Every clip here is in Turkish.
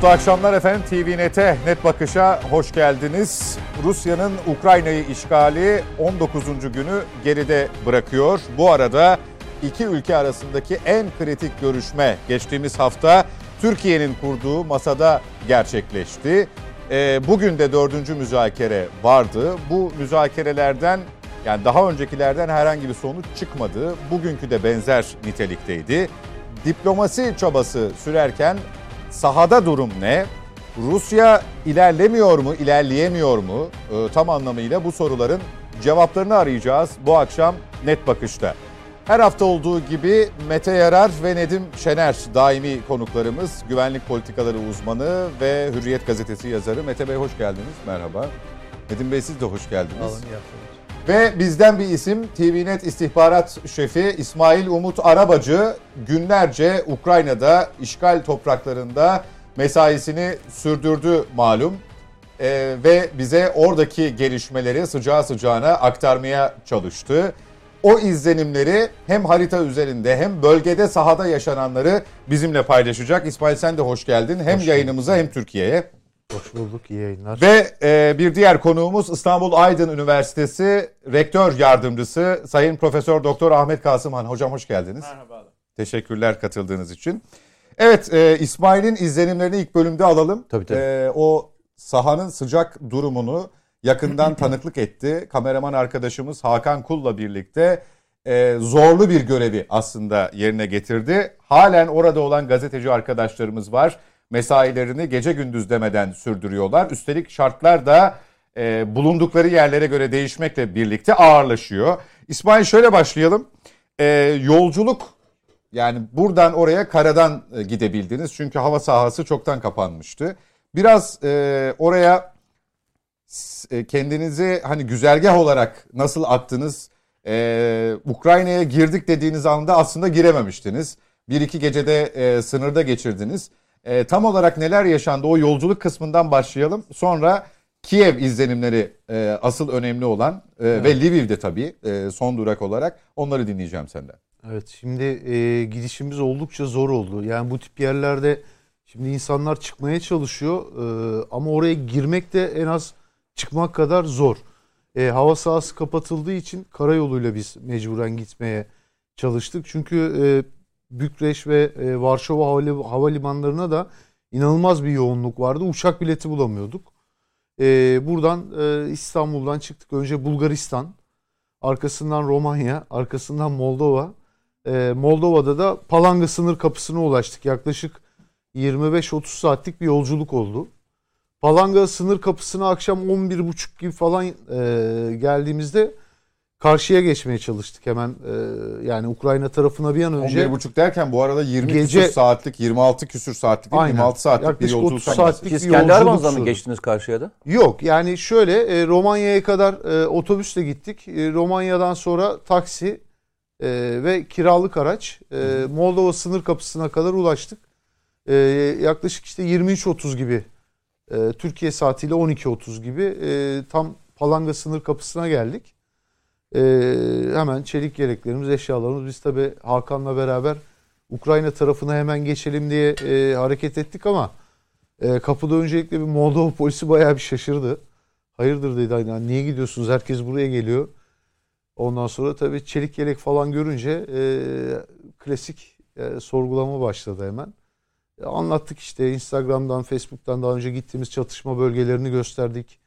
Mutlu akşamlar efendim. TVNet'e net bakışa hoş geldiniz. Rusya'nın Ukrayna'yı işgali 19. günü geride bırakıyor. Bu arada iki ülke arasındaki en kritik görüşme geçtiğimiz hafta Türkiye'nin kurduğu masada gerçekleşti. Ee, bugün de dördüncü müzakere vardı. Bu müzakerelerden yani daha öncekilerden herhangi bir sonuç çıkmadı. Bugünkü de benzer nitelikteydi. Diplomasi çabası sürerken sahada durum ne? Rusya ilerlemiyor mu, ilerleyemiyor mu? Ee, tam anlamıyla bu soruların cevaplarını arayacağız bu akşam net bakışta. Her hafta olduğu gibi Mete Yarar ve Nedim Şener daimi konuklarımız, güvenlik politikaları uzmanı ve Hürriyet gazetesi yazarı. Mete Bey hoş geldiniz. Merhaba. Nedim Bey siz de hoş geldiniz. Alın, ve bizden bir isim TVNet istihbarat şefi İsmail Umut Arabacı günlerce Ukrayna'da işgal topraklarında mesaisini sürdürdü malum. Ee, ve bize oradaki gelişmeleri sıcağı sıcağına aktarmaya çalıştı. O izlenimleri hem harita üzerinde hem bölgede sahada yaşananları bizimle paylaşacak. İsmail sen de hoş geldin. Hem hoş yayınımıza hem Türkiye'ye. Hoş bulduk, iyi yayınlar. Ve e, bir diğer konuğumuz İstanbul Aydın Üniversitesi Rektör Yardımcısı Sayın Profesör Doktor Ahmet Kasımhan. Hocam hoş geldiniz. Merhaba. Teşekkürler katıldığınız için. Evet, e, İsmail'in izlenimlerini ilk bölümde alalım. Tabii tabii. E, o sahanın sıcak durumunu yakından tanıklık etti. Kameraman arkadaşımız Hakan Kul'la birlikte e, zorlu bir görevi aslında yerine getirdi. Halen orada olan gazeteci arkadaşlarımız var mesailerini gece gündüz demeden sürdürüyorlar. Üstelik şartlar da e, bulundukları yerlere göre değişmekle birlikte ağırlaşıyor. İsmail şöyle başlayalım. E, yolculuk yani buradan oraya karadan e, gidebildiniz. Çünkü hava sahası çoktan kapanmıştı. Biraz e, oraya e, kendinizi hani güzergah olarak nasıl attınız? E, Ukrayna'ya girdik dediğiniz anda aslında girememiştiniz. Bir iki gecede e, sınırda geçirdiniz. E, tam olarak neler yaşandı o yolculuk kısmından başlayalım. Sonra Kiev izlenimleri e, asıl önemli olan e, evet. ve Lviv'de tabii e, son durak olarak onları dinleyeceğim senden. Evet şimdi e, gidişimiz oldukça zor oldu. Yani bu tip yerlerde şimdi insanlar çıkmaya çalışıyor e, ama oraya girmek de en az çıkmak kadar zor. E, hava sahası kapatıldığı için karayoluyla biz mecburen gitmeye çalıştık. Çünkü e, Bükreş ve e, Varşova havalimanlarına da inanılmaz bir yoğunluk vardı. Uçak bileti bulamıyorduk. E, buradan e, İstanbul'dan çıktık. Önce Bulgaristan, arkasından Romanya, arkasından Moldova. E, Moldova'da da Palanga sınır kapısına ulaştık. Yaklaşık 25-30 saatlik bir yolculuk oldu. Palanga sınır kapısına akşam 11.30 gibi falan e, geldiğimizde karşıya geçmeye çalıştık hemen e, yani Ukrayna tarafına bir an önce. 11.30 derken bu arada 20 gece, küsür saatlik 26 küsür saatlik değil, 26 saatlik Yaklaşık bir yolculuk. 30 saatlik Siz bir kendi arabanızla mı geçtiniz karşıya da? Yok yani şöyle e, Romanya'ya kadar e, otobüsle gittik. E, Romanya'dan sonra taksi e, ve kiralık araç e, Moldova sınır kapısına kadar ulaştık. E, yaklaşık işte 23.30 gibi e, Türkiye saatiyle 12.30 gibi e, tam Palanga sınır kapısına geldik e, hemen çelik yeleklerimiz, eşyalarımız. Biz tabi Hakan'la beraber Ukrayna tarafına hemen geçelim diye e, hareket ettik ama e, kapıda öncelikle bir Moldova polisi bayağı bir şaşırdı. Hayırdır dedi hani niye gidiyorsunuz herkes buraya geliyor. Ondan sonra tabii çelik yelek falan görünce e, klasik e, sorgulama başladı hemen. E, anlattık işte Instagram'dan, Facebook'tan daha önce gittiğimiz çatışma bölgelerini gösterdik.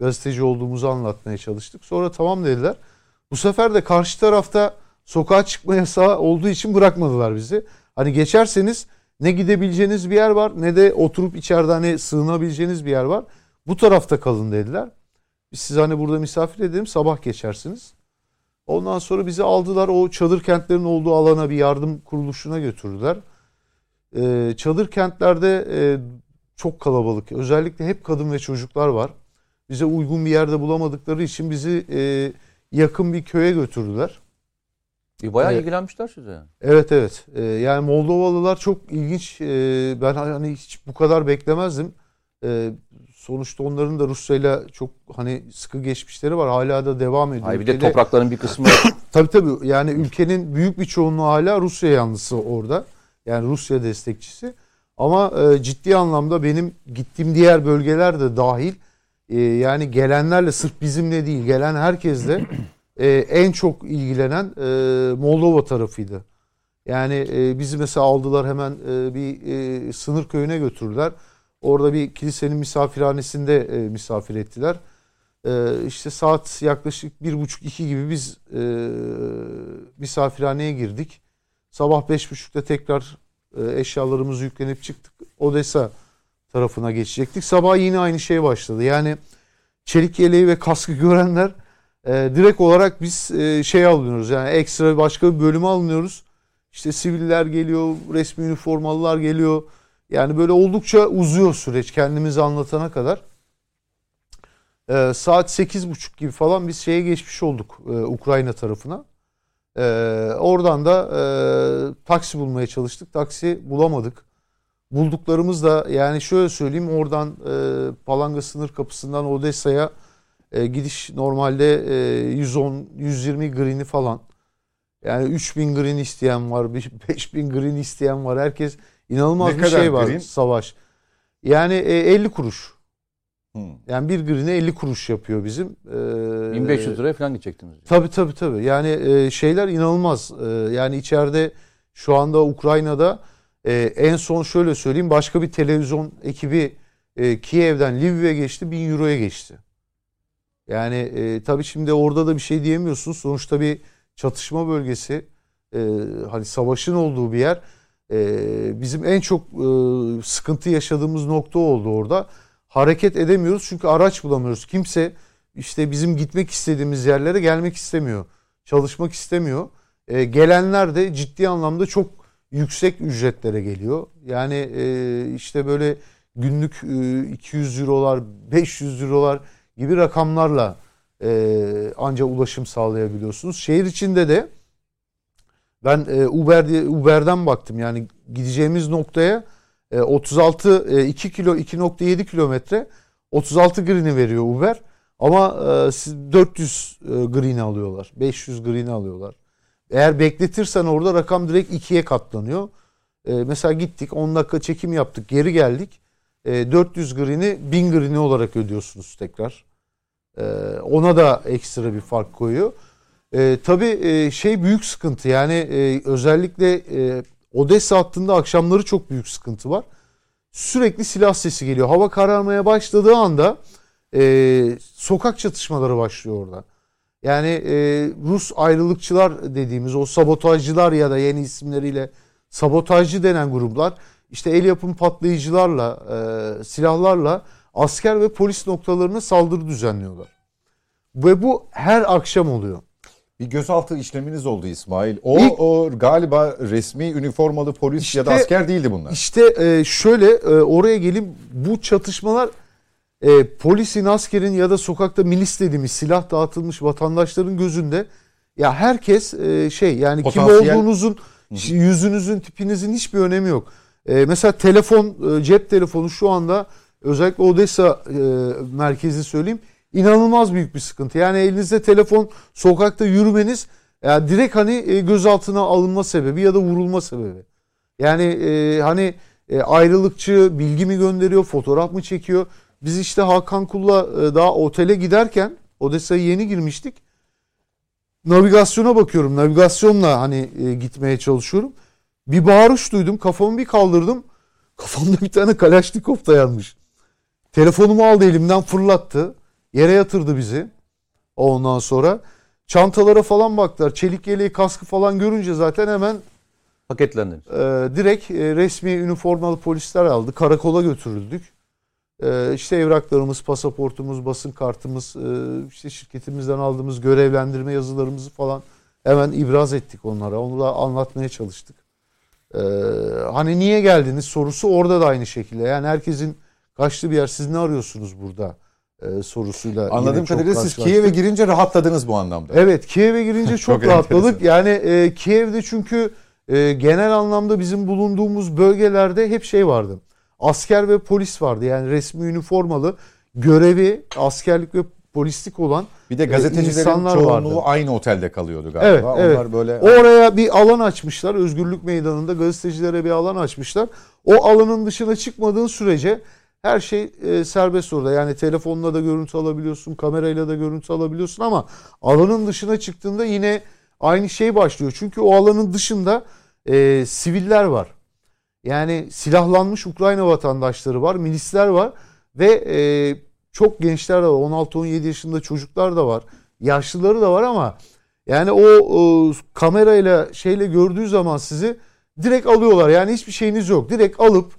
Gazeteci olduğumuzu anlatmaya çalıştık. Sonra tamam dediler. Bu sefer de karşı tarafta sokağa çıkma yasağı olduğu için bırakmadılar bizi. Hani geçerseniz ne gidebileceğiniz bir yer var ne de oturup içeride hani sığınabileceğiniz bir yer var. Bu tarafta kalın dediler. Biz siz hani burada misafir edelim sabah geçersiniz. Ondan sonra bizi aldılar o çadır kentlerin olduğu alana bir yardım kuruluşuna götürdüler. Ee, çadır kentlerde e, çok kalabalık. Özellikle hep kadın ve çocuklar var. Bize uygun bir yerde bulamadıkları için bizi e, yakın bir köye götürdüler. E bayağı ee, ilgilenmişler size yani. Evet evet. Ee, yani Moldovalılar çok ilginç. Ee, ben hani hiç bu kadar beklemezdim. Ee, sonuçta onların da Rusya'yla çok hani sıkı geçmişleri var. Hala da devam ediyor. Hayır bir de toprakların bir kısmı. tabii tabii. Yani ülkenin büyük bir çoğunluğu hala Rusya yanlısı orada. Yani Rusya destekçisi. Ama e, ciddi anlamda benim gittiğim diğer bölgeler de dahil e, yani gelenlerle sırf bizimle değil gelen herkesle e, en çok ilgilenen e, Moldova tarafıydı. Yani e, bizi mesela aldılar hemen e, bir e, sınır köyüne götürdüler. Orada bir kilisenin misafirhanesinde e, misafir ettiler. E, işte saat yaklaşık bir buçuk iki gibi biz e, misafirhaneye girdik. Sabah beş buçukta tekrar e, eşyalarımızı yüklenip çıktık. Odessa tarafına geçecektik. Sabah yine aynı şey başladı. Yani çelik yeleği ve kaskı görenler e, direkt olarak biz e, şey alıyoruz. Yani ekstra başka bir bölüme alınıyoruz. İşte siviller geliyor, resmi üniformalılar geliyor. Yani böyle oldukça uzuyor süreç kendimizi anlatana kadar. Ee, saat 8.30 gibi falan biz şeye geçmiş olduk e, Ukrayna tarafına. Ee, oradan da e, taksi bulmaya çalıştık. Taksi bulamadık. Bulduklarımız da yani şöyle söyleyeyim oradan e, Palanga sınır kapısından Odessa'ya e, gidiş normalde e, 110-120 green'i falan. Yani 3000 green isteyen var, 5000 green isteyen var. Herkes inanılmaz Ne bir kadar şey var green? savaş. Yani e, 50 kuruş. Hmm. Yani bir green'e 50 kuruş yapıyor bizim. Ee, 1500 liraya falan gidecektiniz. Tabii tabii tabii. Yani e, şeyler inanılmaz. E, yani içeride şu anda Ukrayna'da e, en son şöyle söyleyeyim başka bir televizyon ekibi e, Kiev'den Lviv'e geçti 1000 euroya geçti. Yani e, tabii şimdi orada da bir şey diyemiyorsun. Sonuçta bir çatışma bölgesi. E, hani savaşın olduğu bir yer. E, bizim en çok e, sıkıntı yaşadığımız nokta oldu orada. Hareket edemiyoruz çünkü araç bulamıyoruz. Kimse işte bizim gitmek istediğimiz yerlere gelmek istemiyor. Çalışmak istemiyor. E, gelenler de ciddi anlamda çok yüksek ücretlere geliyor. Yani e, işte böyle günlük e, 200 eurolar, 500 eurolar gibi rakamlarla e, anca ulaşım sağlayabiliyorsunuz. Şehir içinde de ben e, Uber diye, Uber'den baktım. Yani gideceğimiz noktaya e, 36 e, 2 kilo 2.7 kilometre 36 green'i veriyor Uber. Ama e, siz 400 e, green alıyorlar. 500 green alıyorlar. Eğer bekletirsen orada rakam direkt ikiye katlanıyor. E, mesela gittik 10 dakika çekim yaptık geri geldik. E, 400 green'i 1000 green'i olarak ödüyorsunuz tekrar. E, ona da ekstra bir fark koyuyor. E, tabii e, şey büyük sıkıntı yani e, özellikle e, Odessa hattında akşamları çok büyük sıkıntı var. Sürekli silah sesi geliyor. Hava kararmaya başladığı anda e, sokak çatışmaları başlıyor orada. Yani e, Rus ayrılıkçılar dediğimiz o sabotajcılar ya da yeni isimleriyle sabotajcı denen gruplar işte el yapım patlayıcılarla, e, silahlarla asker ve polis noktalarına saldırı düzenliyorlar. Ve bu her akşam oluyor. Bir gözaltı işleminiz oldu İsmail. O, İlk- o galiba resmi üniformalı polis ya da İşte- asker değildi bunlar. İşte e, şöyle e, oraya geleyim bu çatışmalar e, polisin, askerin ya da sokakta milis dediğimiz silah dağıtılmış vatandaşların gözünde ya herkes e, şey yani Potansiyel- kim olduğunuzun yüzünüzün tipinizin hiçbir önemi yok. E, mesela telefon e, cep telefonu şu anda özellikle Odessa e, merkezi söyleyeyim inanılmaz büyük bir sıkıntı. Yani elinizde telefon sokakta yürümeniz ya direkt hani e, gözaltına alınma sebebi ya da vurulma sebebi. Yani e, hani e, ayrılıkçı bilgi mi gönderiyor, fotoğraf mı çekiyor? Biz işte Hakan Kul'la e, daha otele giderken Odessa'ya yeni girmiştik. Navigasyona bakıyorum. Navigasyonla hani e, gitmeye çalışıyorum. Bir bağırış duydum. Kafamı bir kaldırdım. Kafamda bir tane Kalaşnikov dayanmış. Telefonumu aldı elimden fırlattı. Yere yatırdı bizi. Ondan sonra çantalara falan baktılar. Çelik yeleği, kaskı falan görünce zaten hemen Paketlendiniz. e, direkt e, resmi üniformalı polisler aldı. Karakola götürüldük. E, işte evraklarımız, pasaportumuz, basın kartımız, e, işte şirketimizden aldığımız görevlendirme yazılarımızı falan hemen ibraz ettik onlara. Onu da anlatmaya çalıştık. E, hani niye geldiniz sorusu orada da aynı şekilde. Yani herkesin kaçtığı bir yer. Siz ne arıyorsunuz burada? E, sorusuyla. Anladığım kadarıyla siz. Kiev'e girince rahatladınız bu anlamda. Evet Kiev'e girince çok, Çok rahatladık. enteresan. Yani e, Kiev'de çünkü e, genel anlamda bizim bulunduğumuz bölgelerde hep şey vardı. Asker ve polis vardı. Yani resmi üniformalı görevi askerlik ve polislik olan Bir de gazetecilerin insanlar çoğunluğu vardı. aynı otelde kalıyordu galiba. Evet, evet. Onlar böyle Oraya bir alan açmışlar. Özgürlük Meydanı'nda gazetecilere bir alan açmışlar. O alanın dışına çıkmadığın sürece her şey e, serbest orada. Yani telefonla da görüntü alabiliyorsun, kamerayla da görüntü alabiliyorsun ama alanın dışına çıktığında yine aynı şey başlıyor. Çünkü o alanın dışında e, siviller var. Yani silahlanmış Ukrayna vatandaşları var, milisler var ve e, çok gençler de var. 16-17 yaşında çocuklar da var. Yaşlıları da var ama yani o, o kamerayla şeyle gördüğü zaman sizi direkt alıyorlar. Yani hiçbir şeyiniz yok. Direkt alıp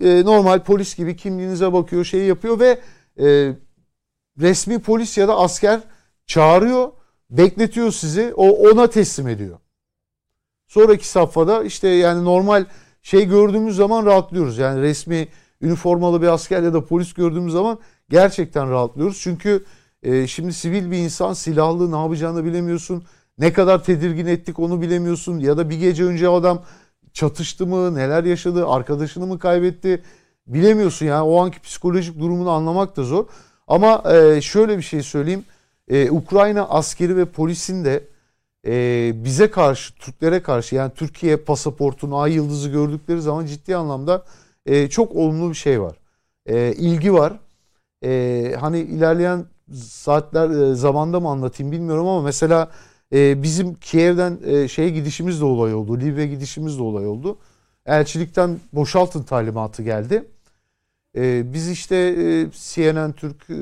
e, normal polis gibi kimliğinize bakıyor, şey yapıyor ve e, resmi polis ya da asker çağırıyor, bekletiyor sizi. O ona teslim ediyor. Sonraki safhada işte yani normal şey gördüğümüz zaman rahatlıyoruz. Yani resmi üniformalı bir asker ya da polis gördüğümüz zaman gerçekten rahatlıyoruz. Çünkü e, şimdi sivil bir insan silahlı ne yapacağını bilemiyorsun. Ne kadar tedirgin ettik onu bilemiyorsun. Ya da bir gece önce adam çatıştı mı, neler yaşadı, arkadaşını mı kaybetti bilemiyorsun. Yani o anki psikolojik durumunu anlamak da zor. Ama e, şöyle bir şey söyleyeyim. E, Ukrayna askeri ve polisin de e, bize karşı, Türklere karşı yani Türkiye pasaportunu, ay yıldızı gördükleri zaman ciddi anlamda e, çok olumlu bir şey var. E, ilgi var. E, hani ilerleyen saatler e, zamanda mı anlatayım bilmiyorum ama mesela e, bizim Kiev'den e, şeye gidişimiz de olay oldu. Libya gidişimiz de olay oldu. Elçilikten boşaltın talimatı geldi. E, biz işte e, CNN Türk, e,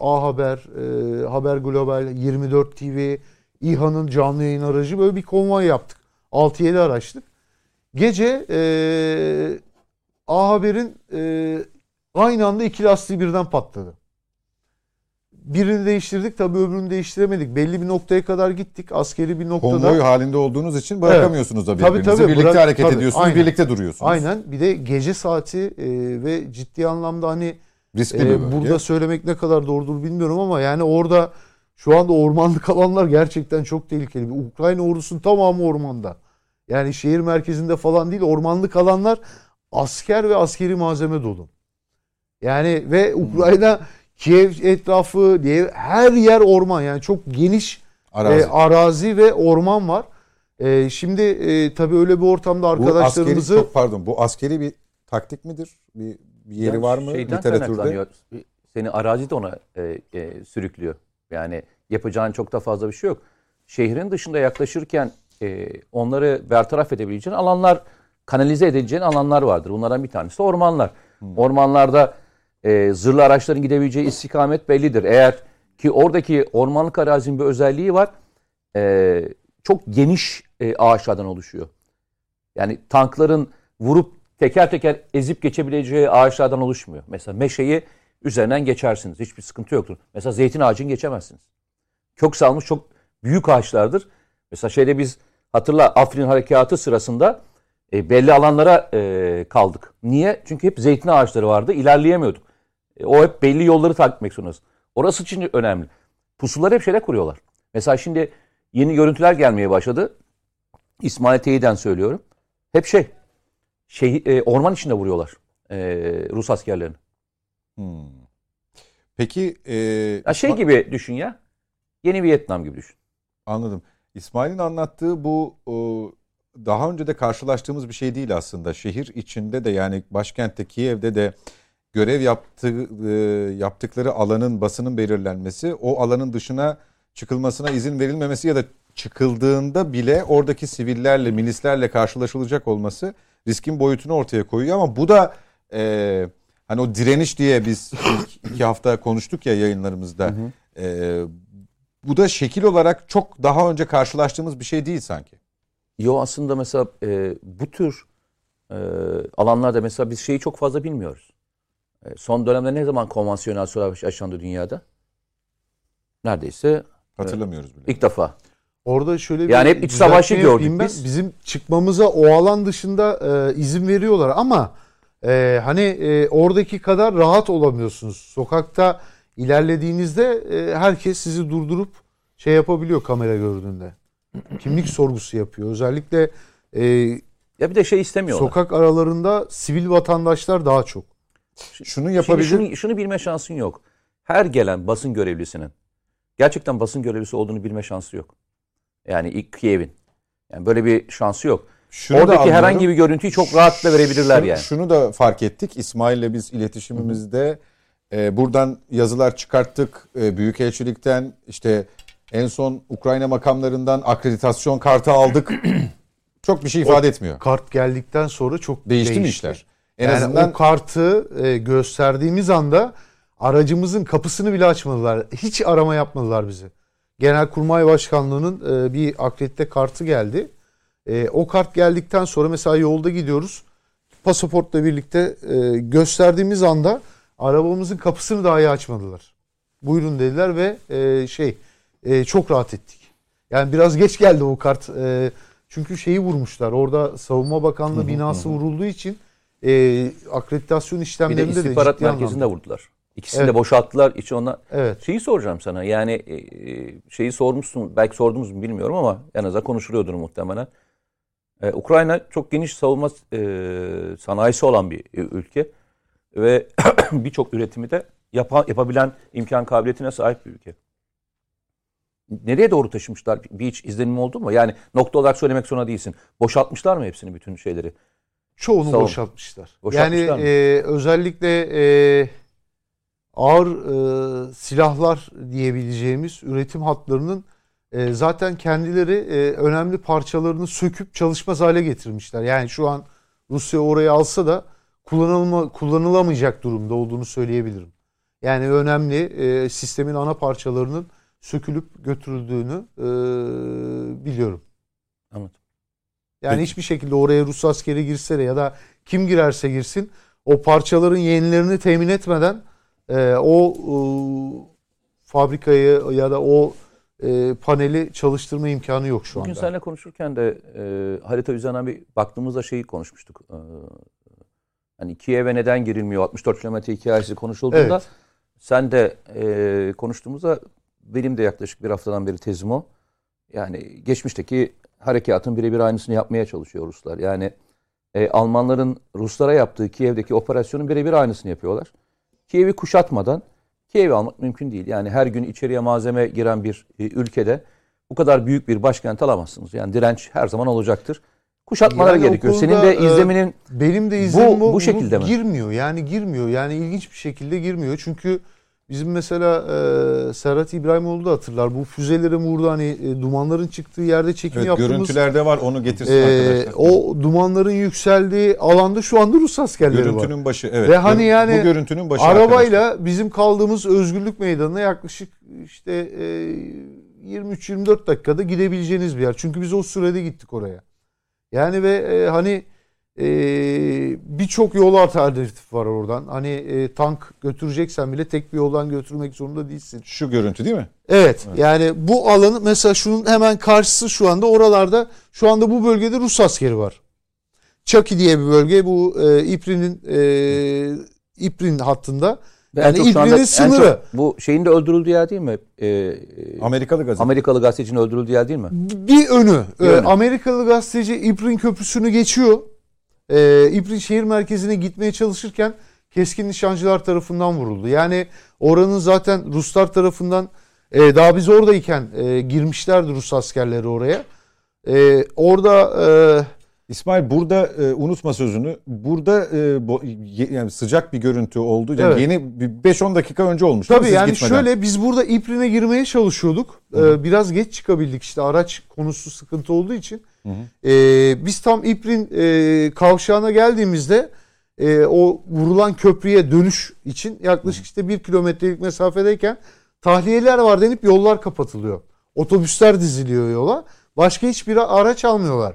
A Haber, e, Haber Global, 24 TV, İHA'nın canlı yayın aracı böyle bir konvoy yaptık. 6-7 araçlık. Gece e, A Haber'in e, aynı anda iki lastiği birden patladı. Birini değiştirdik tabii öbürünü değiştiremedik. Belli bir noktaya kadar gittik. Askeri bir noktada. Konvoy halinde olduğunuz için bırakamıyorsunuz da Tabii, birbirinizi. tabii, birlikte bırak- hareket tabii, ediyorsunuz, aynen. birlikte duruyorsunuz. Aynen. Bir de gece saati e, ve ciddi anlamda hani Riskli e, burada söylemek ne kadar doğrudur bilmiyorum ama yani orada şu anda ormanlık alanlar gerçekten çok tehlikeli. Bir Ukrayna ordusunun tamamı ormanda. Yani şehir merkezinde falan değil ormanlık alanlar asker ve askeri malzeme dolu. Yani ve Ukrayna Kiev etrafı diye her yer orman yani çok geniş Arazi. e, arazi ve orman var. E, şimdi e, tabii öyle bir ortamda bu askeri, arkadaşlarımızı pardon, bu askeri bir taktik midir? Bir, bir yeri Yani var mı literatürde? Seni arazi de ona e, e, sürüklüyor. Yani yapacağın çok da fazla bir şey yok. Şehrin dışında yaklaşırken e, onları bertaraf edebileceğin alanlar, kanalize edeceğin alanlar vardır. Bunlardan bir tanesi ormanlar. Ormanlarda e, zırhlı araçların gidebileceği istikamet bellidir. Eğer ki oradaki ormanlık arazinin bir özelliği var. E, çok geniş e, ağaçlardan oluşuyor. Yani tankların vurup teker teker ezip geçebileceği ağaçlardan oluşmuyor. Mesela meşeyi üzerinden geçersiniz. Hiçbir sıkıntı yoktur. Mesela zeytin ağacını geçemezsiniz. Kök salmış çok büyük ağaçlardır. Mesela şeyde biz hatırla Afrin harekatı sırasında e, belli alanlara e, kaldık. Niye? Çünkü hep zeytin ağaçları vardı. İlerleyemiyorduk. E, o hep belli yolları takip etmek zorundasın. Orası için önemli. Pusuları hep şeyde kuruyorlar. Mesela şimdi yeni görüntüler gelmeye başladı. İsmail Teyiden söylüyorum. Hep şey, şey e, orman içinde vuruyorlar e, Rus askerlerini. Hmm. Peki e, Ya şey gibi düşün ya. Yeni Vietnam gibi düşün. Anladım. İsmail'in anlattığı bu e, daha önce de karşılaştığımız bir şey değil aslında. Şehir içinde de yani başkentte Kiev'de de görev yaptığı e, yaptıkları alanın basının belirlenmesi, o alanın dışına çıkılmasına izin verilmemesi ya da çıkıldığında bile oradaki sivillerle, milislerle karşılaşılacak olması riskin boyutunu ortaya koyuyor ama bu da e, hani o direniş diye biz ilk iki hafta konuştuk ya yayınlarımızda. E, bu da şekil olarak çok daha önce karşılaştığımız bir şey değil sanki. Yo aslında mesela e, bu tür e, alanlarda mesela biz şeyi çok fazla bilmiyoruz. E, son dönemde ne zaman konvansiyonel savaş yaşandı dünyada? Neredeyse Hatırlamıyoruz bile. ilk defa. Orada şöyle bir Yani hep iç savaşı gördük ben. biz. Bizim çıkmamıza o alan dışında e, izin veriyorlar ama e, hani e, oradaki kadar rahat olamıyorsunuz. Sokakta ilerlediğinizde e, herkes sizi durdurup şey yapabiliyor kamera gördüğünde. Kimlik sorgusu yapıyor. Özellikle e, Ya bir de şey istemiyorlar. sokak aralarında sivil vatandaşlar daha çok. Şunu Şimdi yapabilir. şunu, şunu bilme şansın yok. Her gelen basın görevlisinin gerçekten basın görevlisi olduğunu bilme şansı yok. Yani ilk Kiev'in. Yani böyle bir şansı yok. Şunu da Oradaki herhangi bir görüntüyü çok rahatla verebilirler Şunu- yani. Şunu da fark ettik. İsmail'le biz iletişimimizde e, buradan yazılar çıkarttık. E, Büyükelçilikten işte en son Ukrayna makamlarından akreditasyon kartı aldık. Çok bir şey ifade etmiyor. Kart geldikten sonra çok Değişti mi değişti. işler? En yani azından o kartı e, gösterdiğimiz anda aracımızın kapısını bile açmadılar. Hiç arama yapmadılar bizi. Genelkurmay Başkanlığı'nın e, bir akredite kartı geldi. E, o kart geldikten sonra mesela yolda gidiyoruz. Pasaportla birlikte e, gösterdiğimiz anda arabamızın kapısını dahi açmadılar. Buyurun dediler ve e, şey e, çok rahat ettik. Yani biraz geç geldi o kart. E, çünkü şeyi vurmuşlar. Orada Savunma Bakanlığı binası vurulduğu için e, akreditasyon de işlemlerinde de istihbarat merkezinde anlamda. vurdular. İkisini Evet. de boşalttılar. İçi onlar. Evet. Şeyi soracağım sana. Yani e, şeyi sormuşsun. Belki sordunuz mu bilmiyorum ama en azından konuşuluyordur muhtemelen. E, Ukrayna çok geniş savunma e, sanayisi olan bir e, ülke ve birçok üretimi de yapa- yapabilen imkan kabiliyetine sahip bir ülke. Nereye doğru taşımışlar? Bir hiç izlenim oldu mu? Yani nokta olarak söylemek zorunda değilsin. Boşaltmışlar mı hepsini bütün şeyleri? Çoğunu Savun- boşaltmışlar. Boşaltmışlar yani mı? e, özellikle e, ağır e, silahlar diyebileceğimiz üretim hatlarının e, zaten kendileri e, önemli parçalarını söküp çalışmaz hale getirmişler. Yani şu an Rusya orayı alsa da kullanılma, kullanılamayacak durumda olduğunu söyleyebilirim. Yani önemli e, sistemin ana parçalarının sökülüp götürüldüğünü e, biliyorum. Anladım. Yani Peki. hiçbir şekilde oraya Rus askeri girse de ya da kim girerse girsin o parçaların yenilerini temin etmeden e, o e, fabrikayı ya da o e, paneli çalıştırma imkanı yok şu Bugün anda. seninle konuşurken de e, harita üzerinden bir baktığımızda şeyi konuşmuştuk. E, hani Kiev'e neden girilmiyor? 64 kilometre hikayesi konuşulduğunda Evet. sen de e, konuştuğumuzda benim de yaklaşık bir haftadan beri tezim o. Yani geçmişteki harekatın birebir aynısını yapmaya çalışıyor Ruslar. Yani e, Almanların Ruslara yaptığı Kiev'deki operasyonun birebir aynısını yapıyorlar. Kiev'i kuşatmadan Kiev'i almak mümkün değil. Yani her gün içeriye malzeme giren bir e, ülkede bu kadar büyük bir başkent alamazsınız. Yani direnç her zaman olacaktır. Kuşatmaları Yani gerekiyor. Senin de e, izleminin Benim de izlemim Bu- bu şekilde mi? Girmiyor yani girmiyor yani ilginç bir şekilde girmiyor. Çünkü bizim mesela e, Serhat İbrahimoğlu da hatırlar. Bu füzelerin vurdu hani e, dumanların çıktığı yerde çekim evet, yaptığımız görüntülerde var onu getirsin e, arkadaşlar. o dumanların yükseldiği alanda şu anda Rus askerleri var. görüntünün başı evet. Ve hani yani bu görüntünün başı arkadaşlar. Arabayla bizim kaldığımız Özgürlük Meydanı'na yaklaşık işte e, 23-24 dakikada gidebileceğiniz bir yer. Çünkü biz o sürede gittik oraya. Yani ve e, hani e, birçok yol alternatif var oradan. Hani e, tank götüreceksen bile tek bir yoldan götürmek zorunda değilsin. Şu görüntü değil mi? Evet, yani bu alanı mesela şunun hemen karşısı şu anda oralarda şu anda bu bölgede Rus askeri var. Çaki diye bir bölge bu e, İprin'in e, İprin hattında. Yani çok en sınırı. çok bu şeyin de öldürüldüğü yer değil mi? E, e, Amerikalı gazete. Amerikalı gazetecinin öldürüldüğü yer değil mi? Bir önü. Bir Ee, önü. Amerikalı gazeteci İprin Köprüsü'nü geçiyor. Ee, İprin şehir merkezine gitmeye çalışırken keskin nişancılar tarafından vuruldu. Yani oranın zaten Ruslar tarafından e, daha biz oradayken e, girmişlerdi Rus askerleri oraya. E, orada e, İsmail burada e, unutma sözünü. Burada e, bo- ye- yani sıcak bir görüntü oldu. Yani Evet. yeni bir 5-10 dakika önce olmuş. Tabii yani gitmeden? şöyle biz burada İprin'e girmeye çalışıyorduk. Ee, biraz geç çıkabildik işte araç konusu sıkıntı olduğu için. Ee, biz tam İprin e, kavşağına geldiğimizde e, o vurulan köprüye dönüş için yaklaşık işte bir kilometrelik mesafedeyken tahliyeler var denip yollar kapatılıyor. Otobüsler diziliyor yola. Başka hiçbir araç almıyorlar.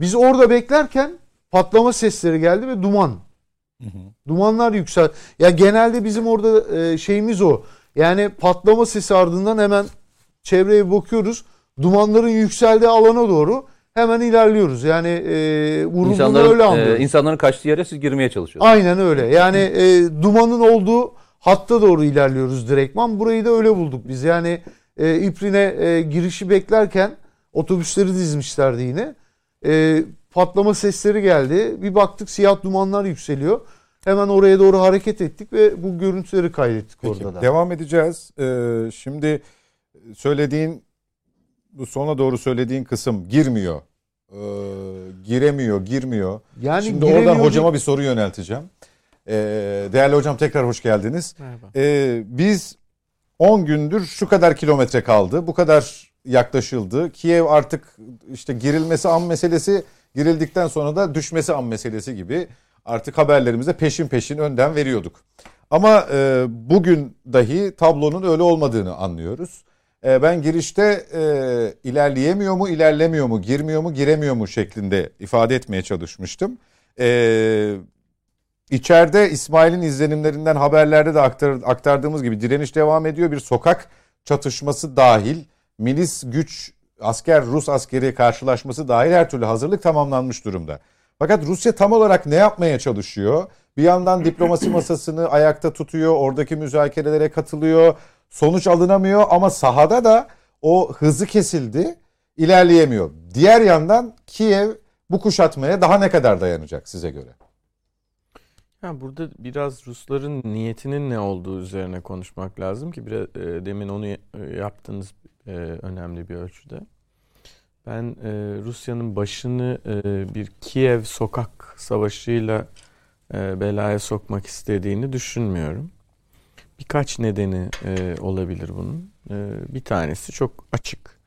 Biz orada beklerken patlama sesleri geldi ve duman. Dumanlar yüksel. Ya genelde bizim orada e, şeyimiz o. Yani patlama sesi ardından hemen çevreye bakıyoruz. Dumanların yükseldiği alana doğru hemen ilerliyoruz. Yani e, vurulduğunu öyle e, anlıyoruz. insanların kaçtığı yere siz girmeye çalışıyorsunuz. Aynen öyle. Yani e, dumanın olduğu hatta doğru ilerliyoruz direktman. Burayı da öyle bulduk biz. Yani e, İprin'e e, girişi beklerken otobüsleri dizmişlerdi yine. E, patlama sesleri geldi. Bir baktık siyah dumanlar yükseliyor. Hemen oraya doğru hareket ettik ve bu görüntüleri kaydettik Peki, orada da. Devam edeceğiz. Ee, şimdi söylediğin bu sona doğru söylediğin kısım girmiyor. e, giremiyor, girmiyor. Yani Şimdi giremiyor oradan hocama bir soru yönelteceğim. E, değerli hocam tekrar hoş geldiniz. Merhaba. E, biz 10 gündür şu kadar kilometre kaldı, bu kadar yaklaşıldı. Kiev artık işte girilmesi an meselesi, girildikten sonra da düşmesi an meselesi gibi artık haberlerimize peşin peşin önden veriyorduk. Ama e, bugün dahi tablonun öyle olmadığını anlıyoruz. E, ben girişte e, ilerleyemiyor mu, ilerlemiyor mu, girmiyor mu, giremiyor mu şeklinde ifade etmeye çalışmıştım. E, içeride İsmail'in izlenimlerinden haberlerde de aktar, aktardığımız gibi direniş devam ediyor. Bir sokak çatışması dahil, milis güç, asker, Rus askeri karşılaşması dahil her türlü hazırlık tamamlanmış durumda. Fakat Rusya tam olarak ne yapmaya çalışıyor? Bir yandan diplomasi masasını ayakta tutuyor, oradaki müzakerelere katılıyor. Sonuç alınamıyor ama sahada da o hızı kesildi, ilerleyemiyor. Diğer yandan Kiev bu kuşatmaya daha ne kadar dayanacak size göre? Ya burada biraz Rusların niyetinin ne olduğu üzerine konuşmak lazım ki biraz e, demin onu yaptığınız e, önemli bir ölçüde. Ben e, Rusya'nın başını e, bir Kiev sokak savaşıyla e, belaya sokmak istediğini düşünmüyorum. Birkaç nedeni e, olabilir bunun. E, bir tanesi çok açık.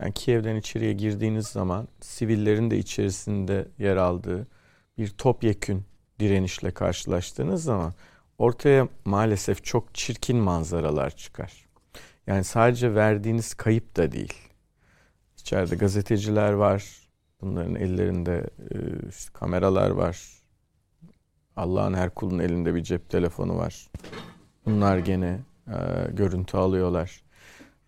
Yani Kiev'den içeriye girdiğiniz zaman sivillerin de içerisinde yer aldığı bir topyekün direnişle karşılaştığınız zaman ortaya maalesef çok çirkin manzaralar çıkar. Yani sadece verdiğiniz kayıp da değil. İçeride gazeteciler var. Bunların ellerinde e, işte kameralar var. Allah'ın her kulun elinde bir cep telefonu var. Bunlar gene e, görüntü alıyorlar.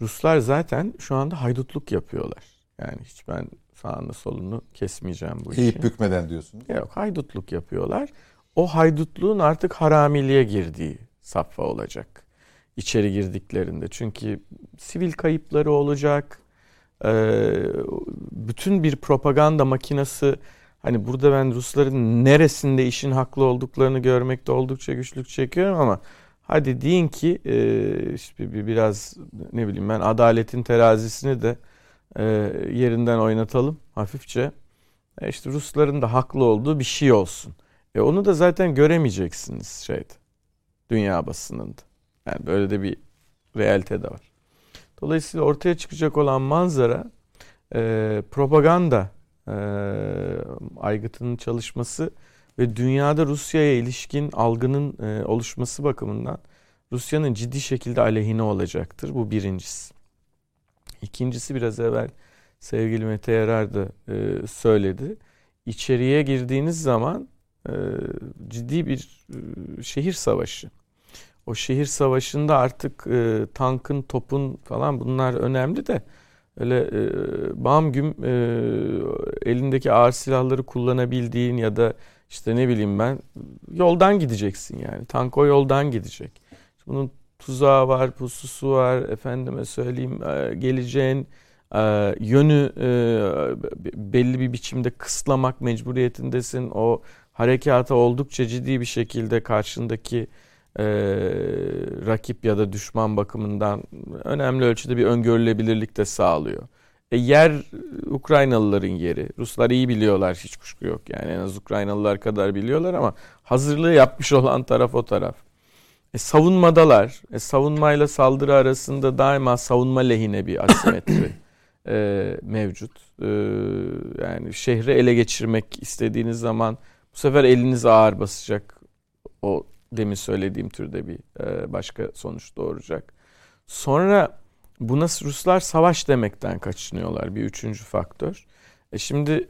Ruslar zaten şu anda haydutluk yapıyorlar. Yani hiç ben sağını solunu kesmeyeceğim bu işi. Eğip bükmeden diyorsunuz. Yok haydutluk yapıyorlar. O haydutluğun artık haramiliğe girdiği safha olacak. İçeri girdiklerinde. Çünkü sivil kayıpları olacak. Ee, bütün bir propaganda makinesi hani burada ben Rusların neresinde işin haklı olduklarını görmekte oldukça güçlük çekiyorum ama hadi deyin ki e, işte bir- biraz ne bileyim ben adaletin terazisini de e, yerinden oynatalım hafifçe. E işte Rusların da haklı olduğu bir şey olsun. E onu da zaten göremeyeceksiniz şeyde. Dünya basınında. Yani böyle de bir realite de var. Dolayısıyla ortaya çıkacak olan manzara e, propaganda e, aygıtının çalışması ve dünyada Rusya'ya ilişkin algının e, oluşması bakımından Rusya'nın ciddi şekilde aleyhine olacaktır. Bu birincisi. İkincisi biraz evvel sevgili Mete Yarar da e, söyledi. İçeriye girdiğiniz zaman e, ciddi bir e, şehir savaşı. O şehir savaşında artık e, tankın, topun falan bunlar önemli de öyle e, bam güm e, elindeki ağır silahları kullanabildiğin ya da işte ne bileyim ben yoldan gideceksin yani. Tank o yoldan gidecek. Bunun tuzağı var, pususu var, efendime söyleyeyim e, geleceğin e, yönü e, belli bir biçimde kısıtlamak mecburiyetindesin. O harekata oldukça ciddi bir şekilde karşındaki e, rakip ya da düşman bakımından önemli ölçüde bir öngörülebilirlik de sağlıyor. E, yer Ukraynalıların yeri. Ruslar iyi biliyorlar hiç kuşku yok. Yani en az Ukraynalılar kadar biliyorlar ama hazırlığı yapmış olan taraf o taraf. E, savunmadalar. E, savunmayla saldırı arasında daima savunma lehine bir asimetri e, mevcut. E, yani şehri ele geçirmek istediğiniz zaman bu sefer eliniz ağır basacak. O demin söylediğim türde bir e, başka sonuç doğuracak. Sonra buna Ruslar savaş demekten kaçınıyorlar bir üçüncü faktör. E şimdi e,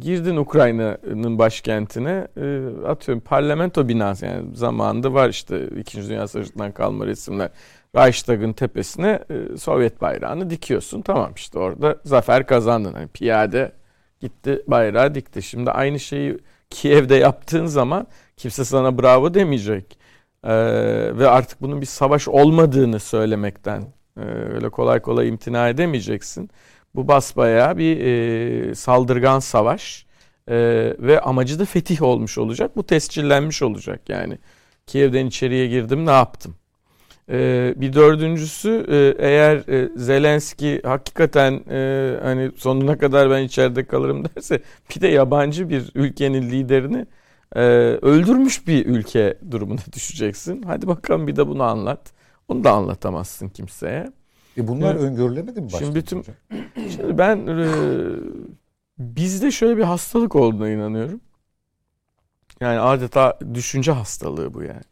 girdin Ukrayna'nın başkentine e, atıyorum parlamento binası yani zamanında var işte 2. Dünya Savaşı'ndan kalma resimler. Reichstag'ın tepesine Sovyet bayrağını dikiyorsun. Tamam işte orada zafer kazandın. Hani piyade gitti bayrağı dikti. Şimdi aynı şeyi Kiev'de yaptığın zaman kimse sana bravo demeyecek. Ee, ve artık bunun bir savaş olmadığını söylemekten e, öyle kolay kolay imtina edemeyeceksin. Bu basbayağı bir e, saldırgan savaş e, ve amacı da fetih olmuş olacak. Bu tescillenmiş olacak yani. Kiev'den içeriye girdim ne yaptım? Ee, bir dördüncüsü e, eğer e, Zelenski hakikaten e, hani sonuna kadar ben içeride kalırım derse bir de yabancı bir ülkenin liderini e, öldürmüş bir ülke durumuna düşeceksin. Hadi bakalım bir de bunu anlat. Onu da anlatamazsın kimseye. E bunlar Evet. öngörülemedi mi başta? Şimdi bütün şimdi ben e, bizde şöyle bir hastalık olduğuna inanıyorum. Yani adeta düşünce hastalığı bu yani.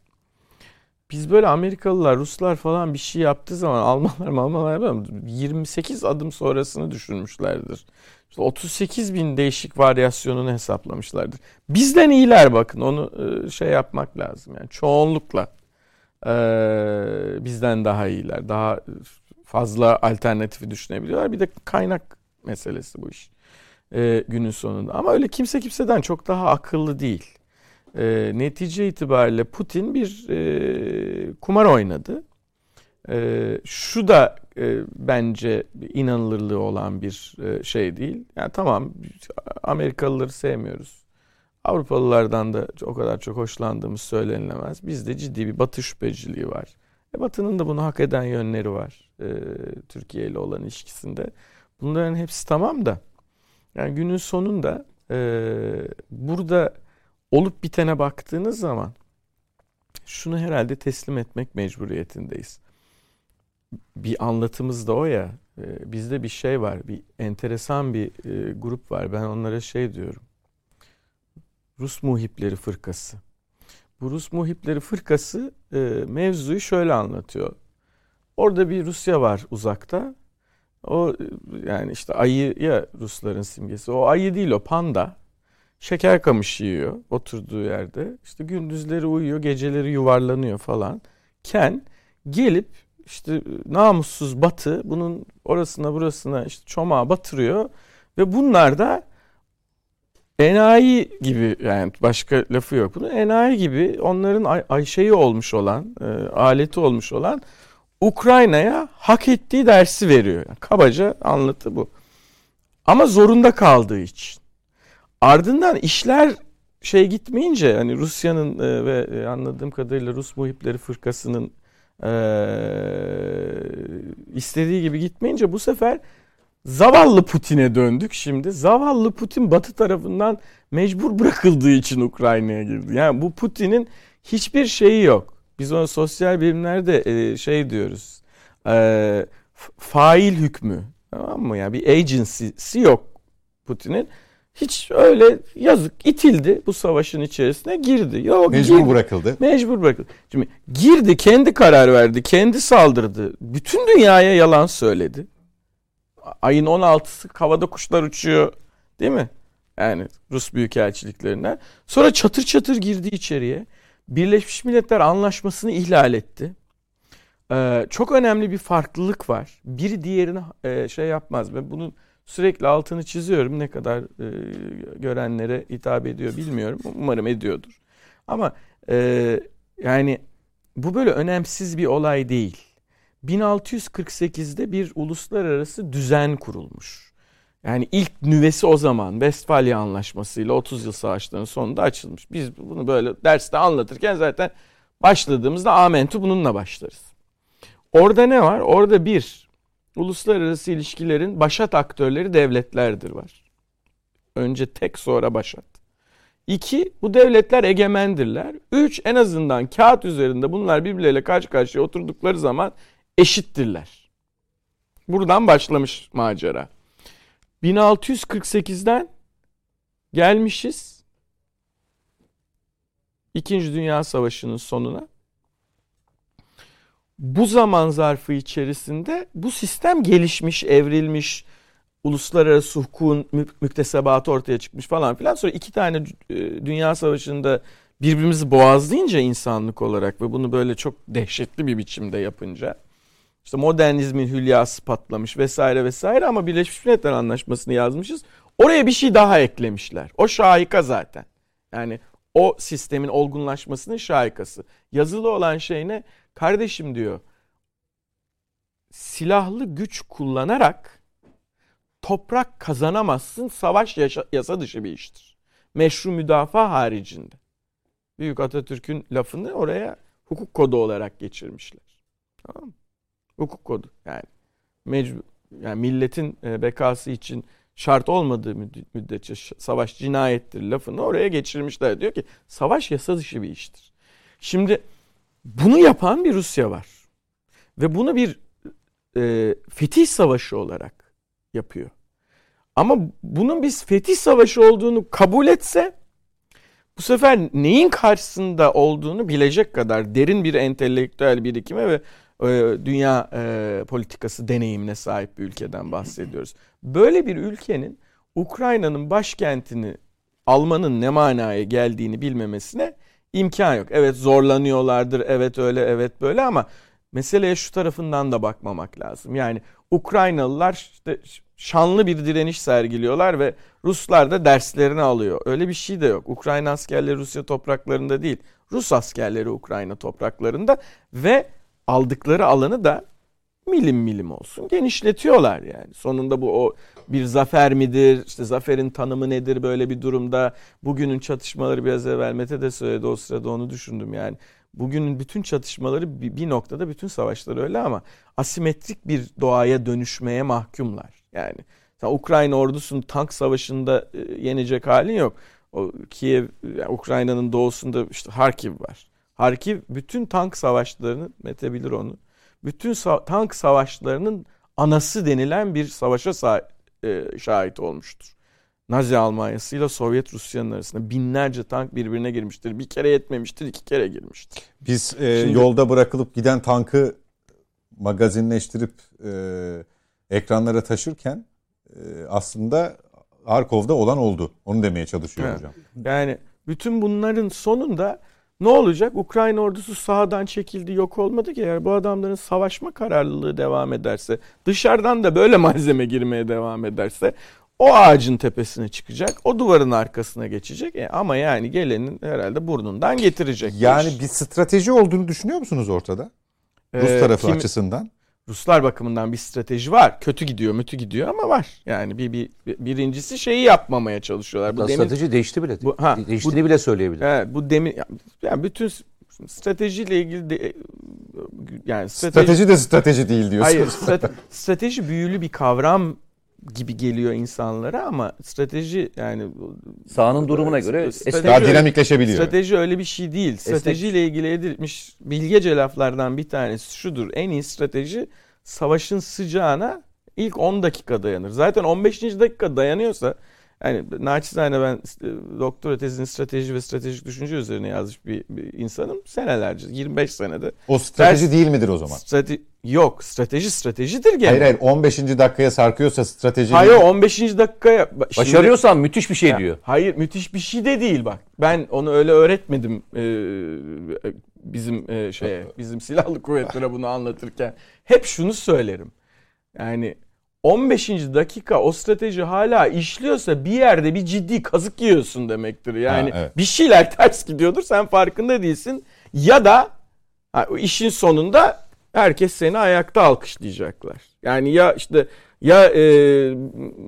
Biz böyle Amerikalılar, Ruslar falan bir şey yaptığı zaman Almanlar, Almanlar yapar 28 adım sonrasını düşünmüşlerdir. İşte 38 bin değişik varyasyonunu hesaplamışlardır. Bizden iyiler bakın onu e, şey yapmak lazım yani çoğunlukla e, bizden daha iyiler. Daha fazla alternatifi düşünebiliyorlar. Bir de kaynak meselesi bu iş e, günün sonunda. Ama öyle kimse kimseden çok daha akıllı değil. Netice itibariyle Putin bir kumar oynadı. E, şu da e, bence inanılırlığı olan bir e, şey değil. Yani tamam Amerikalıları sevmiyoruz. Avrupalılardan da o kadar çok hoşlandığımız söylenilemez. Bizde ciddi bir batı şüpheciliği var. E, Batı'nın da bunu hak eden yönleri var e, Türkiye ile olan ilişkisinde. Bunların hepsi tamam da yani günün sonunda e, burada olup bitene baktığınız zaman şunu herhalde teslim etmek mecburiyetindeyiz. Bir anlatımız da o ya. E, bizde bir şey var, bir enteresan bir e, grup var. Ben onlara şey diyorum. Rus muhipleri fırkası. Bu Rus muhipleri fırkası e, mevzuyu şöyle anlatıyor. Orada bir Rusya var uzakta. O e, yani işte ayı ya Rusların simgesi. O ayı değil o panda. Şeker kamışı yiyor oturduğu yerde. İşte gündüzleri uyuyor, geceleri yuvarlanıyor falan. Ken gelip işte namussuz batı bunun orasına burasına işte çomağı batırıyor ve bunlar da enayi gibi yani başka lafı yok bunun enayi gibi onların ay, ay şeyi olmuş olan e, aleti olmuş olan Ukrayna'ya hak ettiği dersi veriyor. Yani kabaca anlatı bu. Ama zorunda kaldığı için. Ardından işler şey gitmeyince hani Rusya'nın e, ve e, anladığım kadarıyla Rus muhipleri fırkasının e, istediği gibi gitmeyince bu sefer zavallı Putin'e döndük şimdi. Zavallı Putin Batı tarafından mecbur bırakıldığı için Ukrayna'ya girdi. Yani bu Putin'in hiçbir şeyi yok. Biz ona sosyal bilimlerde e, şey diyoruz. E, fail hükmü. Tamam mı? Yani bir agency'si yok Putin'in. Hiç öyle yazık itildi bu savaşın içerisine girdi. Yok, Mecbur girdi. bırakıldı. Mecbur bırakıldı. Şimdi girdi, kendi karar verdi, kendi saldırdı. Bütün dünyaya yalan söyledi. Ayın 16'sı havada kuşlar uçuyor değil mi? Yani Rus büyükelçiliklerinden. Sonra çatır çatır girdi içeriye. Birleşmiş Milletler anlaşmasını ihlal etti. Ee, çok önemli bir farklılık var. Biri diğerini e, şey yapmaz. Ben bunun sürekli altını çiziyorum. Ne kadar e, görenlere hitap ediyor bilmiyorum. Umarım ediyordur. Ama e, yani bu böyle önemsiz bir olay değil. 1648'de bir uluslararası düzen kurulmuş. Yani ilk nüvesi o zaman Westfalia Anlaşması'yla 30 yıl savaşlarının sonunda açılmış. Biz bunu böyle derste anlatırken zaten başladığımızda Amentu bununla başlarız. Orada ne var? Orada bir, uluslararası ilişkilerin başat aktörleri devletlerdir var. Önce tek sonra başat. İki, bu devletler egemendirler. Üç, en azından kağıt üzerinde bunlar birbirleriyle karşı karşıya oturdukları zaman eşittirler. Buradan başlamış macera. 1648'den gelmişiz İkinci Dünya Savaşı'nın sonuna. Bu zaman zarfı içerisinde bu sistem gelişmiş, evrilmiş, uluslararası hukukun mü- müktesebatı ortaya çıkmış falan filan. Sonra iki tane e, Dünya Savaşı'nda birbirimizi boğazlayınca insanlık olarak ve bunu böyle çok dehşetli bir biçimde yapınca işte modernizmin hülyası patlamış vesaire vesaire ama Birleşmiş Milletler Anlaşması'nı yazmışız. Oraya bir şey daha eklemişler. O şahika zaten. Yani o sistemin olgunlaşmasının şahikası. Yazılı olan şey ne? Kardeşim diyor. Silahlı güç kullanarak toprak kazanamazsın. Savaş yaşa- yasa dışı bir iştir. Meşru müdafaa haricinde. Büyük Atatürk'ün lafını oraya hukuk kodu olarak geçirmişler. Tamam mı? Hukuk kodu yani. Mecbur, yani milletin e, bekası için şart olmadığı müddetçe savaş cinayettir lafını oraya geçirmişler. Diyor ki savaş yasa dışı bir iştir. Şimdi bunu yapan bir Rusya var. Ve bunu bir e, fetih savaşı olarak yapıyor. Ama bunun biz fetih savaşı olduğunu kabul etse bu sefer neyin karşısında olduğunu bilecek kadar derin bir entelektüel birikime ve e, dünya e, politikası deneyimine sahip bir ülkeden bahsediyoruz. Böyle bir ülkenin Ukrayna'nın başkentini almanın ne manaya geldiğini bilmemesine imkan yok. Evet zorlanıyorlardır, evet öyle, evet böyle ama meseleye şu tarafından da bakmamak lazım. Yani Ukraynalılar işte şanlı bir direniş sergiliyorlar ve Ruslar da derslerini alıyor. Öyle bir şey de yok. Ukrayna askerleri Rusya topraklarında değil. Rus askerleri Ukrayna topraklarında ve aldıkları alanı da milim milim olsun genişletiyorlar yani. Sonunda bu o bir zafer midir? İşte zaferin tanımı nedir böyle bir durumda? Bugünün çatışmaları biraz evvel Mete de söyledi o sırada onu düşündüm yani. Bugünün bütün çatışmaları bir noktada bütün savaşlar öyle ama asimetrik bir doğaya dönüşmeye mahkumlar. Yani Ukrayna ordusunu tank savaşında e, yenecek halin yok. O Kiev, yani Ukrayna'nın doğusunda işte Harkiv var. Harkiv bütün tank savaşlarını, Mete bilir onu, bütün sa- tank savaşlarının anası denilen bir savaşa e, şahit olmuştur. Nazi Almanyası ile Sovyet Rusya'nın arasında binlerce tank birbirine girmiştir. Bir kere yetmemiştir, iki kere girmiştir. Biz e, Şimdi, yolda bırakılıp giden tankı magazinleştirip e, ekranlara taşırken e, aslında Arkov'da olan oldu. Onu demeye çalışıyor evet. hocam. Yani bütün bunların sonunda ne olacak? Ukrayna ordusu sahadan çekildi, yok olmadı ki. Eğer bu adamların savaşma kararlılığı devam ederse, dışarıdan da böyle malzeme girmeye devam ederse o ağacın tepesine çıkacak, o duvarın arkasına geçecek. E ama yani gelenin herhalde burnundan getirecek. Yani bir strateji olduğunu düşünüyor musunuz ortada? Rus ee, tarafı kim, açısından. Ruslar bakımından bir strateji var. Kötü gidiyor, mütü gidiyor ama var. Yani bir, bir birincisi şeyi yapmamaya çalışıyorlar. Bu demin, strateji değişti bile. Bu, ha, Değiştiğini bu, bile söyleyebilir. Evet, bu demin yani bütün stratejiyle ilgili de, yani strateji, strateji de strateji değil diyorsunuz. Hayır, strate, strateji büyülü bir kavram gibi geliyor insanlara ama strateji yani sahanın durumuna göre strateji, daha dinamikleşebiliyor. Strateji öyle bir şey değil. Stratejiyle ilgili edilmiş bilgece laflardan bir tanesi şudur. En iyi strateji savaşın sıcağına ilk 10 dakika dayanır. Zaten 15. dakika dayanıyorsa yani naçizane ben e, doktora tezini strateji ve stratejik düşünce üzerine yazmış bir, bir insanım. Senelerce, 25 senede. O strateji Ders, değil midir o zaman? Strate, yok, strateji stratejidir gene. Hayır hayır 15. dakikaya sarkıyorsa strateji... Hayır 15. dakikaya... Şimdi, Başarıyorsan müthiş bir şey ya, diyor. Hayır müthiş bir şey de değil bak. Ben onu öyle öğretmedim e, bizim e, şeye, bizim silahlı kuvvetlere bunu anlatırken. Hep şunu söylerim. Yani 15. dakika o strateji hala işliyorsa bir yerde bir ciddi kazık yiyorsun demektir. Yani ha, evet. bir şeyler ters gidiyordur sen farkında değilsin. Ya da ha, işin sonunda herkes seni ayakta alkışlayacaklar. Yani ya işte ya e,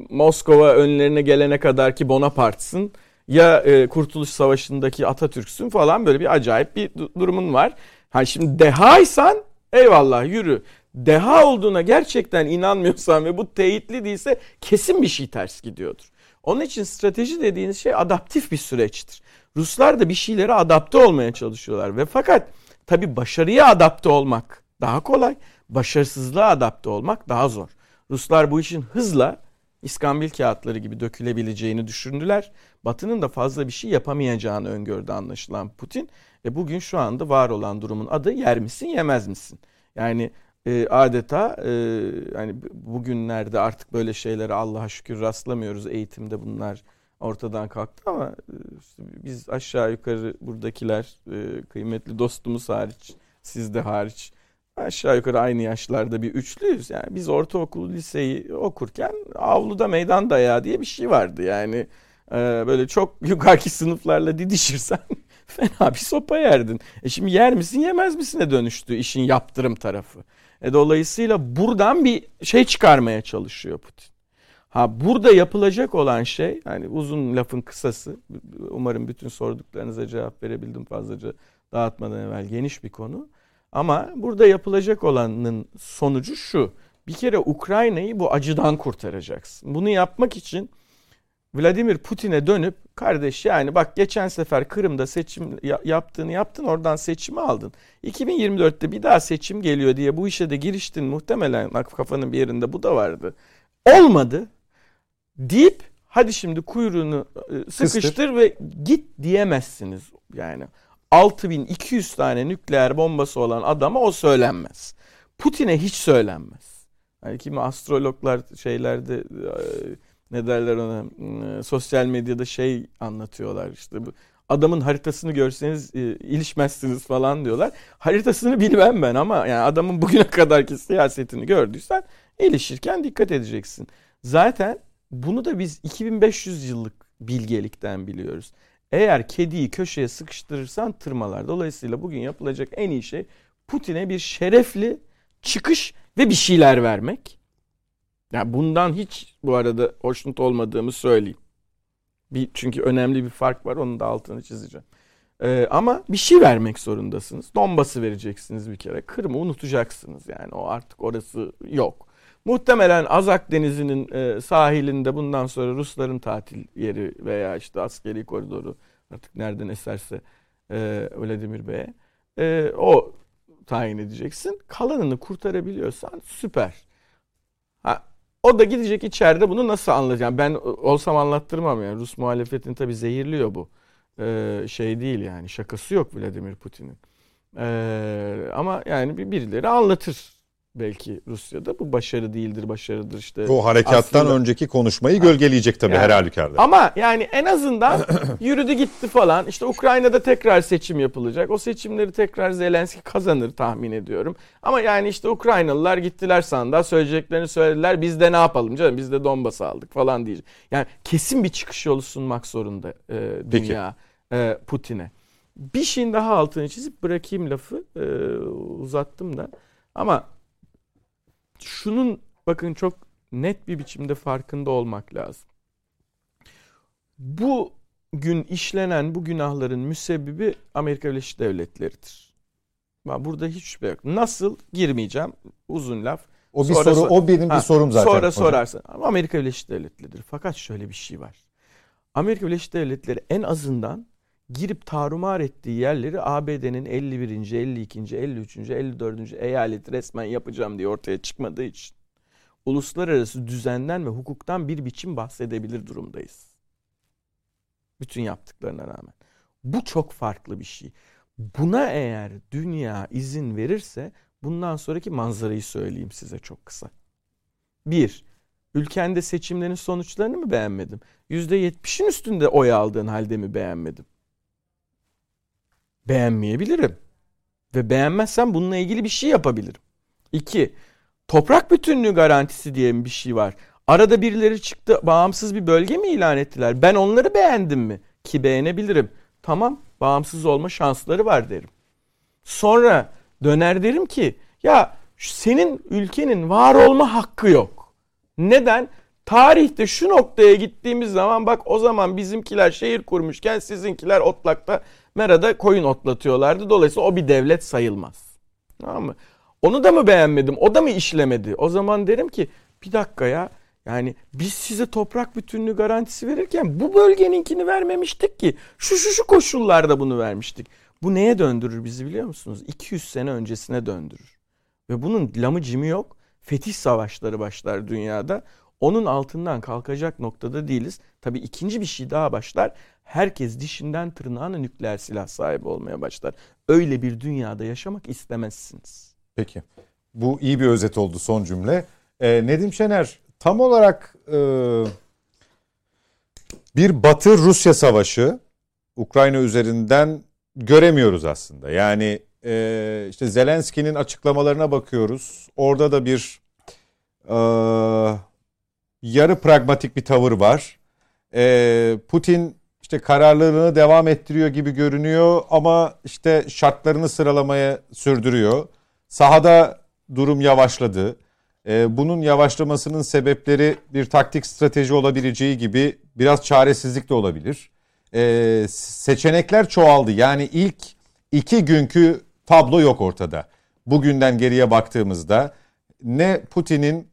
Moskova önlerine gelene kadar ki Bonaparte'sın ya e, Kurtuluş Savaşı'ndaki Atatürk'sün falan böyle bir acayip bir durumun var. Ha şimdi dehaysan eyvallah yürü deha olduğuna gerçekten inanmıyorsan ve bu teyitli değilse kesin bir şey ters gidiyordur. Onun için strateji dediğiniz şey adaptif bir süreçtir. Ruslar da bir şeylere adapte olmaya çalışıyorlar ve fakat tabi başarıya adapte olmak daha kolay, başarısızlığa adapte olmak daha zor. Ruslar bu işin hızla İskambil kağıtları gibi dökülebileceğini düşündüler. Batı'nın da fazla bir şey yapamayacağını öngördü anlaşılan Putin. Ve bugün şu anda var olan durumun adı yer misin yemez misin? Yani e, adeta e, hani bugünlerde artık böyle şeylere Allah'a şükür rastlamıyoruz. Eğitimde bunlar ortadan kalktı ama e, işte biz aşağı yukarı buradakiler e, kıymetli dostumuz hariç, siz de hariç aşağı yukarı aynı yaşlarda bir üçlüyüz. Yani biz ortaokul, liseyi okurken avluda meydan dayağı diye bir şey vardı. Yani e, böyle çok yukarıki sınıflarla didişirsen fena bir sopa yerdin. E şimdi yer misin yemez misine dönüştü işin yaptırım tarafı. E dolayısıyla buradan bir şey çıkarmaya çalışıyor Putin. Ha burada yapılacak olan şey hani uzun lafın kısası umarım bütün sorduklarınıza cevap verebildim fazlaca dağıtmadan evvel geniş bir konu. Ama burada yapılacak olanın sonucu şu. Bir kere Ukrayna'yı bu acıdan kurtaracaksın. Bunu yapmak için Vladimir Putin'e dönüp kardeş yani bak geçen sefer Kırım'da seçim yaptığını yaptın oradan seçimi aldın. 2024'te bir daha seçim geliyor diye bu işe de giriştin muhtemelen kafanın bir yerinde bu da vardı. Olmadı deyip hadi şimdi kuyruğunu e, sıkıştır Kıstır. ve git diyemezsiniz yani. 6200 tane nükleer bombası olan adama o söylenmez. Putin'e hiç söylenmez. Yani kimi astrologlar şeylerde e, ne derler ona e, sosyal medyada şey anlatıyorlar işte bu adamın haritasını görseniz e, ilişmezsiniz falan diyorlar. Haritasını bilmem ben ama yani adamın bugüne kadarki siyasetini gördüysen ilişirken dikkat edeceksin. Zaten bunu da biz 2500 yıllık bilgelikten biliyoruz. Eğer kediyi köşeye sıkıştırırsan tırmalar. Dolayısıyla bugün yapılacak en iyi şey Putin'e bir şerefli çıkış ve bir şeyler vermek. Yani bundan hiç bu arada hoşnut olmadığımı söyleyeyim. Bir, çünkü önemli bir fark var onun da altını çizeceğim. Ee, ama bir şey vermek zorundasınız. Donbas'ı vereceksiniz bir kere. Kırım'ı unutacaksınız yani o artık orası yok. Muhtemelen Azak Denizi'nin e, sahilinde bundan sonra Rusların tatil yeri veya işte askeri koridoru artık nereden eserse e, Vladimir Bey'e e, o tayin edeceksin. Kalanını kurtarabiliyorsan süper. Ha, o da gidecek içeride bunu nasıl anlayacağım? Ben olsam anlattırmam yani. Rus muhalefetini tabii zehirliyor bu. Ee, şey değil yani şakası yok Vladimir Putin'in. Ee, ama yani birileri anlatır belki Rusya'da. Bu başarı değildir, başarıdır işte. Bu harekattan aslında... önceki konuşmayı gölgeleyecek tabii yani, her halükarda. Ama yani en azından yürüdü gitti falan. İşte Ukrayna'da tekrar seçim yapılacak. O seçimleri tekrar Zelenski kazanır tahmin ediyorum. Ama yani işte Ukraynalılar gittiler sandığa söyleyeceklerini söylediler. Biz de ne yapalım canım biz de Donbas'ı aldık falan diyecek. Yani kesin bir çıkış yolu sunmak zorunda e, dünya e, Putin'e. Bir şeyin daha altını çizip bırakayım lafı. E, uzattım da. Ama şunun bakın çok net bir biçimde farkında olmak lazım. Bu gün işlenen bu günahların müsebbibi Amerika Birleşik Devletleri'dir. Burada hiç şüphe yok. Nasıl girmeyeceğim uzun laf. O bir sonra, soru, o benim ha, bir sorum zaten. Sonra hocam. sorarsın. Ama Amerika Birleşik Devletleri'dir. Fakat şöyle bir şey var. Amerika Birleşik Devletleri en azından girip tarumar ettiği yerleri ABD'nin 51. 52. 53. 54. eyaleti resmen yapacağım diye ortaya çıkmadığı için uluslararası düzenden ve hukuktan bir biçim bahsedebilir durumdayız. Bütün yaptıklarına rağmen. Bu çok farklı bir şey. Buna eğer dünya izin verirse bundan sonraki manzarayı söyleyeyim size çok kısa. Bir, ülkende seçimlerin sonuçlarını mı beğenmedim? %70'in üstünde oy aldığın halde mi beğenmedim? Beğenmeyebilirim. Ve beğenmezsem bununla ilgili bir şey yapabilirim. İki, toprak bütünlüğü garantisi diye bir şey var. Arada birileri çıktı bağımsız bir bölge mi ilan ettiler? Ben onları beğendim mi? Ki beğenebilirim. Tamam bağımsız olma şansları var derim. Sonra döner derim ki ya senin ülkenin var olma hakkı yok. Neden? Tarihte şu noktaya gittiğimiz zaman bak o zaman bizimkiler şehir kurmuşken sizinkiler otlakta Mera'da koyun otlatıyorlardı. Dolayısıyla o bir devlet sayılmaz. Tamam mı? Onu da mı beğenmedim? O da mı işlemedi? O zaman derim ki bir dakika ya. Yani biz size toprak bütünlüğü garantisi verirken bu bölgeninkini vermemiştik ki. Şu şu şu koşullarda bunu vermiştik. Bu neye döndürür bizi biliyor musunuz? 200 sene öncesine döndürür. Ve bunun lamı cimi yok. Fetih savaşları başlar dünyada. Onun altından kalkacak noktada değiliz. Tabii ikinci bir şey daha başlar herkes dişinden tırnağına nükleer silah sahibi olmaya başlar. Öyle bir dünyada yaşamak istemezsiniz. Peki. Bu iyi bir özet oldu son cümle. Ee, Nedim Şener tam olarak e, bir Batı-Rusya savaşı Ukrayna üzerinden göremiyoruz aslında. Yani e, işte Zelenski'nin açıklamalarına bakıyoruz. Orada da bir e, yarı pragmatik bir tavır var. E, Putin işte kararlılığını devam ettiriyor gibi görünüyor ama işte şartlarını sıralamaya sürdürüyor. Sahada durum yavaşladı. Ee, bunun yavaşlamasının sebepleri bir taktik strateji olabileceği gibi biraz çaresizlik de olabilir. Ee, seçenekler çoğaldı. Yani ilk iki günkü tablo yok ortada. bugünden geriye baktığımızda ne Putin'in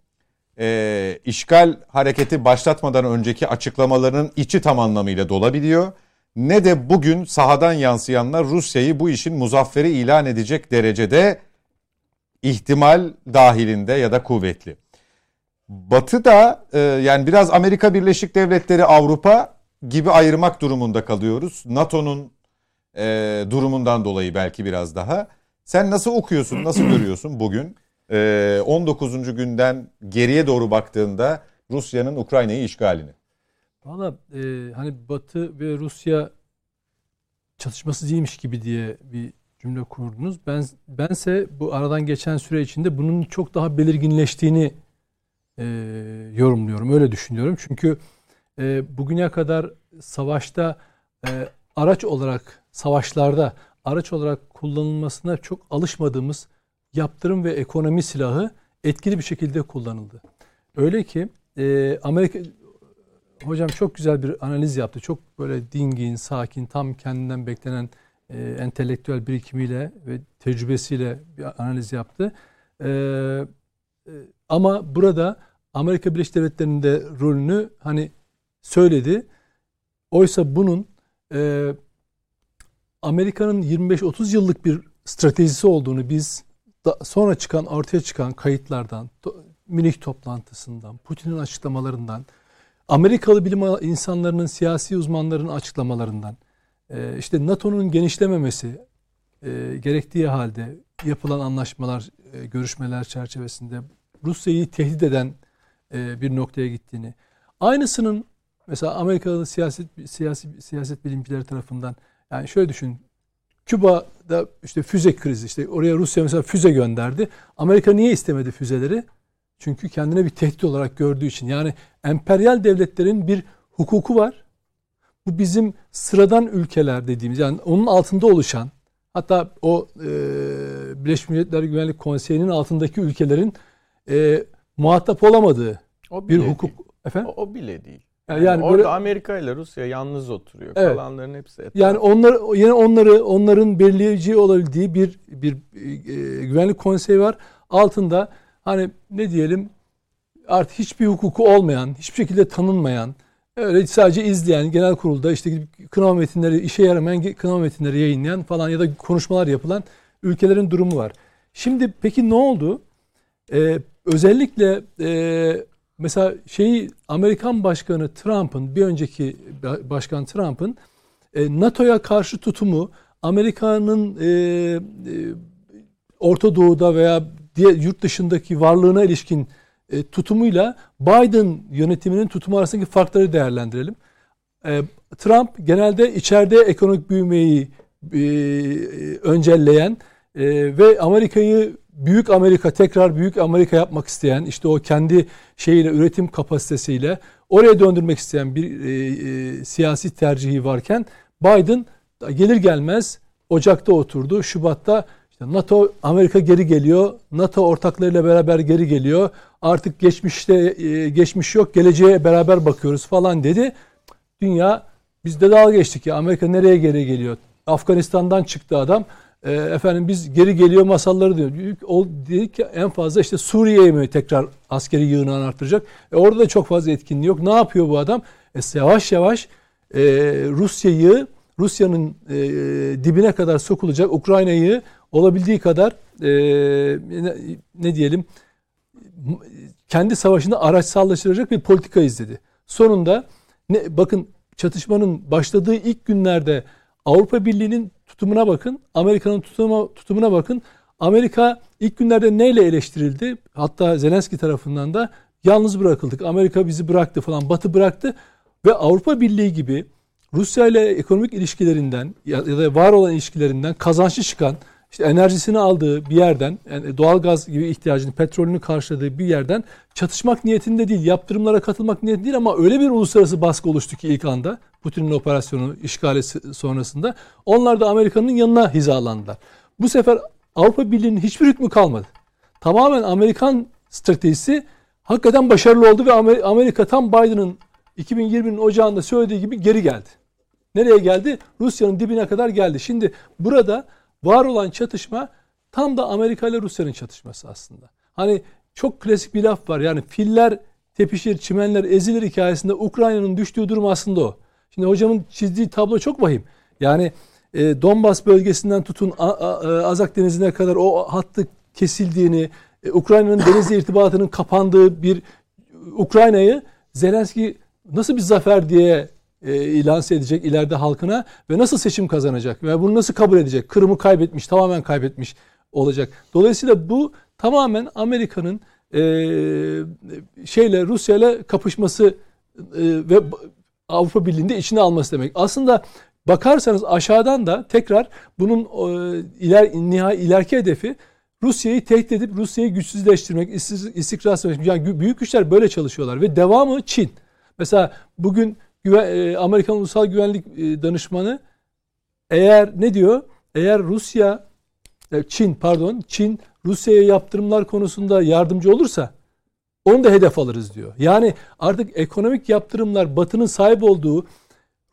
e, işgal hareketi başlatmadan önceki açıklamalarının içi tam anlamıyla dolabiliyor. Ne de bugün sahadan yansıyanlar Rusya'yı bu işin muzafferi ilan edecek derecede ihtimal dahilinde ya da kuvvetli. Batı da e, yani biraz Amerika Birleşik Devletleri Avrupa gibi ayırmak durumunda kalıyoruz. NATO'nun e, durumundan dolayı belki biraz daha. Sen nasıl okuyorsun, nasıl görüyorsun bugün? E, 19. günden geriye doğru baktığında Rusya'nın Ukrayna'yı işgalini. Valla e, hani Batı ve Rusya çatışması değilmiş gibi diye bir cümle kurdunuz. Ben bense bu aradan geçen süre içinde bunun çok daha belirginleştiğini e, yorumluyorum. Öyle düşünüyorum. Çünkü e, bugüne kadar savaşta e, araç olarak savaşlarda araç olarak kullanılmasına çok alışmadığımız yaptırım ve ekonomi silahı etkili bir şekilde kullanıldı. Öyle ki e, Amerika hocam çok güzel bir analiz yaptı. Çok böyle dingin, sakin, tam kendinden beklenen e, entelektüel birikimiyle ve tecrübesiyle bir analiz yaptı. E, e, ama burada Amerika Birleşik Devletleri'nin de rolünü hani söyledi. Oysa bunun e, Amerika'nın 25-30 yıllık bir stratejisi olduğunu biz sonra çıkan ortaya çıkan kayıtlardan, Münih toplantısından, Putin'in açıklamalarından, Amerikalı bilim insanlarının, siyasi uzmanların açıklamalarından, e, işte NATO'nun genişlememesi e, gerektiği halde yapılan anlaşmalar, e, görüşmeler çerçevesinde Rusya'yı tehdit eden bir noktaya gittiğini, aynısının mesela Amerikalı siyaset siyasi siyaset bilimcileri tarafından yani şöyle düşün. Küba'da işte füze krizi işte oraya Rusya mesela füze gönderdi. Amerika niye istemedi füzeleri? Çünkü kendine bir tehdit olarak gördüğü için. Yani emperyal devletlerin bir hukuku var. Bu bizim sıradan ülkeler dediğimiz yani onun altında oluşan hatta o e, Birleşmiş Milletler Güvenlik Konseyi'nin altındaki ülkelerin e, muhatap olamadığı O bir hukuk. değil. Efendim? O, o bile değil. Yani, Yani, böyle- orada Amerika ile Rusya yalnız oturuyor. Evet. Kalanların hepsi etrafta. Yani onlar yine onları onların belirleyici olabildiği bir bir e, güvenlik konseyi var. Altında hani ne diyelim artık hiçbir hukuku olmayan, hiçbir şekilde tanınmayan, öyle sadece izleyen genel kurulda işte kınama metinleri işe yaramayan kınama metinleri yayınlayan falan ya da konuşmalar yapılan ülkelerin durumu var. Şimdi peki ne oldu? Ee, özellikle e, mesela şeyi Amerikan Başkanı Trump'ın bir önceki Başkan Trump'ın e, NATO'ya karşı tutumu Amerika'nın e, e, Orta Doğu'da veya diğer yurt dışındaki varlığına ilişkin e, tutumuyla Biden yönetiminin tutumu arasındaki farkları değerlendirelim. E, Trump genelde içeride ekonomik büyümeyi e, öncelleyen e, ve Amerika'yı büyük Amerika tekrar büyük Amerika yapmak isteyen işte o kendi şeyiyle üretim kapasitesiyle oraya döndürmek isteyen bir e, e, siyasi tercihi varken Biden gelir gelmez Ocak'ta oturdu. Şubat'ta işte NATO Amerika geri geliyor. NATO ortaklarıyla beraber geri geliyor. Artık geçmişte e, geçmiş yok. Geleceğe beraber bakıyoruz falan dedi. Dünya biz de dalga geçtik ya Amerika nereye geri geliyor? Afganistan'dan çıktı adam. E, efendim biz geri geliyor masalları diyor. O dedik ki en fazla işte Suriye'ye mi tekrar askeri yığınağını arttıracak? E, orada da çok fazla etkinliği yok. Ne yapıyor bu adam? E, yavaş yavaş e, Rusya'yı Rusya'nın e, dibine kadar sokulacak Ukrayna'yı olabildiği kadar e, ne, ne diyelim kendi savaşını araçsallaştıracak bir politika izledi. Sonunda ne bakın çatışmanın başladığı ilk günlerde Avrupa Birliği'nin tutumuna bakın, Amerika'nın tutuma, tutumuna bakın. Amerika ilk günlerde neyle eleştirildi? Hatta Zelenski tarafından da yalnız bırakıldık. Amerika bizi bıraktı falan, Batı bıraktı ve Avrupa Birliği gibi Rusya ile ekonomik ilişkilerinden ya da var olan ilişkilerinden kazançlı çıkan işte enerjisini aldığı bir yerden, yani doğal gaz gibi ihtiyacını, petrolünü karşıladığı bir yerden çatışmak niyetinde değil, yaptırımlara katılmak niyetinde değil ama öyle bir uluslararası baskı oluştu ki ilk anda Putin'in operasyonu işgali sonrasında onlar da Amerika'nın yanına hizalandılar. Bu sefer Avrupa Birliği'nin hiçbir hükmü kalmadı. Tamamen Amerikan stratejisi hakikaten başarılı oldu ve Amerika tam Biden'ın 2020'nin ocağında söylediği gibi geri geldi. Nereye geldi? Rusya'nın dibine kadar geldi. Şimdi burada var olan çatışma tam da Amerika ile Rusya'nın çatışması aslında. Hani çok klasik bir laf var. Yani filler tepişir, çimenler ezilir hikayesinde Ukrayna'nın düştüğü durum aslında o. Şimdi hocamın çizdiği tablo çok vahim. Yani e, Donbas bölgesinden tutun A, A, e, Azak Denizi'ne kadar o hattı kesildiğini, e, Ukrayna'nın denizle irtibatının kapandığı bir Ukrayna'yı Zelenski nasıl bir zafer diye e, ilan edecek ileride halkına ve nasıl seçim kazanacak ve bunu nasıl kabul edecek? Kırım'ı kaybetmiş, tamamen kaybetmiş olacak. Dolayısıyla bu tamamen Amerika'nın e, şeyle Rusya ile kapışması e, ve Avrupa Birliği'nde içine alması demek. Aslında bakarsanız aşağıdan da tekrar bunun e, iler nihai ileriki hedefi Rusya'yı tehdit edip Rusya'yı güçsüzleştirmek, istikrarsızleştirmek. Yani büyük güçler böyle çalışıyorlar ve devamı Çin. Mesela bugün güven, e, Amerikan Ulusal Güvenlik e, Danışmanı eğer ne diyor? Eğer Rusya e, Çin pardon Çin Rusya'ya yaptırımlar konusunda yardımcı olursa onu da hedef alırız diyor. Yani artık ekonomik yaptırımlar Batı'nın sahip olduğu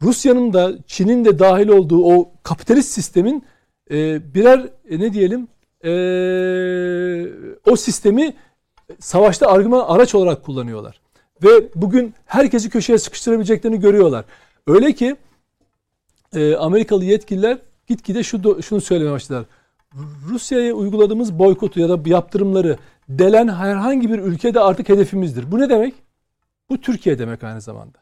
Rusya'nın da Çin'in de dahil olduğu o kapitalist sistemin e, birer e, ne diyelim e, o sistemi savaşta argüman araç olarak kullanıyorlar. Ve bugün herkesi köşeye sıkıştırabileceklerini görüyorlar. Öyle ki e, Amerikalı yetkililer gitgide şu, şunu söylemeye başladılar. Rusya'ya uyguladığımız boykotu ya da yaptırımları delen herhangi bir ülkede artık hedefimizdir. Bu ne demek? Bu Türkiye demek aynı zamanda.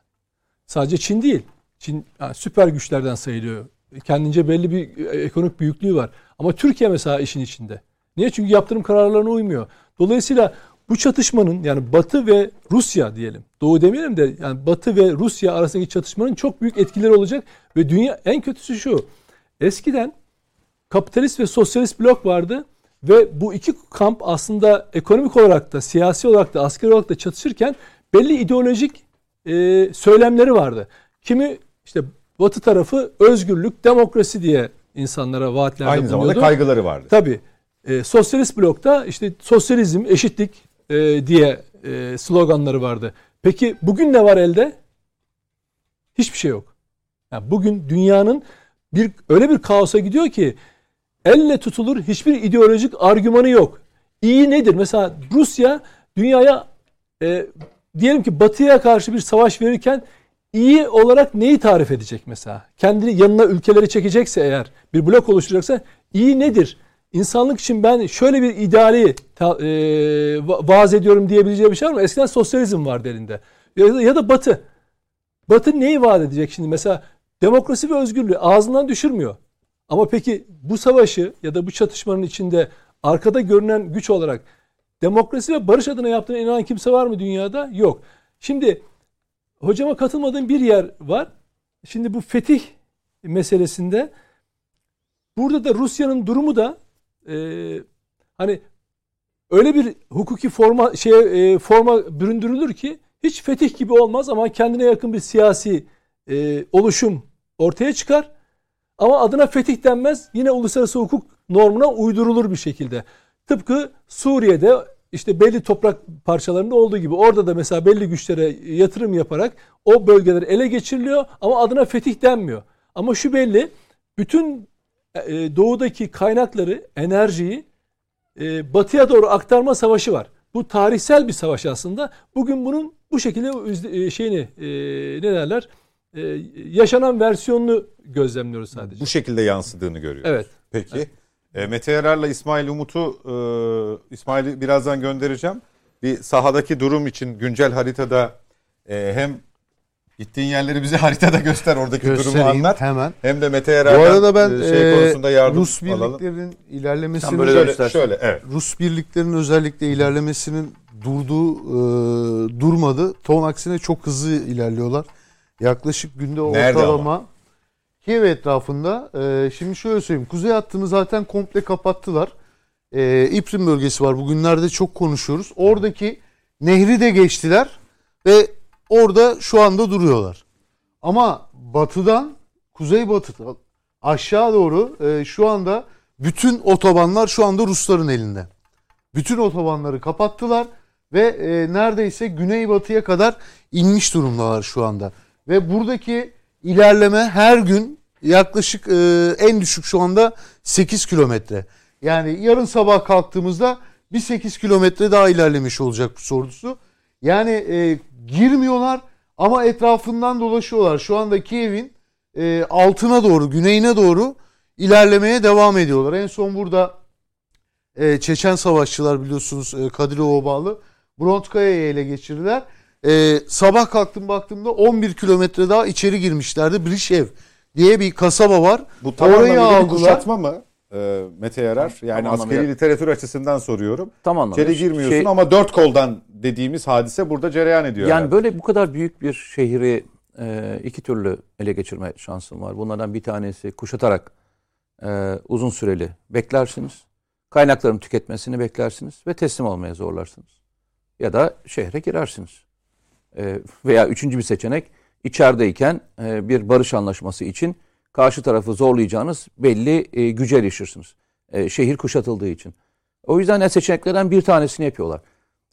Sadece Çin değil. Çin yani süper güçlerden sayılıyor. Kendince belli bir e, ekonomik büyüklüğü var. Ama Türkiye mesela işin içinde. Niye? Çünkü yaptırım kararlarına uymuyor. Dolayısıyla bu çatışmanın yani Batı ve Rusya diyelim. Doğu demeyelim de yani Batı ve Rusya arasındaki çatışmanın çok büyük etkileri olacak ve dünya en kötüsü şu. Eskiden kapitalist ve sosyalist blok vardı ve bu iki kamp aslında ekonomik olarak da siyasi olarak da askeri olarak da çatışırken belli ideolojik e, söylemleri vardı. Kimi işte Batı tarafı özgürlük, demokrasi diye insanlara vaatlerde Aynı bulunuyordu. zamanda kaygıları vardı. Tabii. E, sosyalist blokta işte sosyalizm, eşitlik e, diye e, sloganları vardı. Peki bugün ne var elde? Hiçbir şey yok. Yani bugün dünyanın bir öyle bir kaosa gidiyor ki elle tutulur hiçbir ideolojik argümanı yok. İyi nedir? Mesela Rusya dünyaya e, diyelim ki Batı'ya karşı bir savaş verirken iyi olarak neyi tarif edecek mesela? Kendini yanına ülkeleri çekecekse eğer bir blok oluşturacaksa iyi nedir? İnsanlık için ben şöyle bir ideali e, vaaz ediyorum diyebileceği bir şey var mı? Eskiden sosyalizm vardı elinde. Ya da, ya da Batı. Batı neyi vaat edecek şimdi? Mesela demokrasi ve özgürlüğü ağzından düşürmüyor. Ama peki bu savaşı ya da bu çatışmanın içinde arkada görünen güç olarak demokrasi ve barış adına yaptığına inanan kimse var mı dünyada? Yok. Şimdi hocama katılmadığım bir yer var. Şimdi bu fetih meselesinde burada da Rusya'nın durumu da e, hani öyle bir hukuki forma şey e, forma büründürülür ki hiç fetih gibi olmaz ama kendine yakın bir siyasi e, oluşum ortaya çıkar. Ama adına fetih denmez. Yine uluslararası hukuk normuna uydurulur bir şekilde. Tıpkı Suriye'de işte belli toprak parçalarında olduğu gibi orada da mesela belli güçlere yatırım yaparak o bölgeler ele geçiriliyor ama adına fetih denmiyor. Ama şu belli bütün e, doğudaki kaynakları, enerjiyi e, batıya doğru aktarma savaşı var. Bu tarihsel bir savaş aslında. Bugün bunun bu şekilde e, şeyini ne derler? yaşanan versiyonunu gözlemliyoruz sadece. Bu şekilde yansıdığını görüyoruz. Evet. Peki. Evet. E, Mete Yarar'la İsmail Umut'u e, İsmail'i birazdan göndereceğim. Bir sahadaki durum için güncel haritada e, hem gittiğin yerleri bize haritada göster oradaki durumu anlat. hemen. Hem de Mete Yarar'dan Bu arada ben şey e, konusunda yardım Rus alalım. birliklerinin ilerlemesinin böyle Şöyle, şöyle evet. Rus birliklerinin özellikle ilerlemesinin durduğu e, durmadı. Ton aksine çok hızlı ilerliyorlar. Yaklaşık günde Nerede ortalama Kiev etrafında e, şimdi şöyle söyleyeyim. Kuzey hattını zaten komple kapattılar. E, İprin bölgesi var. Bugünlerde çok konuşuyoruz. Oradaki nehri de geçtiler ve orada şu anda duruyorlar. Ama batıdan kuzey batıdan aşağı doğru e, şu anda bütün otobanlar şu anda Rusların elinde. Bütün otobanları kapattılar ve e, neredeyse güneybatıya kadar inmiş durumdalar şu anda. Ve buradaki ilerleme her gün yaklaşık e, en düşük şu anda 8 kilometre. Yani yarın sabah kalktığımızda bir 8 kilometre daha ilerlemiş olacak bu sordusu. Yani e, girmiyorlar ama etrafından dolaşıyorlar. Şu anda Kiev'in e, altına doğru, güneyine doğru ilerlemeye devam ediyorlar. En son burada e, Çeçen savaşçılar biliyorsunuz e, Kadirova bağlı Brontkaya'yı ele geçirdiler. E, sabah kalktım baktığımda 11 kilometre daha içeri girmişlerdi. Brişev diye bir kasaba var. Bu tam Orayı anlamıyla bir aldılar. kuşatma mı? Ee, Mete Yarar. Yani Tam askeri anlamıyla. literatür açısından soruyorum. Tam anlamda. İçeri girmiyorsun Şey- ama dört koldan dediğimiz hadise burada cereyan ediyor. Yani herhalde. böyle bu kadar büyük bir şehri e, iki türlü ele geçirme şansım var. Bunlardan bir tanesi kuşatarak e, uzun süreli beklersiniz. Kaynakların tüketmesini beklersiniz ve teslim olmaya zorlarsınız. Ya da şehre girersiniz. E, veya üçüncü bir seçenek içerideyken e, bir barış anlaşması için karşı tarafı zorlayacağınız belli e, güce erişirsiniz. E, şehir kuşatıldığı için. O yüzden de seçeneklerden bir tanesini yapıyorlar.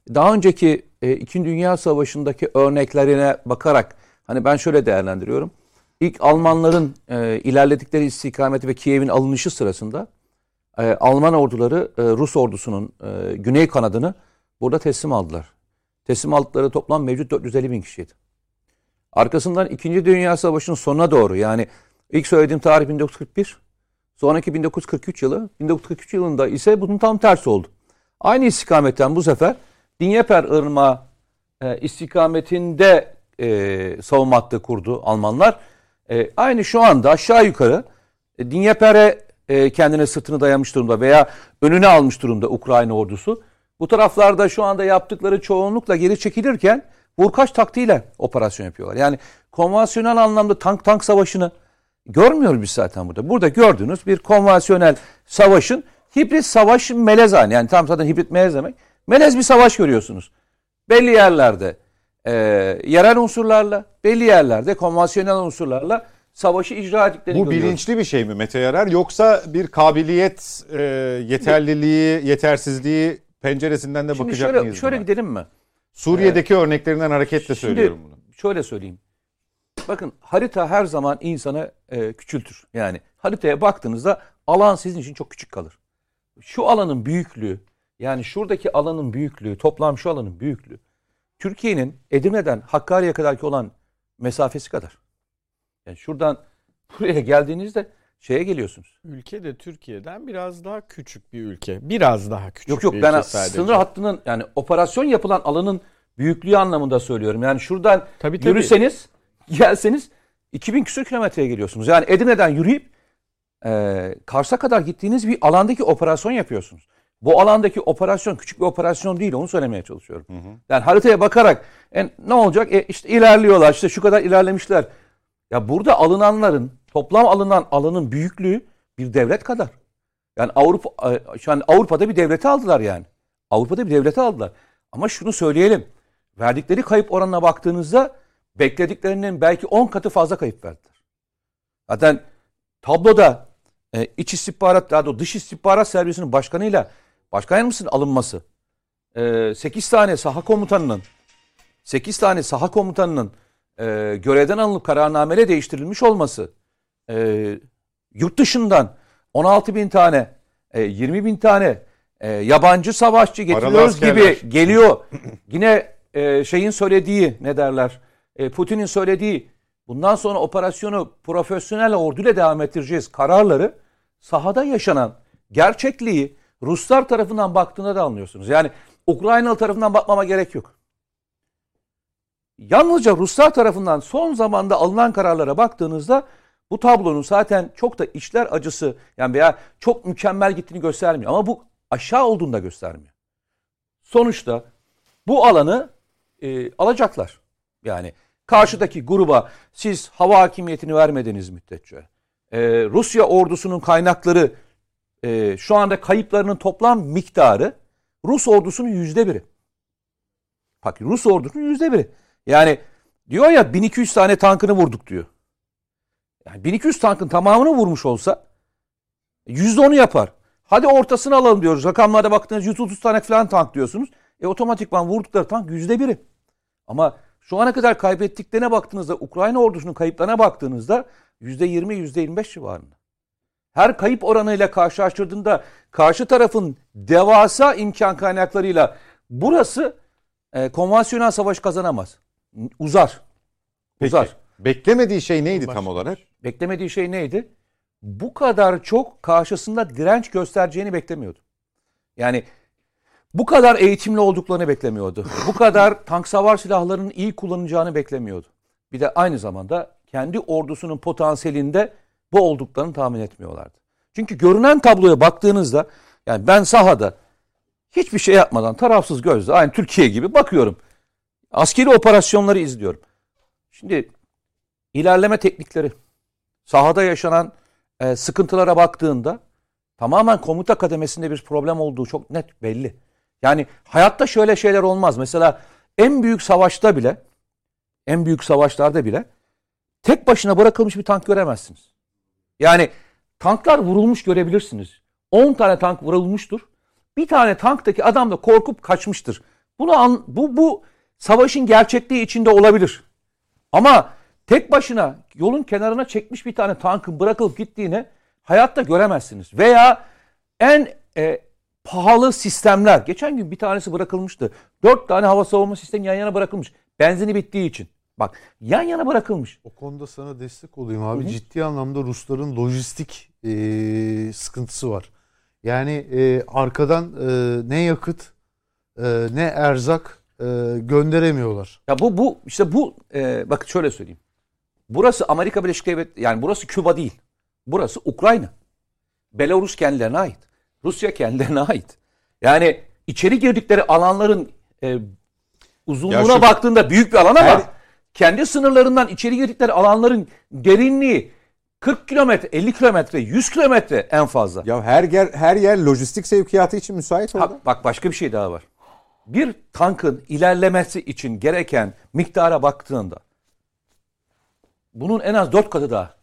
Daha önceki e, İkinci Dünya Savaşı'ndaki örneklerine bakarak hani ben şöyle değerlendiriyorum. İlk Almanların e, ilerledikleri istikameti ve Kiev'in alınışı sırasında e, Alman orduları e, Rus ordusunun e, güney kanadını burada teslim aldılar. Teslim aldıkları toplam mevcut 450 bin kişiydi. Arkasından İkinci Dünya Savaşı'nın sonuna doğru yani ilk söylediğim tarih 1941, sonraki 1943 yılı, 1943 yılında ise bunun tam tersi oldu. Aynı istikametten bu sefer Dinyeper Irmağı e, istikametinde e, savunma hattı kurdu Almanlar. E, aynı şu anda aşağı yukarı e, Dinyeper'e e, kendine sırtını dayamış durumda veya önüne almış durumda Ukrayna ordusu. Bu taraflarda şu anda yaptıkları çoğunlukla geri çekilirken vurkaç taktiğiyle operasyon yapıyorlar. Yani konvansiyonel anlamda tank tank savaşını görmüyoruz biz zaten burada. Burada gördüğünüz bir konvansiyonel savaşın hibrit savaş melez hali. Yani tam zaten hibrit melez demek. Melez bir savaş görüyorsunuz. Belli yerlerde e, yerel unsurlarla, belli yerlerde konvansiyonel unsurlarla savaşı icra ettiklerini Bu görüyoruz. bilinçli bir şey mi Mete Yarar yoksa bir kabiliyet, e, yeterliliği, yetersizliği penceresinden de Şimdi bakacak şöyle, mıyız şöyle buna? gidelim mi? Suriye'deki örneklerinden hareketle Şimdi söylüyorum bunu. şöyle söyleyeyim. Bakın harita her zaman insanı e, küçültür. Yani haritaya baktığınızda alan sizin için çok küçük kalır. Şu alanın büyüklüğü yani şuradaki alanın büyüklüğü toplam şu alanın büyüklüğü Türkiye'nin Edirne'den Hakkari'ye kadarki olan mesafesi kadar. Yani şuradan buraya geldiğinizde şeye geliyorsunuz. Ülke de Türkiye'den biraz daha küçük bir ülke. Biraz daha küçük Yok yok bir ben ülke sadece. sınır hattının yani operasyon yapılan alanın büyüklüğü anlamında söylüyorum. Yani şuradan Tabii, tabii. yürüseniz gelseniz 2000 küsur kilometreye geliyorsunuz. Yani Edirne'den yürüyüp e, Kars'a kadar gittiğiniz bir alandaki operasyon yapıyorsunuz. Bu alandaki operasyon küçük bir operasyon değil onu söylemeye çalışıyorum. Yani haritaya bakarak en, ne olacak? E, işte ilerliyorlar işte şu kadar ilerlemişler. Ya burada alınanların toplam alınan alanın büyüklüğü bir devlet kadar. Yani Avrupa e, şu an Avrupa'da bir devleti aldılar yani. Avrupa'da bir devleti aldılar. Ama şunu söyleyelim. Verdikleri kayıp oranına baktığınızda beklediklerinin belki 10 katı fazla kayıp verdiler. Zaten tabloda e, iç istihbarat daha doğrusu dış istihbarat servisinin başkanıyla başkan yardımcısının alınması, e, 8 tane saha komutanının 8 tane saha komutanının e, görevden alınıp kararnameyle değiştirilmiş olması, e, yurt dışından 16 bin tane, e, 20 bin tane e, yabancı savaşçı getiriyoruz gibi geliyor. Yine e, şeyin söylediği ne derler? E, Putin'in söylediği bundan sonra operasyonu profesyonel orduyla devam ettireceğiz kararları sahada yaşanan gerçekliği Ruslar tarafından baktığında da anlıyorsunuz. Yani Ukraynalı tarafından bakmama gerek yok. Yalnızca Ruslar tarafından son zamanda alınan kararlara baktığınızda bu tablonun zaten çok da işler acısı yani veya çok mükemmel gittiğini göstermiyor. Ama bu aşağı olduğunu da göstermiyor. Sonuçta bu alanı e, alacaklar. Yani karşıdaki gruba siz hava hakimiyetini vermediğiniz müddetçe e, Rusya ordusunun kaynakları e, şu anda kayıplarının toplam miktarı Rus ordusunun yüzde biri. Bak Rus ordusunun yüzde biri. Yani diyor ya 1200 tane tankını vurduk diyor. Yani 1200 tankın tamamını vurmuş olsa yüzde onu yapar. Hadi ortasını alalım diyoruz. Rakamlara baktığınız 130 tane falan tank diyorsunuz. E otomatikman vurdukları tank yüzde biri. Ama şu ana kadar kaybettiklerine baktığınızda Ukrayna ordusunun kayıplarına baktığınızda yüzde 20 yüzde 25 civarında. Her kayıp oranıyla karşılaştırdığında karşı tarafın devasa imkan kaynaklarıyla burası e, konvansiyonel savaş kazanamaz. Uzar. Peki. Uzar. Beklemediği şey neydi tam olarak? Beklemediği şey neydi? Bu kadar çok karşısında direnç göstereceğini beklemiyordu. Yani bu kadar eğitimli olduklarını beklemiyordu. Bu kadar tank savar silahlarının iyi kullanacağını beklemiyordu. Bir de aynı zamanda kendi ordusunun potansiyelinde bu olduklarını tahmin etmiyorlardı. Çünkü görünen tabloya baktığınızda yani ben sahada hiçbir şey yapmadan tarafsız gözle aynı Türkiye gibi bakıyorum. Askeri operasyonları izliyorum. Şimdi ilerleme teknikleri, sahada yaşanan e, sıkıntılara baktığında tamamen komuta kademesinde bir problem olduğu çok net belli. Yani hayatta şöyle şeyler olmaz. Mesela en büyük savaşta bile, en büyük savaşlarda bile tek başına bırakılmış bir tank göremezsiniz. Yani tanklar vurulmuş görebilirsiniz. 10 tane tank vurulmuştur. Bir tane tanktaki adam da korkup kaçmıştır. Bunu an, bu bu savaşın gerçekliği içinde olabilir. Ama tek başına yolun kenarına çekmiş bir tane tankın bırakılıp gittiğini hayatta göremezsiniz. Veya en e, pahalı sistemler. Geçen gün bir tanesi bırakılmıştı. Dört tane hava savunma sistemi yan yana bırakılmış. Benzini bittiği için. Bak yan yana bırakılmış. O konuda sana destek olayım abi. Ciddi anlamda Rusların lojistik e, sıkıntısı var. Yani e, arkadan e, ne yakıt e, ne erzak e, gönderemiyorlar. Ya bu bu işte bu e, bak şöyle söyleyeyim. Burası Amerika Birleşik Devletleri yani burası Küba değil. Burası Ukrayna. Belarus kendilerine ait. Rusya kendilerine ait. Yani içeri girdikleri alanların e, uzunluğuna Ya şu- baktığında büyük bir alan ama Her- kendi sınırlarından içeri girdikleri alanların derinliği 40 kilometre, 50 kilometre, 100 kilometre en fazla. Ya her yer her yer lojistik sevkiyatı için müsait orada. Ha, bak başka bir şey daha var. Bir tankın ilerlemesi için gereken miktara baktığında bunun en az dört katı daha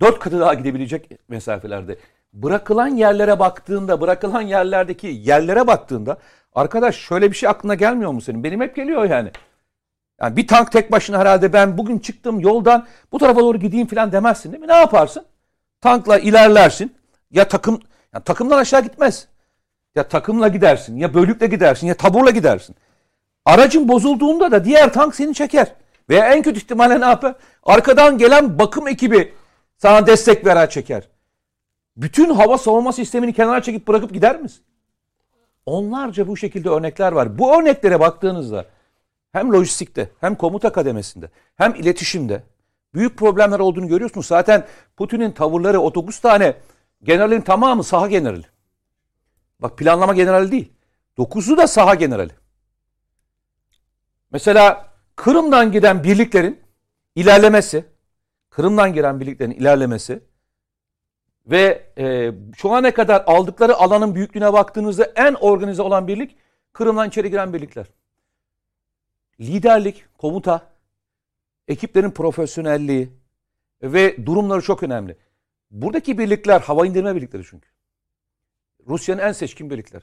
dört katı daha gidebilecek mesafelerde. Bırakılan yerlere baktığında, bırakılan yerlerdeki yerlere baktığında arkadaş şöyle bir şey aklına gelmiyor mu senin? Benim hep geliyor yani. Yani bir tank tek başına herhalde ben bugün çıktım yoldan bu tarafa doğru gideyim falan demezsin değil mi? Ne yaparsın? Tankla ilerlersin. Ya takım ya takımdan aşağı gitmez. Ya takımla gidersin, ya bölükle gidersin, ya taburla gidersin. Aracın bozulduğunda da diğer tank seni çeker. Veya en kötü ihtimalle ne yapar? Arkadan gelen bakım ekibi sana destek verer çeker. Bütün hava savunma sistemini kenara çekip bırakıp gider misin? Onlarca bu şekilde örnekler var. Bu örneklere baktığınızda hem lojistikte hem komuta kademesinde hem iletişimde büyük problemler olduğunu görüyorsunuz. Zaten Putin'in tavırları 39 tane generalin tamamı saha generali. Bak planlama generali değil. 9'u da saha generali. Mesela Kırım'dan giden birliklerin ilerlemesi, Kırım'dan giren birliklerin ilerlemesi ve e, şu ana kadar aldıkları alanın büyüklüğüne baktığınızda en organize olan birlik Kırım'dan içeri giren birlikler. Liderlik, komuta, ekiplerin profesyonelliği ve durumları çok önemli. Buradaki birlikler hava indirme birlikleri çünkü. Rusya'nın en seçkin birlikleri.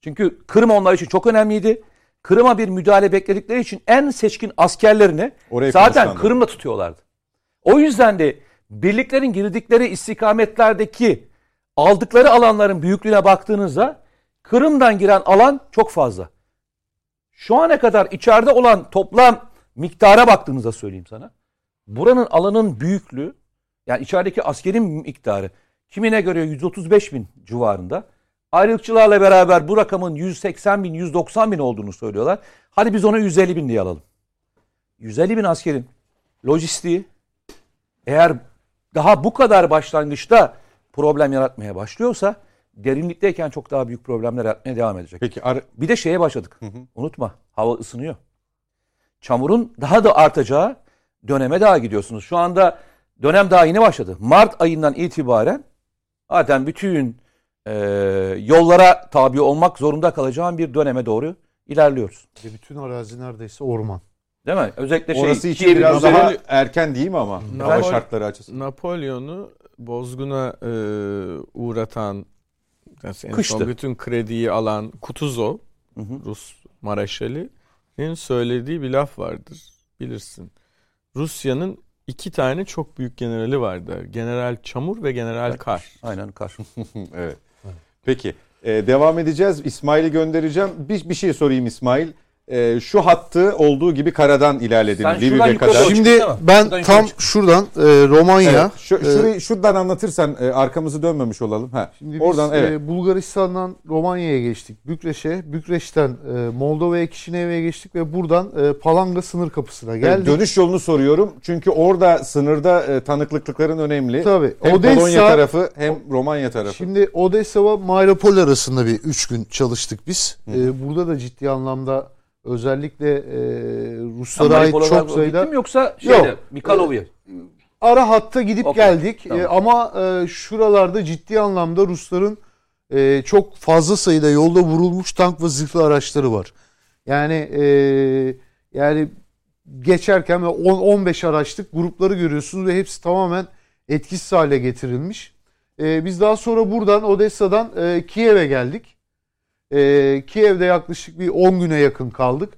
Çünkü Kırım onlar için çok önemliydi. Kırım'a bir müdahale bekledikleri için en seçkin askerlerini Orayı zaten. Kırım'da tutuyorlardı. O yüzden de birliklerin girdikleri istikametlerdeki aldıkları alanların büyüklüğüne baktığınızda Kırım'dan giren alan çok fazla. Şu ana kadar içeride olan toplam miktara baktığınızda söyleyeyim sana. Buranın alanın büyüklüğü yani içerideki askerin miktarı kimine göre 135 bin civarında. Ayrılıkçılarla beraber bu rakamın 180 bin, 190 bin olduğunu söylüyorlar. Hadi biz ona 150 bin diye alalım. 150 bin askerin lojistiği eğer daha bu kadar başlangıçta problem yaratmaya başlıyorsa derinlikteyken çok daha büyük problemler yaratmaya devam edecek. Peki ar- Bir de şeye başladık. Unutma hava ısınıyor. Çamurun daha da artacağı döneme daha gidiyorsunuz. Şu anda dönem daha yeni başladı. Mart ayından itibaren zaten bütün e, yollara tabi olmak zorunda kalacağın bir döneme doğru ilerliyoruz. Ve bütün arazi neredeyse orman. Değil mi? Özellikle şey, orası için biraz üzeri- daha erken değil mi ama? Hava Napol- şartları açısından. Napolyon'u bozguna e, uğratan yani en Kıştı. son bütün krediyi alan Kutuzov Hı hı. Rus Maraşali'nin söylediği bir laf vardır bilirsin. Rusya'nın iki tane çok büyük generali vardı. General Çamur ve General Kar. Aynen kar. evet. Peki. Ee, devam edeceğiz. İsmail'i göndereceğim. Bir, bir şey sorayım İsmail. Ee, şu hattı olduğu gibi karadan ilerledin. Sen kadar. Şimdi çıktı ben Şuradan tam çıktı. şuradan e, Romanya Evet, şu, e, şurayı şuradan anlatırsan e, arkamızı dönmemiş olalım. Ha. Şimdi biz Oradan evet. e, Bulgaristan'dan Romanya'ya geçtik. Bükreş'e, Bükreş'ten e, Moldova'ya, Kişinev'e geçtik ve buradan e, Palanga sınır kapısına Evet, geldik. dönüş yolunu soruyorum. Çünkü orada sınırda e, tanıklıkların önemli. Tabii. Hem Odessa- Polonya tarafı hem Romanya tarafı. Şimdi Odessa ve Mariupol arasında bir 3 gün çalıştık biz. E, burada da ciddi anlamda özellikle e, Ruslara ait çok sayıda mi yoksa şeyde Yok. Mikalova'ya. ara hatta gidip Okey, geldik. tamam. E, ama e, şuralarda ciddi anlamda Rusların e, çok fazla sayıda yolda vurulmuş tank ve zırhlı araçları var. Yani e, yani geçerken ve 10-15 araçlık grupları görüyorsunuz ve hepsi tamamen etkisiz hale getirilmiş. E, biz daha sonra buradan Odessa'dan e, Kiev'e geldik. E, Kiev'de yaklaşık bir 10 güne yakın kaldık.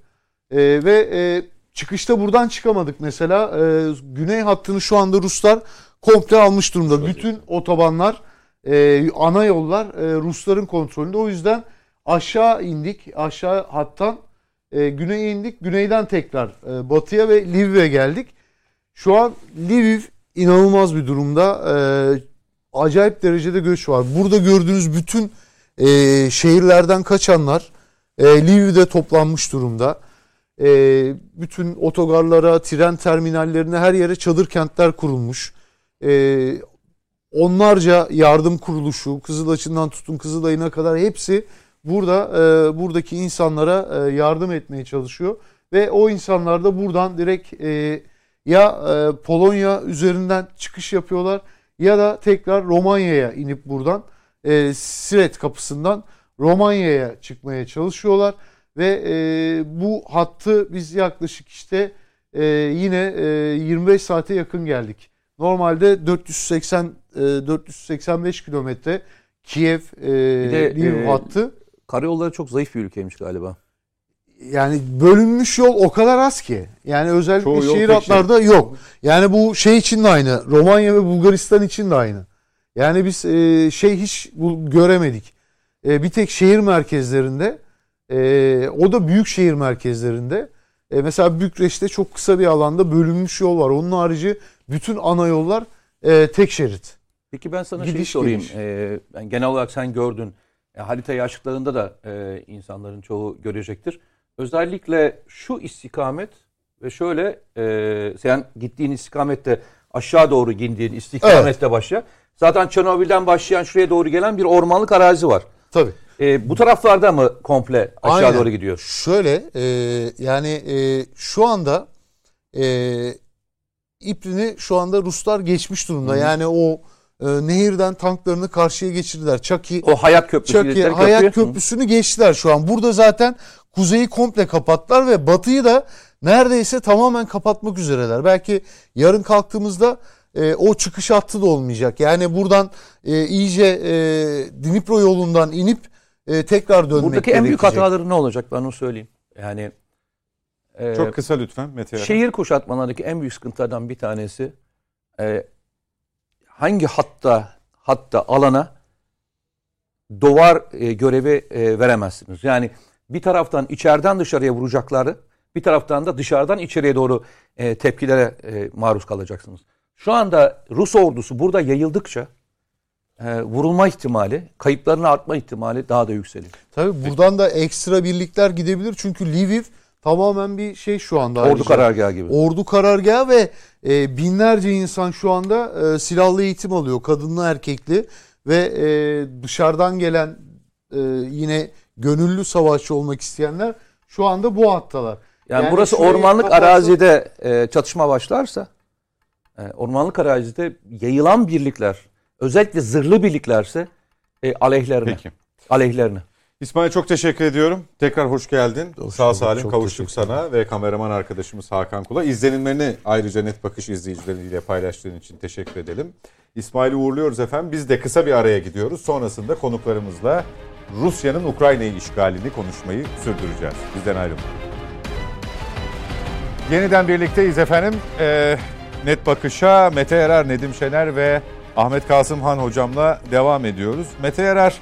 E, ve e, çıkışta buradan çıkamadık mesela. E, güney hattını şu anda Ruslar komple almış durumda. Bütün otobanlar, e, ana yollar e, Rusların kontrolünde. O yüzden aşağı indik. Aşağı hattan e, güneye indik. Güneyden tekrar e, batıya ve Lviv'e geldik. Şu an Lviv inanılmaz bir durumda. E, acayip derecede göç var. Burada gördüğünüz bütün e, şehirlerden kaçanlar e, Lviv'de toplanmış durumda. E, bütün otogarlara, tren terminallerine her yere çadır kentler kurulmuş. E, onlarca yardım kuruluşu, Kızılaç'ından tutun Kızılay'ına kadar hepsi burada e, buradaki insanlara e, yardım etmeye çalışıyor. Ve o insanlar da buradan direkt e, ya e, Polonya üzerinden çıkış yapıyorlar ya da tekrar Romanya'ya inip buradan e, Siret kapısından Romanya'ya çıkmaya çalışıyorlar. Ve e, bu hattı biz yaklaşık işte e, yine e, 25 saate yakın geldik. Normalde 480 e, 485 kilometre Kiev e, de, Lviv e, hattı. Karayolları çok zayıf bir ülkeymiş galiba. Yani bölünmüş yol o kadar az ki. Yani özellikle Çoğu şehir tek hatlarda yok. Yani bu şey için de aynı. Romanya ve Bulgaristan için de aynı. Yani biz e, şey hiç bu, göremedik. E, bir tek şehir merkezlerinde e, o da büyük şehir merkezlerinde. E, mesela Bükreş'te çok kısa bir alanda bölünmüş yol var. Onun harici bütün ana yollar e, tek şerit. Peki ben sana şey Gidiş sorayım. geliş. Ee, yani genel olarak sen gördün. E, haritayı açtıklarında da e, insanların çoğu görecektir. Özellikle şu istikamet ve şöyle e, sen gittiğin istikamette aşağı doğru indiğin istikamette başla. Zaten Çernobil'den başlayan şuraya doğru gelen bir ormanlık arazi var. Tabii. E, bu taraflarda mı komple aşağı Aynen. doğru gidiyor? Şöyle e, yani e, şu anda e, İprin'i şu anda Ruslar geçmiş durumda. Yani o e, nehirden tanklarını karşıya geçirdiler. Çaki, O Hayat Köprüsü. Çaki Hayat köprü. Köprüsü'nü geçtiler şu an. Burada zaten kuzeyi komple kapattılar ve batıyı da neredeyse tamamen kapatmak üzereler. Belki yarın kalktığımızda e, o çıkış hattı da olmayacak. Yani buradan e, iyice e, Dnipro yolundan inip e, tekrar dönmek Buradaki en büyük gerekecek. hataları ne olacak ben onu söyleyeyim. Yani e, Çok kısa lütfen Mete. Şehir kuşatmalarındaki en büyük sıkıntılardan bir tanesi e, hangi hatta hatta alana duvar e, görevi e, veremezsiniz. Yani bir taraftan içeriden dışarıya vuracakları, bir taraftan da dışarıdan içeriye doğru e, tepkilere e, maruz kalacaksınız. Şu anda Rus ordusu burada yayıldıkça e, vurulma ihtimali, kayıpların artma ihtimali daha da yükseliyor. Tabii buradan da ekstra birlikler gidebilir. Çünkü Lviv tamamen bir şey şu anda. Ordu ayrıca. karargahı gibi. Ordu karargahı ve e, binlerce insan şu anda e, silahlı eğitim alıyor. Kadınlı erkekli ve e, dışarıdan gelen e, yine gönüllü savaşçı olmak isteyenler şu anda bu hattalar. Yani, Yani burası ormanlık kaparsa- arazide e, çatışma başlarsa e, ormanlık arazide yayılan birlikler özellikle zırhlı birliklerse e, aleyhlerine. Peki. Aleyhlerine. İsmail çok teşekkür ediyorum. Tekrar hoş geldin. Hoş Sağ salim çok kavuştuk sana ve kameraman arkadaşımız Hakan Kula. İzlenimlerini ayrıca Net Bakış izleyicileriyle paylaştığın için teşekkür edelim. İsmail'i uğurluyoruz efendim. Biz de kısa bir araya gidiyoruz. Sonrasında konuklarımızla Rusya'nın Ukrayna'yı işgalini konuşmayı sürdüreceğiz. Bizden ayrılmayın. Yeniden birlikteyiz efendim. Ee, Net Bakış'a Mete Erer, Nedim Şener ve Ahmet Kasım Han hocamla devam ediyoruz. Mete Erer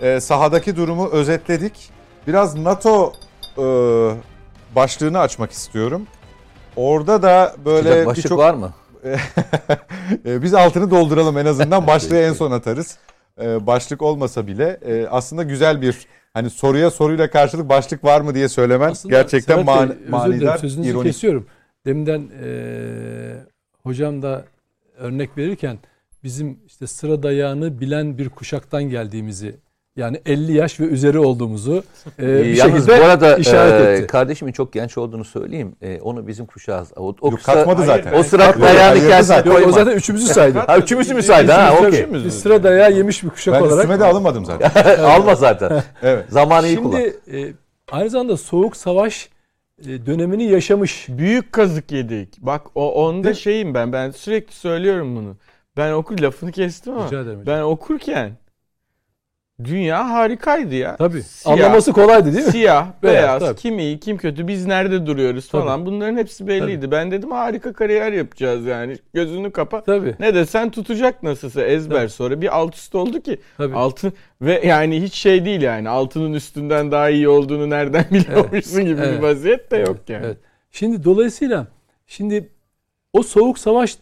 e, sahadaki durumu özetledik. Biraz NATO e, başlığını açmak istiyorum. Orada da böyle başlık birçok var mı? E, biz altını dolduralım en azından başlığı en son atarız. E, başlık olmasa bile e, aslında güzel bir hani soruya soruyla karşılık başlık var mı diye söylemen Aslında gerçekten man- dilerim, manidar, ironik. kesiyorum. Deminden eee, hocam da örnek verirken bizim işte sıra dayağını bilen bir kuşaktan geldiğimizi yani 50 yaş ve üzeri olduğumuzu eee, bir Yalnız bu şekilde arada işaret e, etti. kardeşimin çok genç olduğunu söyleyeyim. E, onu bizim kuşağız. O, o Yok, katmadı zaten. O sıra dayağını kendisi zaten. Yok, o zaten üçümüzü saydı. Ha, üçümüzü müsaade ha Üçümüz okey. Biz sıra dayağı yemiş bir kuşak Ben olarak. üstüme de alınmadım zaten. Alma zaten. Evet. Zamanı iyi kullan. Şimdi e, aynı zamanda soğuk savaş e, dönemini yaşamış. Büyük kazık yedik. Bak o onda mi? şeyim ben. Ben sürekli söylüyorum bunu. Ben okur lafını kestim ama Rica ederim hocam. ben okurken dünya harikaydı ya. Tabii. Siyah, Anlaması kolaydı değil mi? Siyah, Beyaz, beyaz, tabii. kim iyi, kim kötü, biz nerede duruyoruz Tabii. falan. Bunların hepsi belliydi. Ben dedim harika kariyer yapacağız yani. Gözünü kapa. Tabii. Ne desen tutacak nasılsa ezber Tabii. sonra bir alt üst oldu ki Tabii. altın ve yani hiç şey değil yani altının üstünden daha iyi olduğunu nereden biliyormuşsun gibi Evet. bir vaziyet de yok yani. Evet. Şimdi dolayısıyla şimdi o soğuk savaş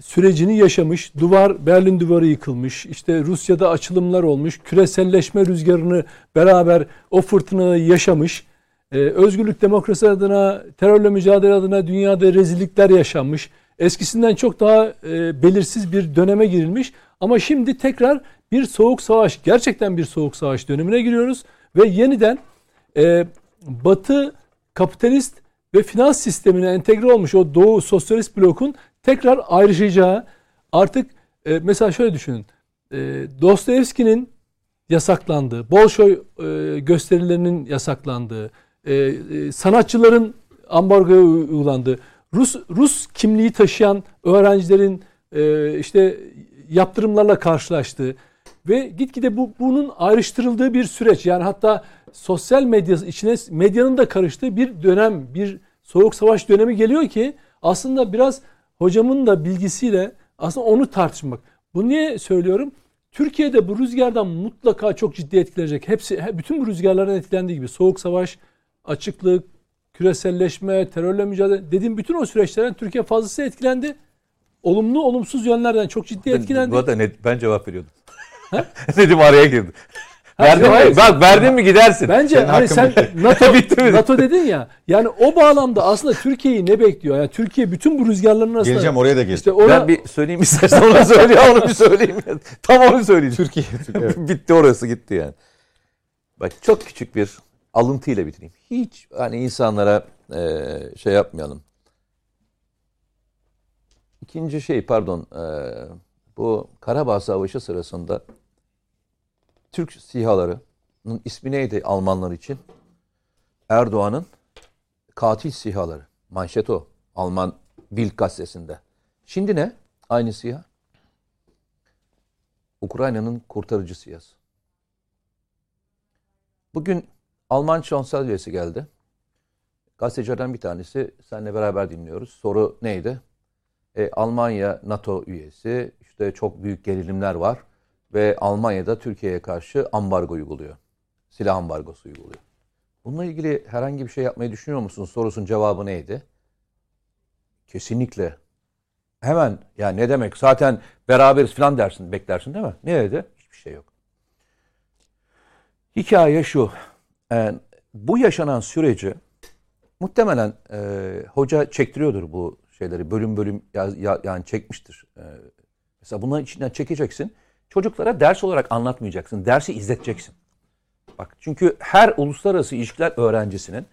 sürecini yaşamış, duvar Berlin duvarı yıkılmış, işte Rusya'da açılımlar olmuş, küreselleşme rüzgarını beraber o fırtınayı yaşamış. Ee, özgürlük demokrasi adına, terörle mücadele adına dünyada rezillikler yaşanmış. Eskisinden çok daha e, belirsiz bir döneme girilmiş. Ama şimdi tekrar bir soğuk savaş, gerçekten bir soğuk savaş dönemine giriyoruz. Ve yeniden e, Batı kapitalist ve finans sistemine entegre olmuş o Doğu sosyalist blokun tekrar ayrışacağı artık e, mesela şöyle düşünün. E, Dostoyevski'nin yasaklandığı, Bolşoy e, gösterilerinin yasaklandığı, e, e, sanatçıların ambargoya uygulandığı, Rus Rus kimliği taşıyan öğrencilerin e, işte yaptırımlarla karşılaştığı ve gitgide bu bunun ayrıştırıldığı bir süreç. Yani hatta sosyal medya içine medyanın da karıştığı bir dönem, bir soğuk savaş dönemi geliyor ki aslında biraz hocamın da bilgisiyle aslında onu tartışmak. Bu niye söylüyorum? Türkiye'de bu rüzgardan mutlaka çok ciddi etkilenecek. Hepsi he- bütün bu rüzgarların etkilendiği gibi soğuk savaş, açıklık, küreselleşme, terörle mücadele dediğim bütün o süreçlerden Türkiye fazlası etkilendi. Olumlu, olumsuz yönlerden çok ciddi etkilendi. Bu arada net, ben cevap veriyordum. Nedim araya girdi. Verdin hayır. mi? Bak verdin mi gidersin. Bence Senin hani sen NATO, Bitti mi? NATO dedin ya. Yani o bağlamda aslında Türkiye'yi ne bekliyor? Yani Türkiye bütün bu rüzgarların arasında. Geleceğim oraya da geleceğim. İşte ona, Ben bir söyleyeyim istersen onu söyle onu bir söyleyeyim. Tam onu söyleyeceğim. Türkiye. evet. bitti orası gitti yani. Bak çok küçük bir alıntıyla bitireyim. Hiç hani insanlara eee, şey yapmayalım. İkinci şey pardon eee, bu Karabağ Savaşı sırasında Türk sihalarının ismi neydi Almanlar için? Erdoğan'ın katil sihaları. Manşet o. Alman Bild gazetesinde. Şimdi ne? Aynı siha. Ukrayna'nın kurtarıcı siyası. Bugün Alman şansölyesi geldi. Gazetecilerden bir tanesi, seninle beraber dinliyoruz. Soru neydi? E, Almanya NATO üyesi, işte çok büyük gerilimler var ve Almanya'da Türkiye'ye karşı ambargo uyguluyor. Silah ambargosu uyguluyor. Bununla ilgili herhangi bir şey yapmayı düşünüyor musun? Sorusun cevabı neydi? Kesinlikle. Hemen ya ne demek zaten beraberiz falan dersin beklersin değil mi? Ne dedi? Hiçbir şey yok. Hikaye şu. e, bu yaşanan süreci muhtemelen e, hoca çektiriyordur bu şeyleri. Bölüm bölüm ya- ya- yani çekmiştir. E, mesela bunların içinden çekeceksin. Çocuklara ders olarak anlatmayacaksın. Dersi izleteceksin. Bak çünkü her uluslararası ilişkiler öğrencisinin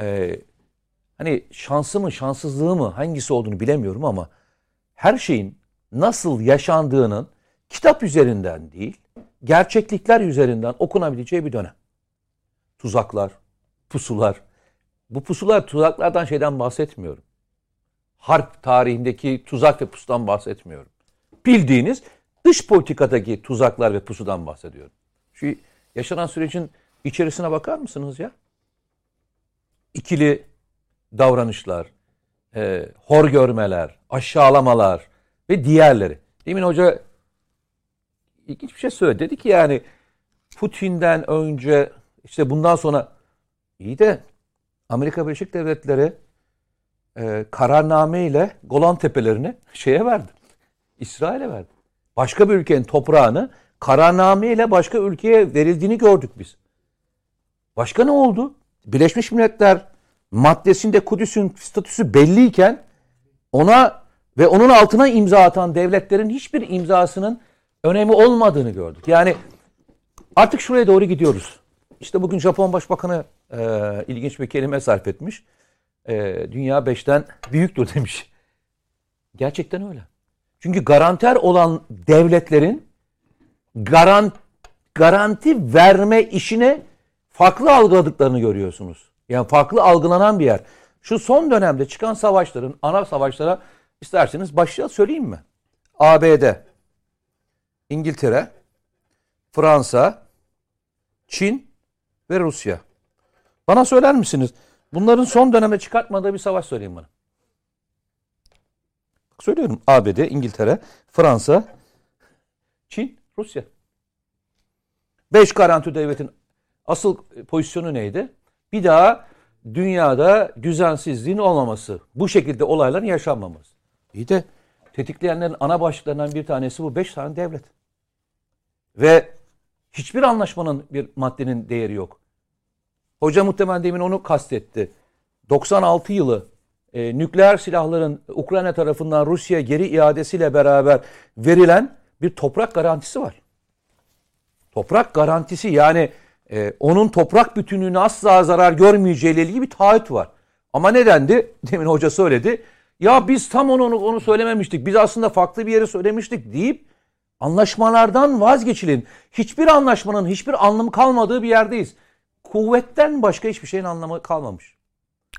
e, hani şansı mı şanssızlığı mı hangisi olduğunu bilemiyorum ama her şeyin nasıl yaşandığının kitap üzerinden değil, gerçeklikler üzerinden okunabileceği bir dönem. Tuzaklar, pusular. Bu pusular, tuzaklardan şeyden bahsetmiyorum. Harp tarihindeki tuzak ve pusudan bahsetmiyorum. Bildiğiniz dış politikadaki tuzaklar ve pusudan bahsediyorum. Şu yaşanan sürecin içerisine bakar mısınız ya? İkili davranışlar, e, hor görmeler, aşağılamalar ve diğerleri. Demin hoca ilginç bir şey söyledi. Dedi ki yani Putin'den önce işte bundan sonra iyi de Amerika Birleşik Devletleri e, kararname ile Golan Tepelerini şeye verdi. İsrail'e verdi. Başka bir ülkenin toprağını kararname ile başka ülkeye verildiğini gördük biz. Başka ne oldu? Birleşmiş Milletler maddesinde Kudüs'ün statüsü belliyken ona ve onun altına imza atan devletlerin hiçbir imzasının önemi olmadığını gördük. Yani artık şuraya doğru gidiyoruz. İşte bugün Japon Başbakanı e, ilginç bir kelime sarf etmiş. E, dünya beşten büyüktür demiş. Gerçekten öyle. Çünkü garanter olan devletlerin garan, garanti verme işine farklı algıladıklarını görüyorsunuz. Yani farklı algılanan bir yer. Şu son dönemde çıkan savaşların, ana savaşlara isterseniz başlayalım söyleyeyim mi? ABD, İngiltere, Fransa, Çin ve Rusya. Bana söyler misiniz? Bunların son dönemde çıkartmadığı bir savaş söyleyin bana. Söylüyorum ABD, İngiltere, Fransa, Çin, Rusya. Beş garanti devletin asıl pozisyonu neydi? Bir daha dünyada düzensizliğin olmaması. Bu şekilde olayların yaşanmaması. İyi de tetikleyenlerin ana başlıklarından bir tanesi bu beş tane devlet. Ve hiçbir anlaşmanın bir maddenin değeri yok. Hoca muhtemelen demin onu kastetti. 96 yılı e, nükleer silahların Ukrayna tarafından Rusya geri iadesiyle beraber verilen bir toprak garantisi var. Toprak garantisi yani e, onun toprak bütünlüğüne asla zarar görmeyeceğiyle ilgili bir taahhüt var. Ama nedendi? Demin hoca söyledi. Ya biz tam onu, onu söylememiştik. Biz aslında farklı bir yere söylemiştik deyip anlaşmalardan vazgeçilin. Hiçbir anlaşmanın hiçbir anlamı kalmadığı bir yerdeyiz. Kuvvetten başka hiçbir şeyin anlamı kalmamış.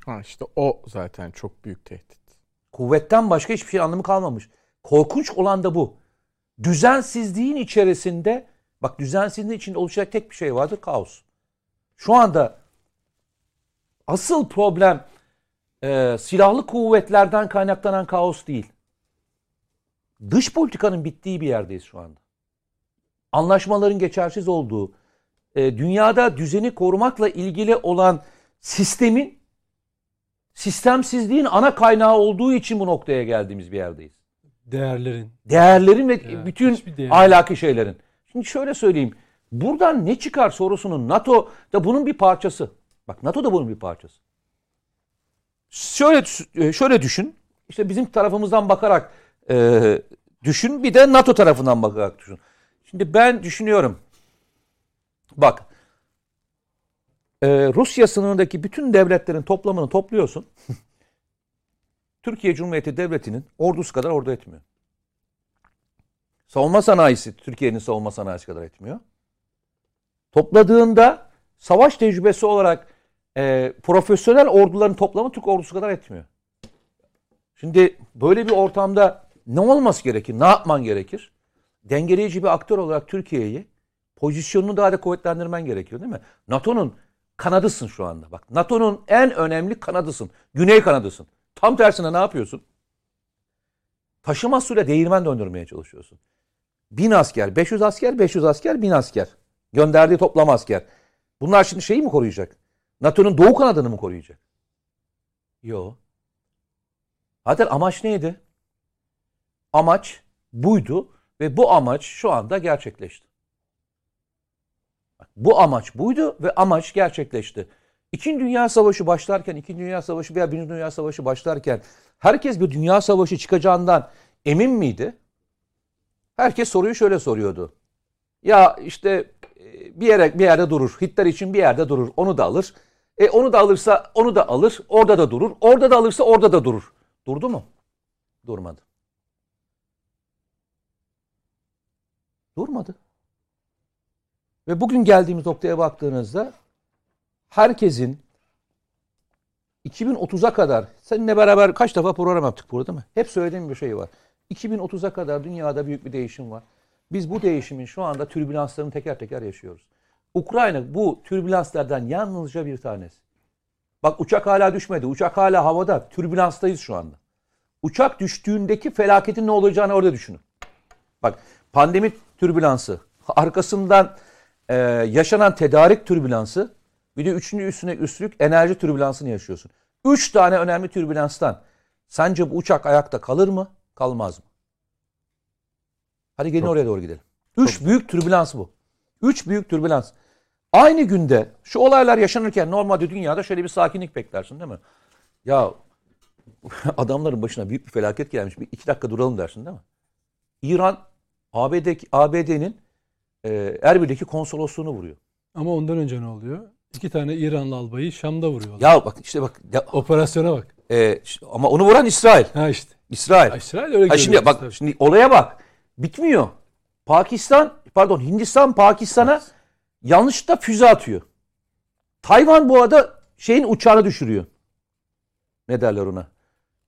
Ha işte o zaten çok büyük tehdit. Kuvvetten başka hiçbir şeyin anlamı kalmamış. Korkunç olan da bu. Düzensizliğin içerisinde bak düzensizliğin içinde oluşacak tek bir şey vardır kaos. Şu anda asıl problem e, silahlı kuvvetlerden kaynaklanan kaos değil. Dış politikanın bittiği bir yerdeyiz şu anda. Anlaşmaların geçersiz olduğu, e, dünyada düzeni korumakla ilgili olan sistemin sistemsizliğin ana kaynağı olduğu için bu noktaya geldiğimiz bir yerdeyiz. Değerlerin. Değerlerin ve Evet, bütün değer. ahlaki şeylerin. Şimdi şöyle söyleyeyim. Buradan ne çıkar sorusunun NATO da bunun bir parçası. Bak NATO da bunun bir parçası. Şöyle e, şöyle düşün. İşte bizim tarafımızdan bakarak e, düşün. Bir de NATO tarafından bakarak düşün. Şimdi ben düşünüyorum. Bak. E, Rusya sınırındaki bütün devletlerin toplamını topluyorsun. Türkiye Cumhuriyeti Devleti'nin ordusu kadar ordu etmiyor. Savunma sanayisi Türkiye'nin savunma sanayisi kadar etmiyor. Topladığında savaş tecrübesi olarak e, profesyonel orduların toplamı Türk ordusu kadar etmiyor. Şimdi böyle bir ortamda ne olması gerekir? Ne yapman gerekir? Dengeleyici bir aktör olarak Türkiye'yi pozisyonunu daha da kuvvetlendirmen gerekiyor değil mi? NATO'nun kanadısın şu anda. Bak NATO'nun en önemli kanadısın. Güney kanadısın. Tam tersine ne yapıyorsun? Taşıma suyla değirmen döndürmeye çalışıyorsun. 1000 asker, 500 asker, 500 asker, 1000 asker. Gönderdiği toplam asker. Bunlar şimdi şeyi mi koruyacak? NATO'nun doğu kanadını mı koruyacak? Yok. Zaten amaç neydi? Amaç buydu ve bu amaç şu anda gerçekleşti. Bu amaç buydu ve amaç gerçekleşti. İkinci Dünya Savaşı başlarken, İkinci Dünya Savaşı veya Birinci Dünya Savaşı başlarken herkes bir Dünya Savaşı çıkacağından emin miydi? Herkes soruyu şöyle soruyordu. Ya işte e, bir yere bir yerde durur. Hitler için bir yerde durur. Onu da alır. E onu da alırsa onu da alır. Orada da durur. Orada da alırsa orada da durur. Durdu mu? Durmadı. Durmadı. Ve bugün geldiğimiz noktaya baktığınızda herkesin 2030'a kadar seninle beraber kaç defa program yaptık burada değil mi? Hep söylediğim bir şey var. 2030'a kadar dünyada büyük bir değişim var. Biz bu değişimin şu anda türbülanslarını teker teker yaşıyoruz. Ukrayna bu türbülanslardan yalnızca bir tanesi. Bak uçak hala düşmedi. Uçak hala havada. Türbülanstayız şu anda. Uçak düştüğündeki felaketin ne olacağını orada düşünün. Bak pandemi türbülansı, arkasından e, yaşanan tedarik türbülansı, bir de üçüncü üstüne üstlük enerji türbülansını yaşıyorsun. Üç tane önemli türbülanstan sence bu uçak ayakta kalır mı, kalmaz mı? Hadi gelin Çok- oraya doğru gidelim. Üç büyük türbülans bu. Üç büyük türbülans. Aynı günde şu olaylar yaşanırken normalde dünyada şöyle bir sakinlik beklersin değil mi? Ya adamların başına büyük bir felaket gelmiş. Bir iki dakika duralım dersin değil mi? İran ABD, ABD'nin e, Erbil'deki konsolosluğunu vuruyor. Ama ondan önce ne oluyor? İki tane İranlı albayı Şam'da vuruyorlar. Ya bak işte bak ya, Operasyona bak. e, ama onu vuran İsrail. Ha işte. İsrail. İsrail öyle Ha şimdi bak tabii. şimdi olaya bak. Bitmiyor. Pakistan pardon Hindistan Pakistan'a yanlışlıkla füze atıyor. Tayvan bu arada şeyin uçağını düşürüyor. Ne derler ona?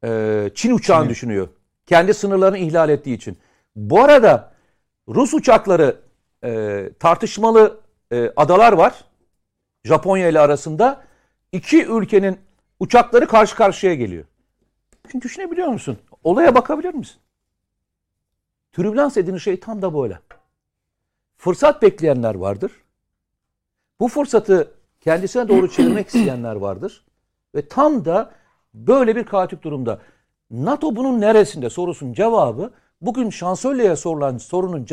Ee, Çin uçağını Çin'in. düşünüyor. Kendi sınırlarını ihlal ettiği için. Bu arada Rus uçakları e, tartışmalı e, adalar var. Japonya ile arasında. iki ülkenin uçakları karşı karşıya geliyor. Şimdi düşünebiliyor musun? Olaya bakabilir misin? Türbülans dediğin şey tam da böyle. Fırsat bekleyenler vardır. Bu fırsatı kendisine doğru çevirmek isteyenler vardır. Ve tam da böyle bir kaotik durumda. NATO bunun neresinde sorusunun cevabı bugün şansölyeye sorulan sorunun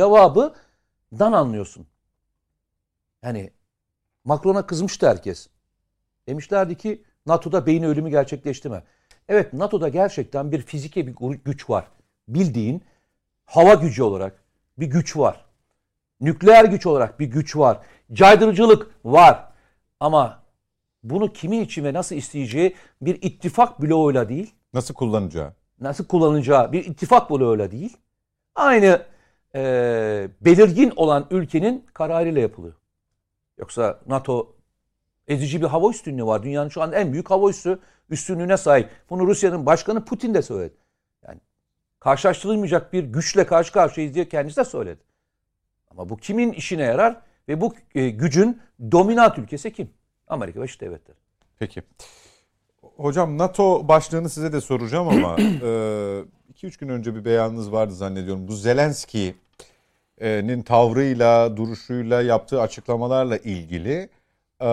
cevabından anlıyorsun. Yani Macron'a kızmıştı herkes. Demişlerdi ki NATO'da beyin ölümü gerçekleşti mi? Evet NATO'da gerçekten bir fiziki bir güç var. Bildiğin hava gücü olarak bir güç var. Nükleer güç olarak bir güç var. Caydırıcılık var. Ama bunu kimin için ve nasıl isteyeceği bir ittifak bloğuyla değil, Nasıl kullanacağı? nasıl kullanacağı bir ittifak bloğuyla değil, aynı e, belirgin olan ülkenin kararıyla yapılıyor. Yoksa NATO ezici bir hava üstünlüğü var. Dünyanın şu an en büyük hava üssü üstünlüğüne sahip. Bunu Rusya'nın başkanı Putin de söyledi. Yani karşılaştırılmayacak bir güçle karşı karşıyayız diye kendisi de söyledi. Ama bu kimin işine yarar ve bu e, gücün dominant ülkesi kim? Amerika Birleşik Devletleri. Peki. Hocam NATO başlığını size de soracağım ama 2-3 gün önce bir beyanınız vardı zannediyorum. Bu Zelenski'nin tavrıyla, duruşuyla, yaptığı açıklamalarla ilgili e,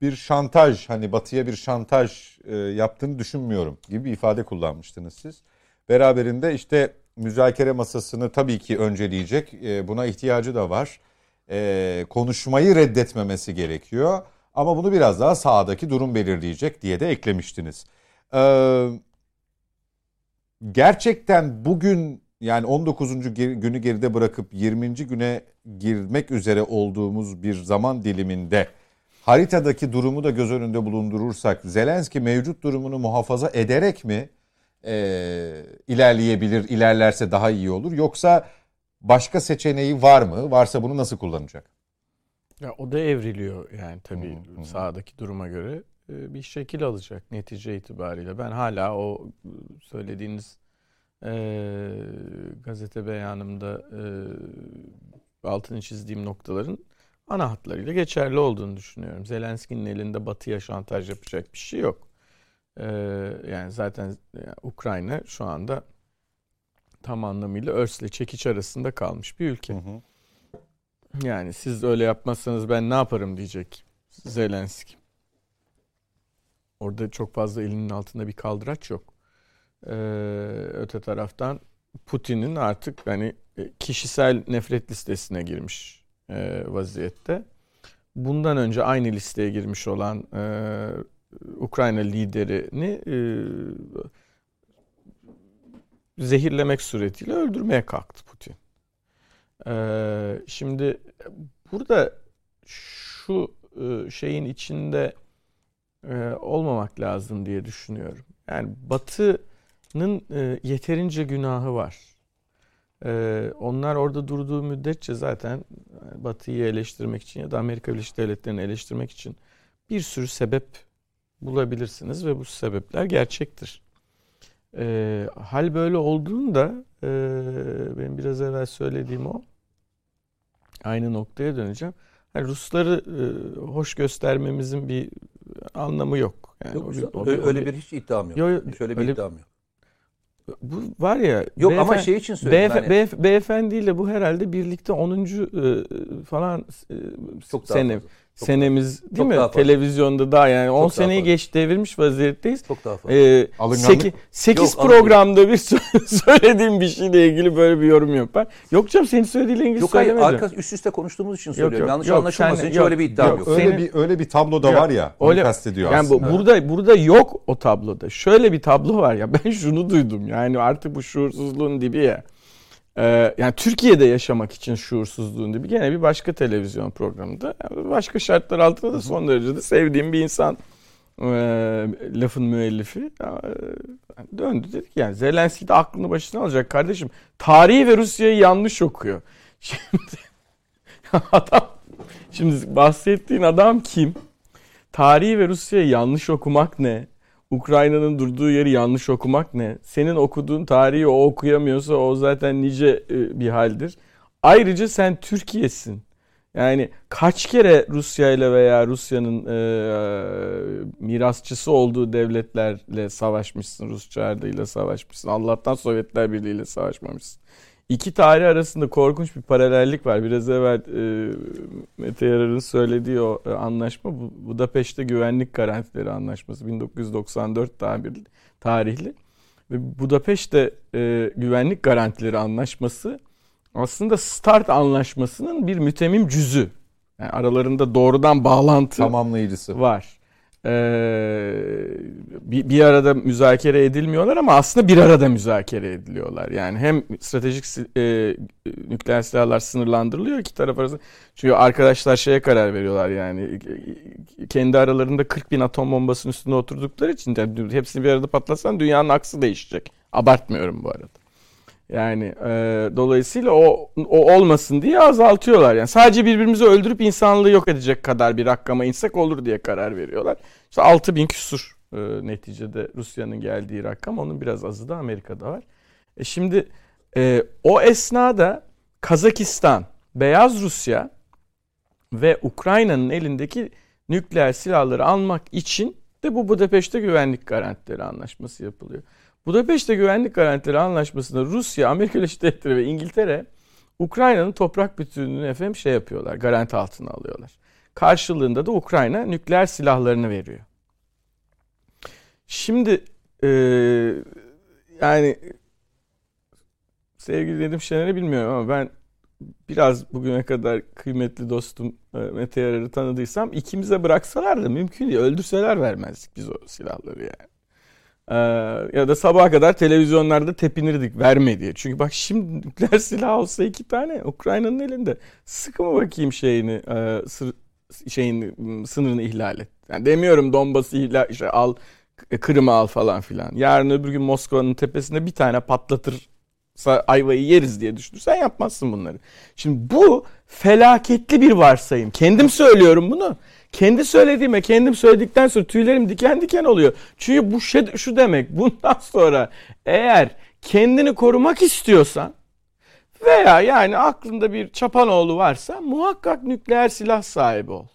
bir şantaj, hani Batı'ya bir şantaj e, yaptığını düşünmüyorum gibi bir ifade kullanmıştınız siz. Beraberinde işte müzakere masasını tabii ki önceleyecek, e, buna ihtiyacı da var. Konuşmayı reddetmemesi gerekiyor. Ama bunu biraz daha sahadaki durum belirleyecek diye de eklemiştiniz. Gerçekten bugün yani 19. ger- günü geride bırakıp 20. güne girmek üzere olduğumuz bir zaman diliminde haritadaki durumu da göz önünde bulundurursak Zelenski mevcut durumunu muhafaza ederek mi e, ilerleyebilir, ilerlerse daha iyi olur yoksa başka seçeneği var mı? Varsa bunu nasıl kullanacak? Ya o da evriliyor yani tabii hı. sahadaki duruma göre bir şekil alacak netice itibariyle. Ben hala o söylediğiniz e, gazete beyanımda e, altını çizdiğim noktaların ana hatlarıyla geçerli olduğunu düşünüyorum. Zelenski'nin elinde Batı'ya şantaj yapacak bir şey yok. E, yani zaten e, Ukrayna şu anda tam anlamıyla örsle çekiç arasında kalmış bir ülke. Hı hı. Yani siz öyle yapmazsanız ben ne yaparım diyecek Zelenski. Orada çok fazla elinin altında bir kaldıraç yok. Ee, öte taraftan Putin'in artık hani e, kişisel nefret listesine girmiş e, vaziyette. Bundan önce aynı listeye girmiş olan e, Ukrayna liderini zehirlemek suretiyle öldürmeye kalktı Putin. Ee, şimdi burada şu şeyin içinde olmamak lazım diye düşünüyorum. Yani Batı'nın e, yeterince günahı var. E, onlar orada durduğu müddetçe zaten e, Batı'yı eleştirmek için ya da Amerika Birleşik Devletleri'ni eleştirmek için bir sürü sebep bulabilirsiniz ve bu sebepler gerçektir. E, hal böyle olduğunda e, benim biraz evvel söylediğim o aynı noktaya döneceğim. Yani Rusları e, hoş göstermemizin bir anlamı yok. Yani Yok, o bir- o öyle, bir- öyle bir hiç iddiam yok. Yo, yo, Şöyle bir öyle- iddiam yok. Bu var ya Yok ama beyefen- şey için söyledim. Beyef- hani- beyef- beyefendiyle bu herhalde birlikte 10. e, falan e, Çok sene. Çok senemiz değil Çok mi? daha fazla. Televizyonda daha yani 10 daha seneyi fazla. geç devirmiş vaziyetteyiz. Çok daha fazla. Ee, Alınganlık- 8, Yok, programda bir sö- söylediğim bir şeyle ilgili böyle bir yorum yok. Ben yok canım senin söylediğinle ilgili yok söylemedim. arka üst üste konuştuğumuz için Yok, söylüyorum. yok, Yanlış yok, anlaşılmasın. sen- Hiç yok, öyle bir iddiam yok, yok. Öyle Senin- bir öyle bir tablo da var ya. Onu öyle- kastediyor Yani bu, aslında. burada burada yok o tabloda. Şöyle bir tablo var ya ben şunu duydum. Yani artık bu şuursuzluğun dibi ya. Ee, yani Türkiye'de yaşamak için şuursuzluğun dibi gene bir başka televizyon programında. Yani başka şartlar altında da son derece de sevdiğim bir insan e, lafın müellifi e, döndü dedik yani Zelenski de aklını başına alacak kardeşim. Tarihi ve Rusya'yı yanlış okuyor. Şimdi adam şimdi bahsettiğin adam kim? Tarihi ve Rusya'yı yanlış okumak ne? Ukrayna'nın durduğu yeri yanlış okumak ne? Senin okuduğun tarihi o okuyamıyorsa o zaten nice e, bir haldir. Ayrıca sen Türkiye'sin. Yani kaç kere Rusya ile veya Rusya'nın e, mirasçısı olduğu devletlerle savaşmışsın. Rus çağrıdıyla savaşmışsın. Allah'tan Sovyetler Birliği ile savaşmamışsın. İki tarih arasında korkunç bir paralellik var. Biraz evvel e, Mete Yarar'ın söylediği o e, anlaşma Bu- Budapeşte Güvenlik Garantileri Anlaşması 1994 tabirli, tarihli. Ve Budapeşte e, Güvenlik Garantileri Anlaşması aslında START Anlaşması'nın bir mütemmim cüzü. Yani aralarında doğrudan bağlantı Tamamlayıcısı. var. Ee, bir, bir arada müzakere edilmiyorlar ama aslında bir arada müzakere ediliyorlar. Yani hem stratejik e, nükleer silahlar sınırlandırılıyor iki taraf arasında. Çünkü arkadaşlar şeye karar veriyorlar yani kendi aralarında 40 bin atom bombasının üstünde oturdukları için de hepsini bir arada patlatsan dünyanın aksı değişecek. Abartmıyorum bu arada. Yani e, dolayısıyla o, o olmasın diye azaltıyorlar. Yani sadece birbirimizi öldürüp insanlığı yok edecek kadar bir rakama insek olur diye karar veriyorlar. İşte 6 bin küsur e, neticede Rusya'nın geldiği rakam. Onun biraz azı da Amerika'da var. E şimdi e, o esnada Kazakistan, Beyaz Rusya ve Ukrayna'nın elindeki nükleer silahları almak için de bu Budapeşte Güvenlik Garantileri Anlaşması yapılıyor. Budapeşte Güvenlik Garantileri Anlaşması'nda Rusya, Amerika Birleşik Devletleri ve İngiltere Ukrayna'nın toprak bütünlüğünü efendim şey yapıyorlar, garanti altına alıyorlar. Karşılığında da Ukrayna nükleer silahlarını veriyor. Şimdi e, yani sevgili Nedim Şener'i bilmiyorum ama ben biraz bugüne kadar kıymetli dostum e, Mete Yarar'ı tanıdıysam ikimize bıraksalar da mümkün değil. Öldürseler vermezdik biz o silahları yani. Ee, ya da sabaha kadar televizyonlarda tepinirdik verme diye. Çünkü bak şimdi nükleer silah olsa iki tane Ukrayna'nın elinde. Sıkı mı bakayım şeyini e, şeyin m, sınırını ihlal et. Yani demiyorum Donbas'ı ihlal işte al Kırım'ı al falan filan. Yarın öbür gün Moskova'nın tepesinde bir tane patlatırsa ayvayı yeriz diye düşünürsen yapmazsın bunları. Şimdi bu felaketli bir varsayım. Kendim söylüyorum bunu. Kendi söylediğime kendim söyledikten sonra tüylerim diken diken oluyor. Çünkü bu şey, şu demek bundan sonra eğer kendini korumak istiyorsan veya yani aklında bir çapanoğlu varsa muhakkak nükleer silah sahibi ol.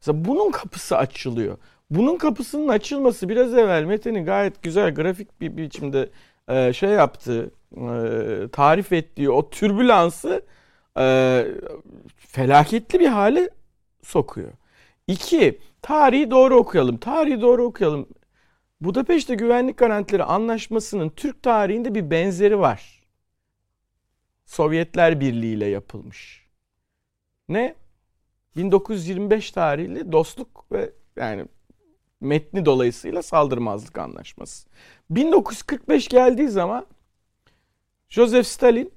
Mesela bunun kapısı açılıyor. Bunun kapısının açılması biraz evvel Mete'nin gayet güzel grafik bir biçimde e, şey yaptığı, e, tarif ettiği o türbülansı e, felaketli bir hale sokuyor. İki, tarihi doğru okuyalım. Tarihi doğru okuyalım. Budapeşte Güvenlik Garantileri Anlaşması'nın Türk tarihinde bir benzeri var. Sovyetler Birliği ile yapılmış. Ne? 1925 tarihli dostluk ve yani metni dolayısıyla saldırmazlık anlaşması. 1945 geldiği zaman Joseph Stalin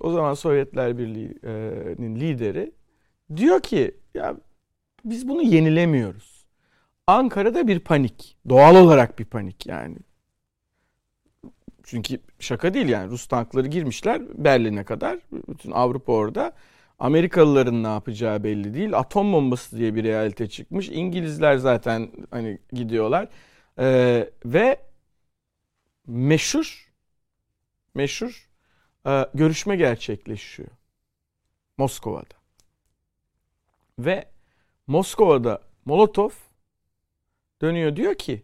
o zaman Sovyetler Birliği'nin lideri diyor ki ya biz bunu yenilemiyoruz. Ankara'da bir panik. Doğal olarak bir panik yani. Çünkü şaka değil yani Rus tankları girmişler Berlin'e kadar. Bütün Avrupa orada. Amerikalıların ne yapacağı belli değil. Atom bombası diye bir realite çıkmış. İngilizler zaten hani gidiyorlar. Ee, ve meşhur meşhur e, görüşme gerçekleşiyor. Moskova'da. Ve Moskova'da Molotov dönüyor diyor ki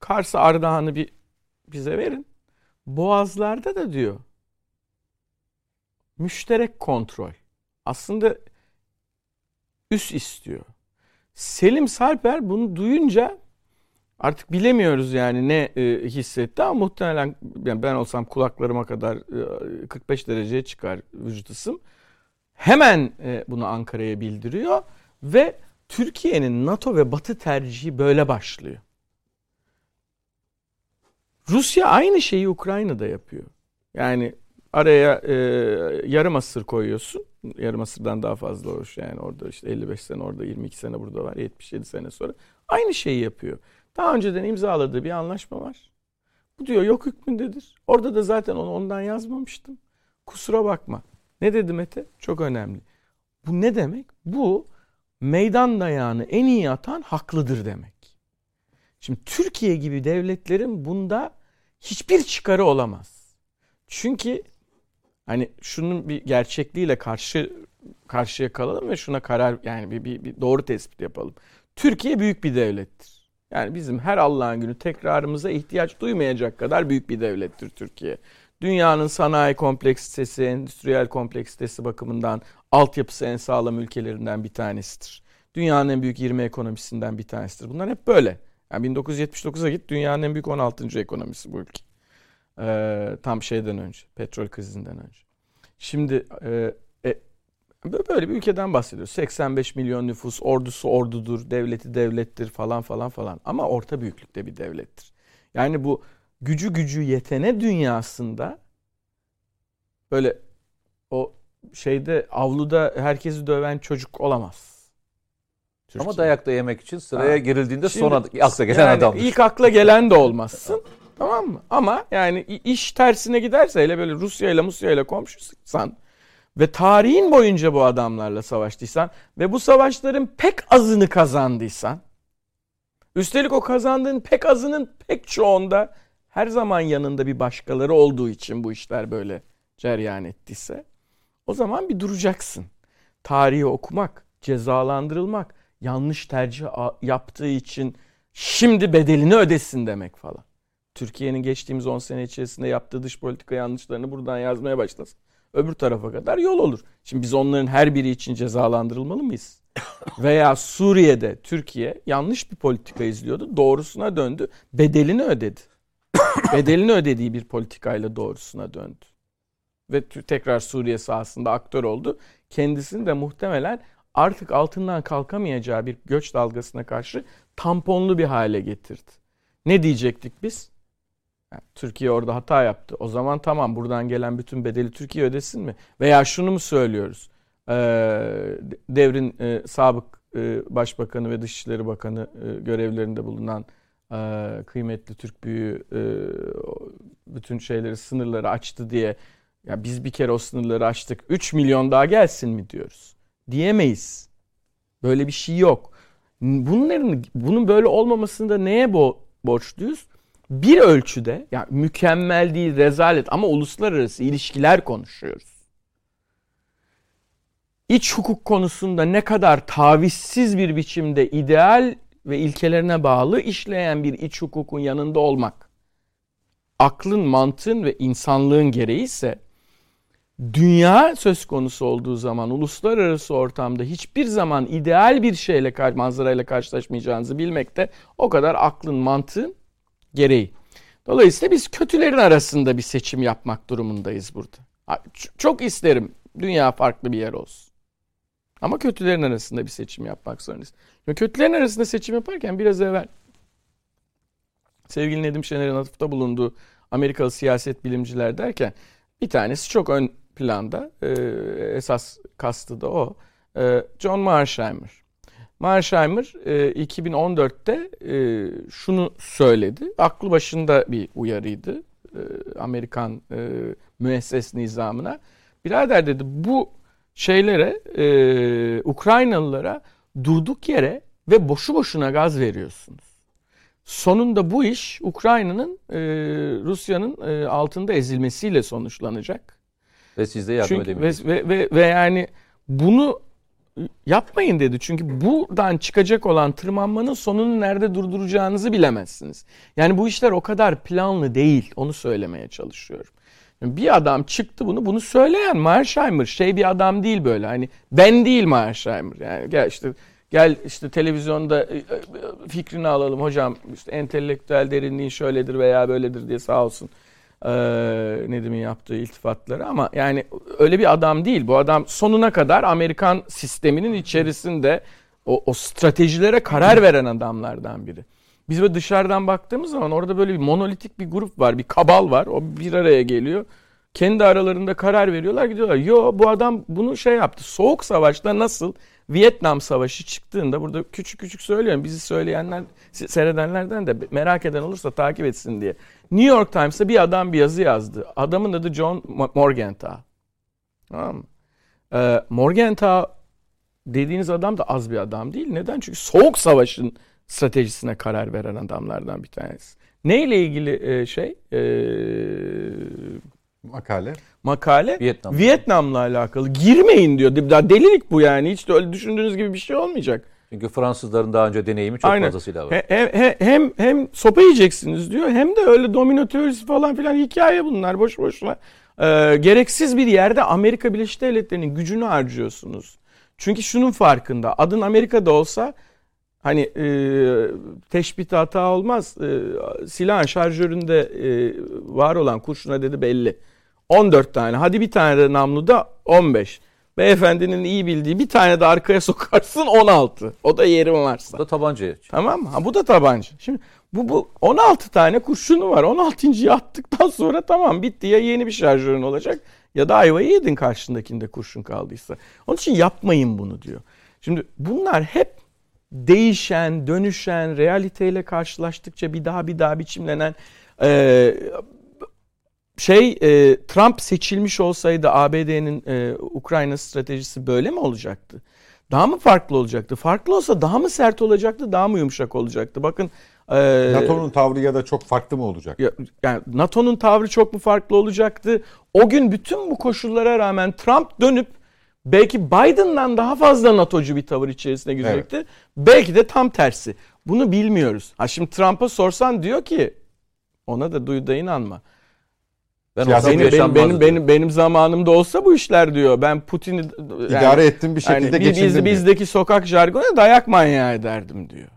Kars'ı Ardahan'ı bir bize verin. Boğazlarda da diyor müşterek kontrol. Aslında üst istiyor. Selim Sarper bunu duyunca artık bilemiyoruz yani ne e, hissetti ama muhtemelen yani ben olsam kulaklarıma kadar e, 45 dereceye çıkar vücut ısım. Hemen e, bunu Ankara'ya bildiriyor ve Türkiye'nin NATO ve Batı tercihi böyle başlıyor. Rusya aynı şeyi Ukrayna'da yapıyor. Yani araya e, yarım asır koyuyorsun. Yarım asırdan daha fazla hoş yani orada işte 55 sene orada 22 sene burada var 77 sene sonra. Aynı şeyi yapıyor. Daha önceden imzaladığı bir anlaşma var. Bu diyor yok hükmündedir. Orada da zaten onu ondan yazmamıştım. Kusura bakma. Ne dedi Mete? Çok önemli. Bu ne demek? Bu meydan dayağını en iyi atan haklıdır demek. Şimdi Türkiye gibi devletlerin bunda hiçbir çıkarı olamaz. Çünkü hani şunun bir gerçekliğiyle karşı karşıya kalalım ve şuna karar yani bir, bir, bir doğru tespit yapalım. Türkiye büyük bir devlettir. Yani bizim her Allah'ın günü tekrarımıza ihtiyaç duymayacak kadar büyük bir devlettir Türkiye. Dünyanın sanayi kompleksitesi, endüstriyel kompleksitesi bakımından altyapısı en sağlam ülkelerinden bir tanesidir. Dünyanın en büyük 20 ekonomisinden bir tanesidir. Bunlar hep böyle. Yani 1979'a git dünyanın en büyük 16. ekonomisi bu ülke. Ee, tam şeyden önce, petrol krizinden önce. Şimdi e, e, böyle bir ülkeden bahsediyoruz. 85 milyon nüfus, ordusu ordudur, devleti devlettir falan falan falan. Ama orta büyüklükte bir devlettir. Yani bu gücü gücü yetene dünyasında böyle o şeyde avluda herkesi döven çocuk olamaz. Türkiye. Ama dayak da yemek için sıraya ha. girildiğinde Şimdi, son akla gelen yani adamdır. İlk akla gelen de olmazsın. tamam mı? Ama yani iş tersine giderse hele böyle Rusya ile Musya ile komşuysan ve tarihin boyunca bu adamlarla savaştıysan ve bu savaşların pek azını kazandıysan üstelik o kazandığın pek azının pek çoğunda her zaman yanında bir başkaları olduğu için bu işler böyle ceryan ettiyse o zaman bir duracaksın. Tarihi okumak, cezalandırılmak, yanlış tercih yaptığı için şimdi bedelini ödesin demek falan. Türkiye'nin geçtiğimiz 10 sene içerisinde yaptığı dış politika yanlışlarını buradan yazmaya başlasın. Öbür tarafa kadar yol olur. Şimdi biz onların her biri için cezalandırılmalı mıyız? Veya Suriye'de Türkiye yanlış bir politika izliyordu. Doğrusuna döndü. Bedelini ödedi. bedelini ödediği bir politikayla doğrusuna döndü. Ve tekrar Suriye sahasında aktör oldu. Kendisini de muhtemelen artık altından kalkamayacağı bir göç dalgasına karşı tamponlu bir hale getirdi. Ne diyecektik biz? Yani Türkiye orada hata yaptı. O zaman tamam buradan gelen bütün bedeli Türkiye ödesin mi? Veya şunu mu söylüyoruz? Ee, devrin e, sabık e, başbakanı ve dışişleri bakanı e, görevlerinde bulunan e, kıymetli Türk büyüğü e, bütün şeyleri sınırları açtı diye ya biz bir kere o sınırları açtık 3 milyon daha gelsin mi diyoruz? Diyemeyiz. Böyle bir şey yok. Bunların bunun böyle olmamasında neye bo borçluyuz? Bir ölçüde yani mükemmel değil rezalet ama uluslararası ilişkiler konuşuyoruz. İç hukuk konusunda ne kadar tavizsiz bir biçimde ideal ve ilkelerine bağlı işleyen bir iç hukukun yanında olmak aklın, mantığın ve insanlığın gereği ise dünya söz konusu olduğu zaman uluslararası ortamda hiçbir zaman ideal bir şeyle manzarayla karşılaşmayacağınızı bilmek de o kadar aklın mantığın gereği. Dolayısıyla biz kötülerin arasında bir seçim yapmak durumundayız burada. Çok isterim dünya farklı bir yer olsun. Ama kötülerin arasında bir seçim yapmak zorundayız. Ve kötülerin arasında seçim yaparken biraz evvel sevgili Nedim Şener'in atıfta bulunduğu Amerikalı siyaset bilimciler derken bir tanesi çok ön planda. E, esas kastı da o. E, John Marsheimer. Marsheimer e, 2014'te e, şunu söyledi. Aklı başında bir uyarıydı. E, Amerikan e, müesses nizamına. Birader dedi bu şeylere e, Ukraynalılara durduk yere ve boşu boşuna gaz veriyorsunuz. Sonunda bu iş Ukrayna'nın e, Rusya'nın e, altında ezilmesiyle sonuçlanacak. Ve siz de yardım ve, ve, ve, ve yani bunu yapmayın dedi. Çünkü buradan çıkacak olan tırmanmanın sonunu nerede durduracağınızı bilemezsiniz. Yani bu işler o kadar planlı değil. Onu söylemeye çalışıyorum. Bir adam çıktı bunu. Bunu söyleyen Mearsheimer şey bir adam değil böyle. Hani ben değil Mearsheimer. Yani gel işte gel işte televizyonda e, e, fikrini alalım hocam. işte entelektüel derinliğin şöyledir veya böyledir diye sağ olsun. Ee, Nedim'in yaptığı iltifatları ama yani öyle bir adam değil. Bu adam sonuna kadar Amerikan sisteminin içerisinde o, o stratejilere karar veren adamlardan biri. Biz böyle dışarıdan baktığımız zaman orada böyle bir monolitik bir grup var, bir kabal var. O bir araya geliyor. Kendi aralarında karar veriyorlar, gidiyorlar. Yo bu adam bunu şey yaptı. Soğuk Savaş'ta nasıl Vietnam Savaşı çıktığında burada küçük küçük söylüyorum. Bizi söyleyenler, seyredenlerden de merak eden olursa takip etsin diye. New York Times'ta bir adam bir yazı yazdı. Adamın adı John Morgenthau. Tamam mı? Ee, Morgenthau dediğiniz adam da az bir adam değil. Neden? Çünkü Soğuk Savaş'ın stratejisine karar veren adamlardan bir tanesi. Neyle ilgili e, şey? E, makale. Makale Vietnam. Vietnam'la alakalı. Girmeyin diyor. Delilik bu yani. Hiç de öyle düşündüğünüz gibi bir şey olmayacak. Çünkü Fransızların daha önce deneyimi çok Aynen. fazlasıyla var. Hem, hem, hem, hem sopa yiyeceksiniz diyor hem de öyle domino teorisi falan filan hikaye bunlar boş boşuna. Ee, gereksiz bir yerde Amerika Birleşik Devletleri'nin gücünü harcıyorsunuz. Çünkü şunun farkında adın Amerika'da olsa hani e, teşbih hata olmaz. E, silahın şarjöründe e, var olan kurşuna dedi belli. 14 tane. Hadi bir tane de namlu da 15. Beyefendinin iyi bildiği bir tane de arkaya sokarsın 16. O da yerim varsa. Bu da tabanca. Tamam mı? Ha, bu da tabanca. Şimdi bu, bu 16 tane kurşunu var. 16.yı attıktan sonra tamam bitti. Ya yeni bir şarjörün olacak ya da ayvayı yedin karşındakinde kurşun kaldıysa. Onun için yapmayın bunu diyor. Şimdi bunlar hep değişen, dönüşen, realiteyle karşılaştıkça bir daha bir daha biçimlenen e, şey e, Trump seçilmiş olsaydı ABD'nin e, Ukrayna stratejisi böyle mi olacaktı? Daha mı farklı olacaktı? Farklı olsa daha mı sert olacaktı, daha mı yumuşak olacaktı? Bakın e, NATO'nun tavrı ya da çok farklı mı olacak? Yani NATO'nun tavrı çok mu farklı olacaktı? O gün bütün bu koşullara rağmen Trump dönüp belki Biden'dan daha fazla NATO'cu bir tavır içerisine girecekti. Evet. Belki de tam tersi. Bunu bilmiyoruz. Ha şimdi Trump'a sorsan diyor ki ona da duy da inanma. Ben benim, benim, benim, benim, benim zamanımda olsa bu işler diyor. Ben Putin'i yani, idare ettim bir şekilde yani, geçindim. Biz, bizdeki sokak jargonu dayak manyağı ederdim diyor.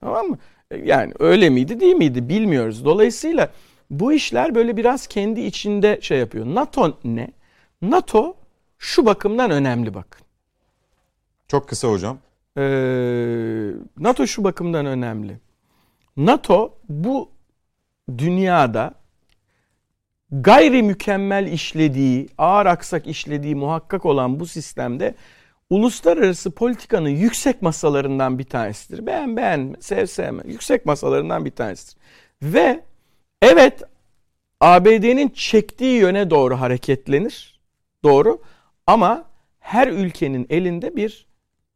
Tamam mı? Yani öyle miydi değil miydi bilmiyoruz. Dolayısıyla bu işler böyle biraz kendi içinde şey yapıyor. NATO ne? NATO şu bakımdan önemli bakın. Çok kısa hocam. Ee, NATO şu bakımdan önemli. NATO bu dünyada gayri mükemmel işlediği, ağır aksak işlediği muhakkak olan bu sistemde uluslararası politikanın yüksek masalarından bir tanesidir. Beğen beğen, sev sevme. Yüksek masalarından bir tanesidir. Ve evet ABD'nin çektiği yöne doğru hareketlenir. Doğru. Ama her ülkenin elinde bir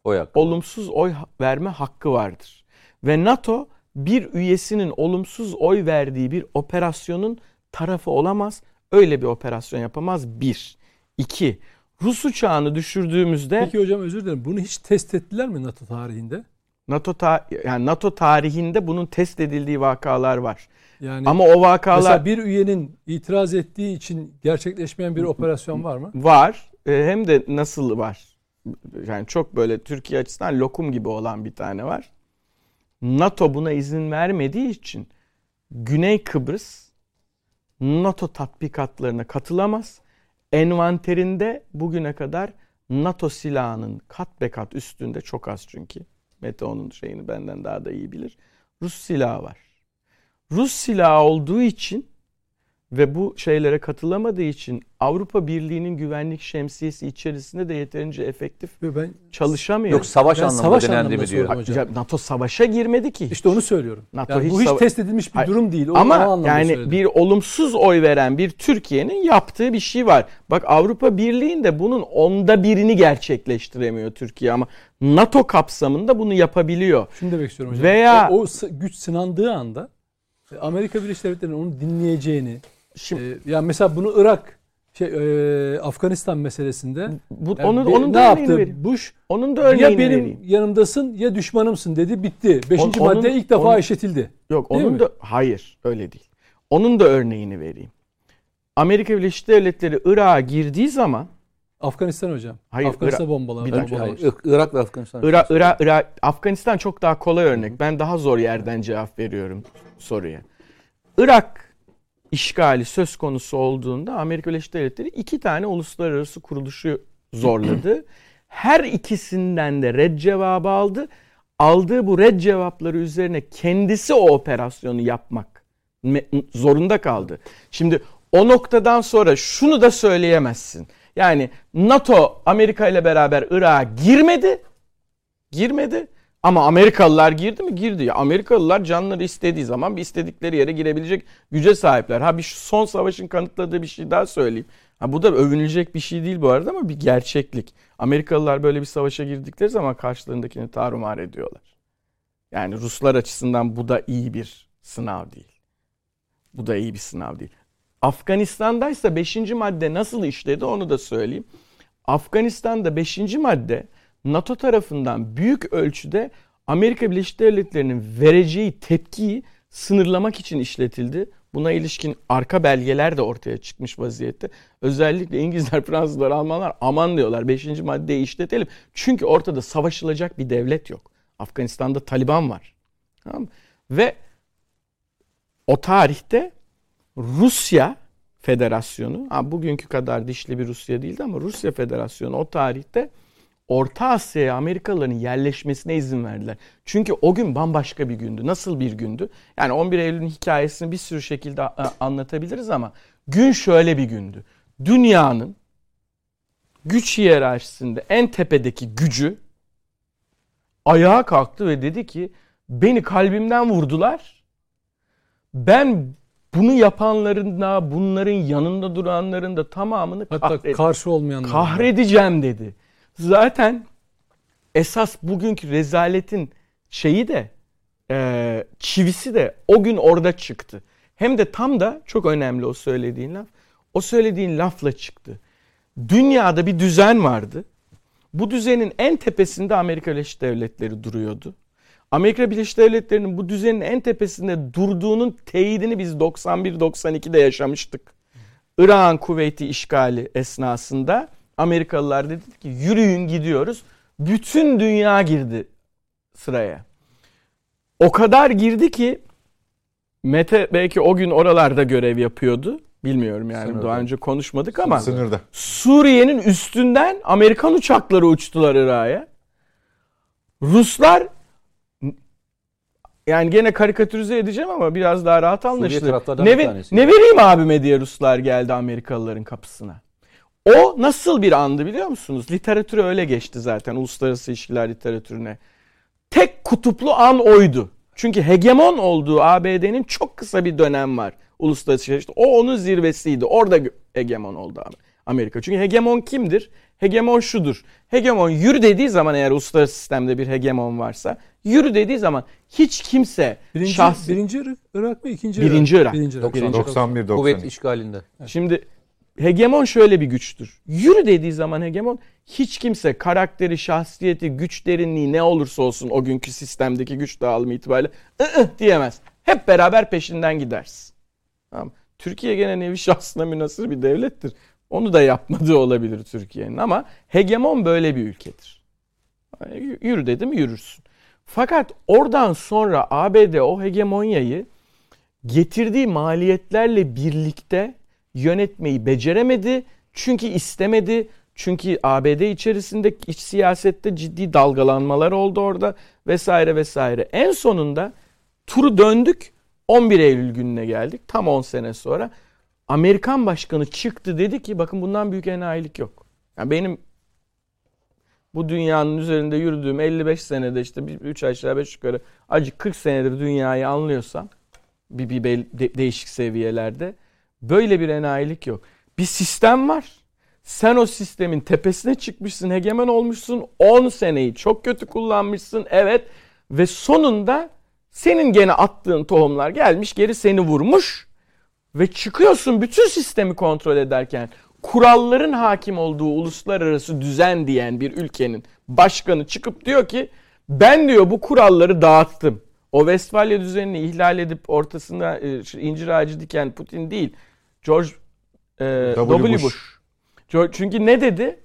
oy olumsuz oy verme hakkı vardır. Ve NATO bir üyesinin olumsuz oy verdiği bir operasyonun tarafı olamaz. Öyle bir operasyon yapamaz. Bir. İki. Rus uçağını düşürdüğümüzde... Peki hocam özür dilerim. Bunu hiç test ettiler mi NATO tarihinde? NATO ta yani NATO tarihinde bunun test edildiği vakalar var. Yani Ama o vakalar mesela bir üyenin itiraz ettiği için gerçekleşmeyen bir operasyon var mı? Var. E, hem de nasıl var? Yani çok böyle Türkiye açısından lokum gibi olan bir tane var. NATO buna izin vermediği için Güney Kıbrıs NATO tatbikatlarına katılamaz. Envanterinde bugüne kadar NATO silahının kat be kat üstünde çok az çünkü. Mete onun şeyini benden daha da iyi bilir. Rus silahı var. Rus silahı olduğu için ve bu şeylere katılamadığı için Avrupa Birliği'nin güvenlik şemsiyesi içerisinde de yeterince efektif ben, çalışamıyor. Yok savaş ben anlamında savaş denendi mi diyor. Hocam. NATO savaşa girmedi ki. İşte onu söylüyorum. NATO yani hiç bu hiç test edilmiş bir Hayır. durum değil. O Ama yani söyledim. bir olumsuz oy veren bir Türkiye'nin yaptığı bir şey var. Bak Avrupa Birliği'nde bunun onda birini gerçekleştiremiyor Türkiye ama NATO kapsamında bunu yapabiliyor. Şunu demek istiyorum hocam. Veya o, o güç sınandığı anda Amerika Birleşik Devletleri'nin onu dinleyeceğini, Şimdi, ee, yani mesela bunu Irak şey e, Afganistan meselesinde Bu, yani onun bir- onun ne da yaptı örneğini vereyim. Bush? Onun da Ya örneğini benim vereyim. yanımdasın ya düşmanımsın dedi bitti. Beşinci onun- madde ilk defa onun- işletildi. Yok Değil onun mi? da hayır öyle değil. Onun da örneğini vereyim. Amerika Birleşik Devletleri Irak'a girdiği zaman Afganistan hocam. Hayır, Afganistan Irak- bombalandı. Bir dakika. hayır, Ir- Irak'la Afganistan. Irak, Irak, Irak, Afganistan çok daha kolay örnek. Ben daha zor yerden cevap veriyorum soruya. Irak işgali söz konusu olduğunda Amerika Birleşik Devletleri iki tane uluslararası kuruluşu zorladı. Her ikisinden de red cevabı aldı. Aldığı bu red cevapları üzerine kendisi o operasyonu yapmak zorunda kaldı. Şimdi o noktadan sonra şunu da söyleyemezsin. Yani NATO Amerika ile beraber Irak'a girmedi. Girmedi. Ama Amerikalılar girdi mi? Girdi. Amerikalılar canları istediği zaman bir istedikleri yere girebilecek güce sahipler. Ha bir son savaşın kanıtladığı bir şey daha söyleyeyim. Ha bu da övünülecek bir şey değil bu arada ama bir gerçeklik. Amerikalılar böyle bir savaşa girdikleri zaman karşılarındakini tarumar ediyorlar. Yani Ruslar açısından bu da iyi bir sınav değil. Bu da iyi bir sınav değil. Afganistan'daysa 5. madde nasıl işledi onu da söyleyeyim. Afganistan'da 5. madde NATO tarafından büyük ölçüde Amerika Birleşik Devletleri'nin vereceği tepkiyi sınırlamak için işletildi. Buna ilişkin arka belgeler de ortaya çıkmış vaziyette. Özellikle İngilizler, Fransızlar, Almanlar aman diyorlar 5. maddeyi işletelim. Çünkü ortada savaşılacak bir devlet yok. Afganistan'da Taliban var. Tamam mı? Ve o tarihte Rusya Federasyonu, ha bugünkü kadar dişli bir Rusya değildi ama Rusya Federasyonu o tarihte Orta Asya'ya Amerikalıların yerleşmesine izin verdiler. Çünkü o gün bambaşka bir gündü. Nasıl bir gündü? Yani 11 Eylül'ün hikayesini bir sürü şekilde anlatabiliriz ama gün şöyle bir gündü. Dünyanın güç hiyerarşisinde en tepedeki gücü ayağa kalktı ve dedi ki beni kalbimden vurdular. Ben bunu yapanların da bunların yanında duranların da tamamını Hatta kahret- karşı olmayanlar. kahredeceğim dedi. Zaten esas bugünkü rezaletin şeyi de e, çivisi de o gün orada çıktı. Hem de tam da çok önemli o söylediğin laf. O söylediğin lafla çıktı. Dünyada bir düzen vardı. Bu düzenin en tepesinde Amerika Birleşik Devletleri duruyordu. Amerika Birleşik Devletleri'nin bu düzenin en tepesinde durduğunun teyidini biz 91-92'de yaşamıştık. İran kuvveti işgali esnasında Amerikalılar dedi ki yürüyün gidiyoruz. Bütün dünya girdi sıraya. O kadar girdi ki Mete belki o gün oralarda görev yapıyordu. Bilmiyorum yani Sınırda. daha önce konuşmadık ama Sınırda. Suriye'nin üstünden Amerikan uçakları uçtular Irak'a. Ruslar yani gene karikatürize edeceğim ama biraz daha rahat anlaşılır. Ne, ne vereyim abime diye Ruslar geldi Amerikalıların kapısına. O nasıl bir andı biliyor musunuz? Literatüre öyle geçti zaten uluslararası ilişkiler literatürüne. Tek kutuplu an oydu. Çünkü hegemon olduğu ABD'nin çok kısa bir dönem var uluslararası ilişkiler. O onun zirvesiydi. Orada hegemon oldu abi. Amerika. Çünkü hegemon kimdir? Hegemon şudur. Hegemon yürü dediği zaman eğer uluslararası sistemde bir hegemon varsa yürü dediği zaman hiç kimse Birinci, şahsi birinci Irak, Irak mı ikinci Birinci Irak. Birinci Irak. 91 Kuvvet 90. işgalinde. Şimdi hegemon şöyle bir güçtür. Yürü dediği zaman hegemon hiç kimse karakteri, şahsiyeti, güç derinliği ne olursa olsun o günkü sistemdeki güç dağılımı itibariyle ı diyemez. Hep beraber peşinden gidersin. Tamam. Türkiye gene nevi şahsına münasır bir devlettir. Onu da yapmadığı olabilir Türkiye'nin ama hegemon böyle bir ülkedir. Yürü dedim yürürsün. Fakat oradan sonra ABD o hegemonyayı getirdiği maliyetlerle birlikte yönetmeyi beceremedi. Çünkü istemedi. Çünkü ABD içerisinde iç siyasette ciddi dalgalanmalar oldu orada vesaire vesaire. En sonunda turu döndük. 11 Eylül gününe geldik. Tam 10 sene sonra. Amerikan başkanı çıktı dedi ki bakın bundan büyük enayilik yok. Yani benim bu dünyanın üzerinde yürüdüğüm 55 senede işte 3 aşağı 5 yukarı acı 40 senedir dünyayı anlıyorsam bir, bir değişik seviyelerde böyle bir enayilik yok. Bir sistem var. Sen o sistemin tepesine çıkmışsın, hegemen olmuşsun. 10 seneyi çok kötü kullanmışsın. Evet ve sonunda senin gene attığın tohumlar gelmiş, geri seni vurmuş ve çıkıyorsun bütün sistemi kontrol ederken kuralların hakim olduğu uluslararası düzen diyen bir ülkenin başkanı çıkıp diyor ki ben diyor bu kuralları dağıttım. O Westfalia düzenini ihlal edip ortasında e, incir ağacı diken Putin değil. George e, W. Bush. Bush. George- Çünkü ne dedi?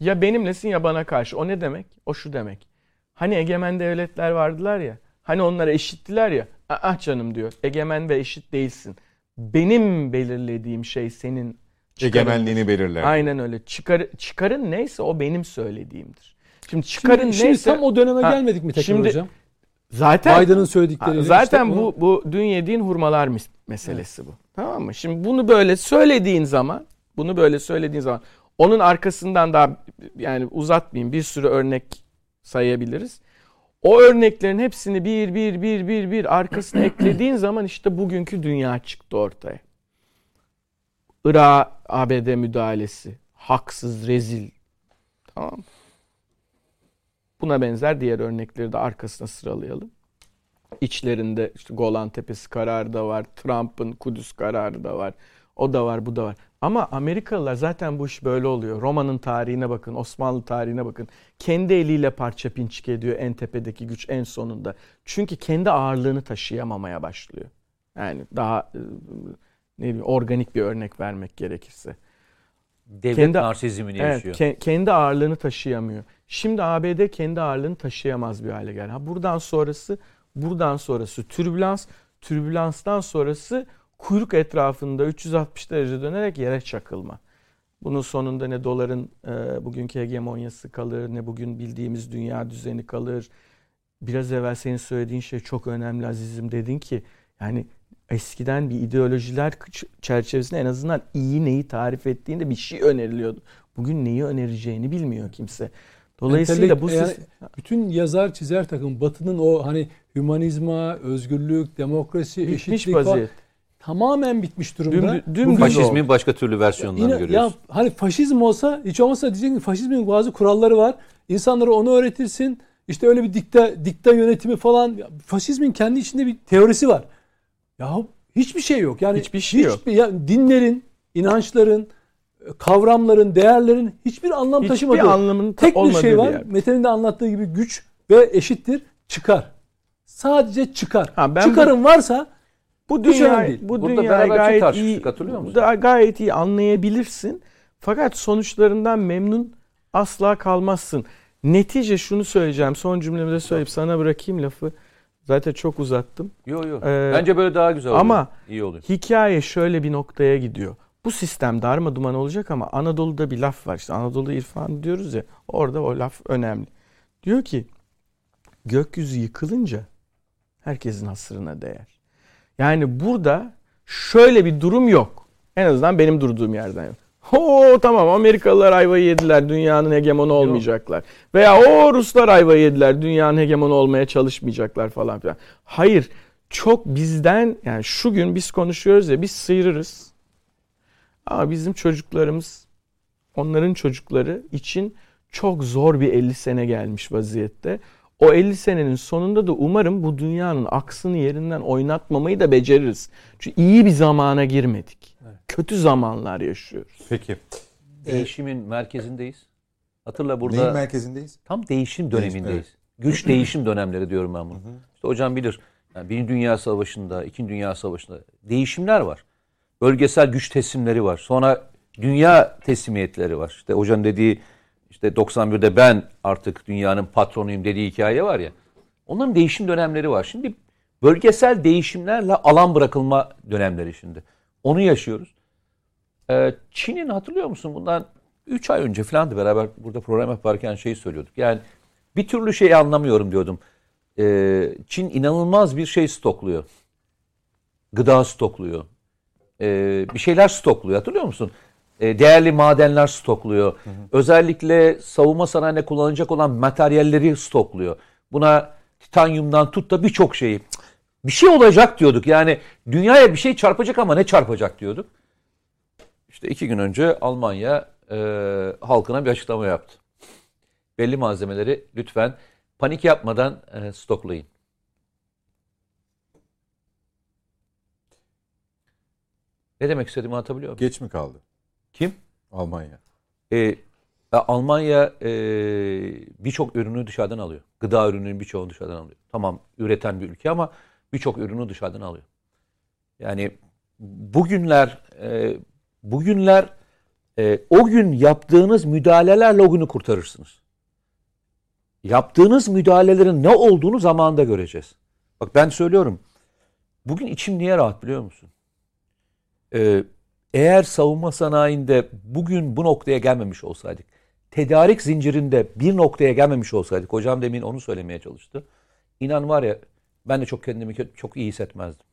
Ya benimlesin ya bana karşı. O ne demek? O şu demek. Hani egemen devletler vardılar ya. Hani onlara eşittiler ya. Ah canım diyor. Egemen ve eşit değilsin. Benim belirlediğim şey senin çıkarın. Egemenliğini belirler. Aynen öyle. Çıkar, çıkarın neyse o benim söylediğimdir. Şimdi çıkarın Şimdi, şimdi neyse tam o döneme Ha, gelmedik mi tekrar şimdi- hocam? zaten Biden'ın Ha, söyledikleriyle. Zaten işte bu bu dün yediğin hurmalar mes- meselesi bu. Tamam mı? Şimdi bunu böyle söylediğin zaman, bunu böyle söylediğin zaman onun arkasından daha yani uzatmayayım bir sürü örnek sayabiliriz. O örneklerin hepsini bir bir bir bir bir arkasına eklediğin zaman işte bugünkü dünya çıktı ortaya. Irak ABD müdahalesi, haksız, rezil. Tamam? Buna benzer diğer örnekleri de arkasına sıralayalım. İçlerinde işte Golan Tepesi kararı da var. Trump'ın Kudüs kararı da var. O da var, bu da var. Ama Amerikalılar zaten bu iş böyle oluyor. Roma'nın tarihine bakın, Osmanlı tarihine bakın. Kendi eliyle parça pinçik ediyor en tepedeki güç en sonunda. Çünkü kendi ağırlığını taşıyamamaya başlıyor. Yani daha e, ne bileyim organik bir örnek vermek gerekirse. Devlet Kendi- narsizmini Evet, yaşıyor. ke- kendi ağırlığını taşıyamıyor. Şimdi ABD kendi ağırlığını taşıyamaz bir hale geldi. Ha buradan sonrası, buradan sonrası türbülans, türbülanstan sonrası kuyruk etrafında 360 derece dönerek yere çakılma. Bunun sonunda ne doların e, bugünkü hegemonyası kalır, ne bugün bildiğimiz dünya düzeni kalır. Biraz evvel senin söylediğin şey çok önemli azizim. Dedin ki yani eskiden bir ideolojiler çerçevesinde en azından iyi neyi tarif ettiğinde bir şey öneriliyordu. Bugün neyi önereceğini bilmiyor kimse. Dolayısıyla bu yani bütün yazar çizer takım Batı'nın o hani hümanizma, özgürlük, demokrasi, bitmiş eşitlik falan vaziyet. tamamen bitmiş durumda. Bugün- dümdüz Faşizmin başka türlü versiyonlarını Yine, ya görüyoruz. hani faşizm olsa hiç olmazsa diyeceksin ki faşizmin bazı kuralları var. İnsanlara onu öğretirsin. İşte öyle bir dikta dikta yönetimi falan. Ya Faşizmin kendi içinde bir teorisi var. Ya hiçbir şey yok. Yani Hiçbir şey yok. ya dinlerin, inançların, kavramların, değerlerin hiçbir anlam Hiçbir taşımadığı. anlamının Tek bir şey var. yer. Mete'nin de anlattığı gibi güç ve eşittir çıkar. Sadece çıkar. Ha, ben Çıkarın varsa Bu Hiç önemli dünya değil. bu Burada beraber gayet iyi hatırlıyor musun? da gayet iyi anlayabilirsin. Fakat sonuçlarından memnun asla kalmazsın. Netice şunu söyleyeceğim. Son cümlemi de söyleyip sana bırakayım lafı. Zaten çok uzattım. Yok yok. Ee, Bence böyle daha güzel oluyor. ama- iyi oluyor. Hikaye şöyle bir noktaya gidiyor. Bu sistem darma duman olacak ama Anadolu'da bir laf var. İşte Anadolu irfanı diyoruz ya. Orada o laf önemli. Diyor ki gökyüzü yıkılınca herkesin hasırına değer. Yani burada şöyle bir durum yok. En azından benim durduğum yerden yok. Oo tamam Amerikalılar ayvayı yediler dünyanın hegemonu olmayacaklar. Veya o Ruslar ayvayı yediler dünyanın hegemonu olmaya çalışmayacaklar falan filan. Hayır çok bizden yani şu gün biz konuşuyoruz ya biz sıyırırız. Ama bizim çocuklarımız onların çocukları için çok zor bir 50 sene gelmiş vaziyette. O 50 senenin sonunda da umarım bu dünyanın aksını yerinden oynatmamayı da beceririz. Çünkü iyi bir zamana girmedik. Kötü zamanlar yaşıyoruz. Peki. Değişimin merkezindeyiz. Hatırla burada Neyin merkezindeyiz? tam değişim Değişim, dönemindeyiz. Güç değişim dönemleri diyorum ben bunu. İşte hocam bilir. Yani Birinci Dünya Savaşı'nda, İkinci Dünya Savaşı'nda değişimler var. Bölgesel güç teslimleri var. Sonra dünya teslimiyetleri var. İşte hocam dediği işte 91'de ben artık dünyanın patronuyum dediği hikaye var ya. Onların değişim dönemleri var. Şimdi bölgesel değişimlerle alan bırakılma dönemleri şimdi. Onu yaşıyoruz. Ee, Çin'in hatırlıyor musun bundan 3 ay önce falandı beraber burada program yaparken şeyi söylüyorduk. Yani bir türlü şeyi anlamıyorum diyordum. Ee, Çin inanılmaz bir şey stokluyor. Gıda stokluyor. Ee, bir şeyler stokluyor hatırlıyor musun? Ee, değerli madenler stokluyor. Özellikle savunma sanayine kullanılacak olan materyalleri stokluyor. Buna titanyumdan tut da birçok şeyi. Bir şey olacak diyorduk. Yani dünyaya bir şey çarpacak ama ne çarpacak diyorduk. İşte iki gün önce Almanya e, halkına bir açıklama yaptı. Belli malzemeleri lütfen panik yapmadan e, stoklayın. Ne demek istediğimi anlatabiliyor muyum? Geç mi kaldı? Kim? Almanya. E, Almanya e, birçok ürünü dışarıdan alıyor. Gıda ürününün birçoğunu dışarıdan alıyor. Tamam üreten bir ülke ama birçok ürünü dışarıdan alıyor. Yani bugünler e, bugünler e, o gün yaptığınız müdahalelerle o günü kurtarırsınız. Yaptığınız müdahalelerin ne olduğunu zamanında göreceğiz. Bak ben söylüyorum. Bugün içim niye rahat biliyor musun? Ee, eğer savunma sanayinde bugün bu noktaya gelmemiş olsaydık, tedarik zincirinde bir noktaya gelmemiş olsaydık, hocam demin onu söylemeye çalıştı. İnan var ya ben de çok kendimi çok iyi hissetmezdim.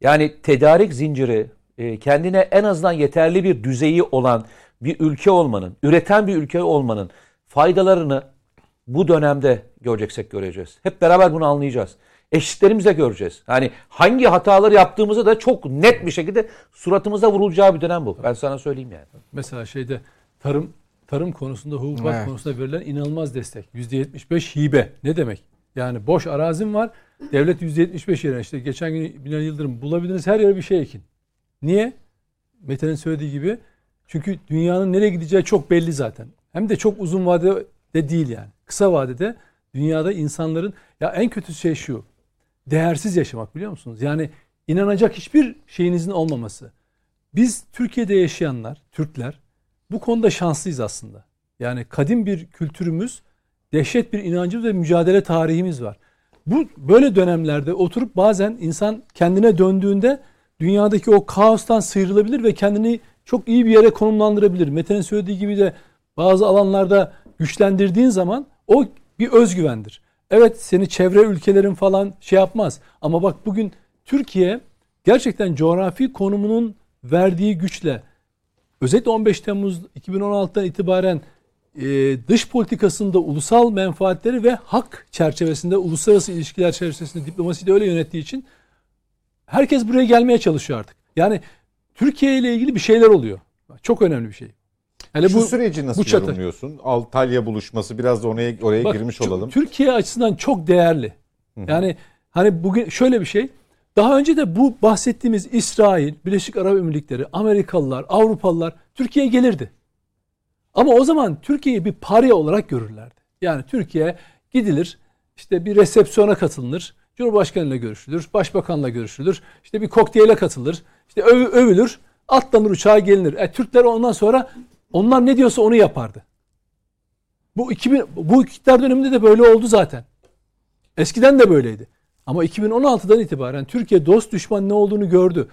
Yani tedarik zinciri e, kendine en azından yeterli bir düzeyi olan bir ülke olmanın, üreten bir ülke olmanın faydalarını bu dönemde göreceksek göreceğiz. Hep beraber bunu anlayacağız. Eşitlerimizle göreceğiz. Yani hangi hataları yaptığımızı da çok net bir şekilde suratımıza vurulacağı bir dönem bu. Ben sana söyleyeyim yani. Mesela şeyde tarım tarım konusunda, hububat evet. konusunda verilen inanılmaz destek. %75 hibe. Ne demek? Yani boş arazim var. Devlet %75 yerine işte geçen gün Binali Yıldırım bulabiliriz her yere bir şey ekin. Niye? Mete'nin söylediği gibi. Çünkü dünyanın nereye gideceği çok belli zaten. Hem de çok uzun vadede değil yani. Kısa vadede dünyada insanların ya en kötü şey şu. Değersiz yaşamak biliyor musunuz? Yani inanacak hiçbir şeyinizin olmaması. Biz Türkiye'de yaşayanlar, Türkler bu konuda şanslıyız aslında. Yani kadim bir kültürümüz, dehşet bir inancımız ve mücadele tarihimiz var. Bu böyle dönemlerde oturup bazen insan kendine döndüğünde dünyadaki o kaostan sıyrılabilir ve kendini çok iyi bir yere konumlandırabilir. Mete'nin söylediği gibi de bazı alanlarda güçlendirdiğin zaman o bir özgüvendir. Evet seni çevre ülkelerin falan şey yapmaz. Ama bak bugün Türkiye gerçekten coğrafi konumunun verdiği güçle özellikle 15 Temmuz 2016'dan itibaren e, dış politikasında ulusal menfaatleri ve hak çerçevesinde uluslararası ilişkiler çerçevesinde diplomasiyi de öyle yönettiği için herkes buraya gelmeye çalışıyor artık. Yani Türkiye ile ilgili bir şeyler oluyor. Çok önemli bir şey. Yani Şu bu, süreci nasıl bu çatı. yorumluyorsun? Altalya buluşması biraz da oraya oraya Bak, girmiş olalım. Türkiye açısından çok değerli. Yani hani bugün şöyle bir şey. Daha önce de bu bahsettiğimiz İsrail, Birleşik Arap Emirlikleri, Amerikalılar, Avrupalılar Türkiye'ye gelirdi. Ama o zaman Türkiye'yi bir parya olarak görürlerdi. Yani Türkiye gidilir, işte bir resepsiyona katılır, Cumhurbaşkanıyla görüşülür, Başbakanla görüşülür, işte bir kokteyle katılır, işte öv, övülür, atlanır uçağa gelinir. E, Türkler ondan sonra onlar ne diyorsa onu yapardı. Bu 2000 bu iktidar döneminde de böyle oldu zaten. Eskiden de böyleydi. Ama 2016'dan itibaren Türkiye dost düşman ne olduğunu gördü.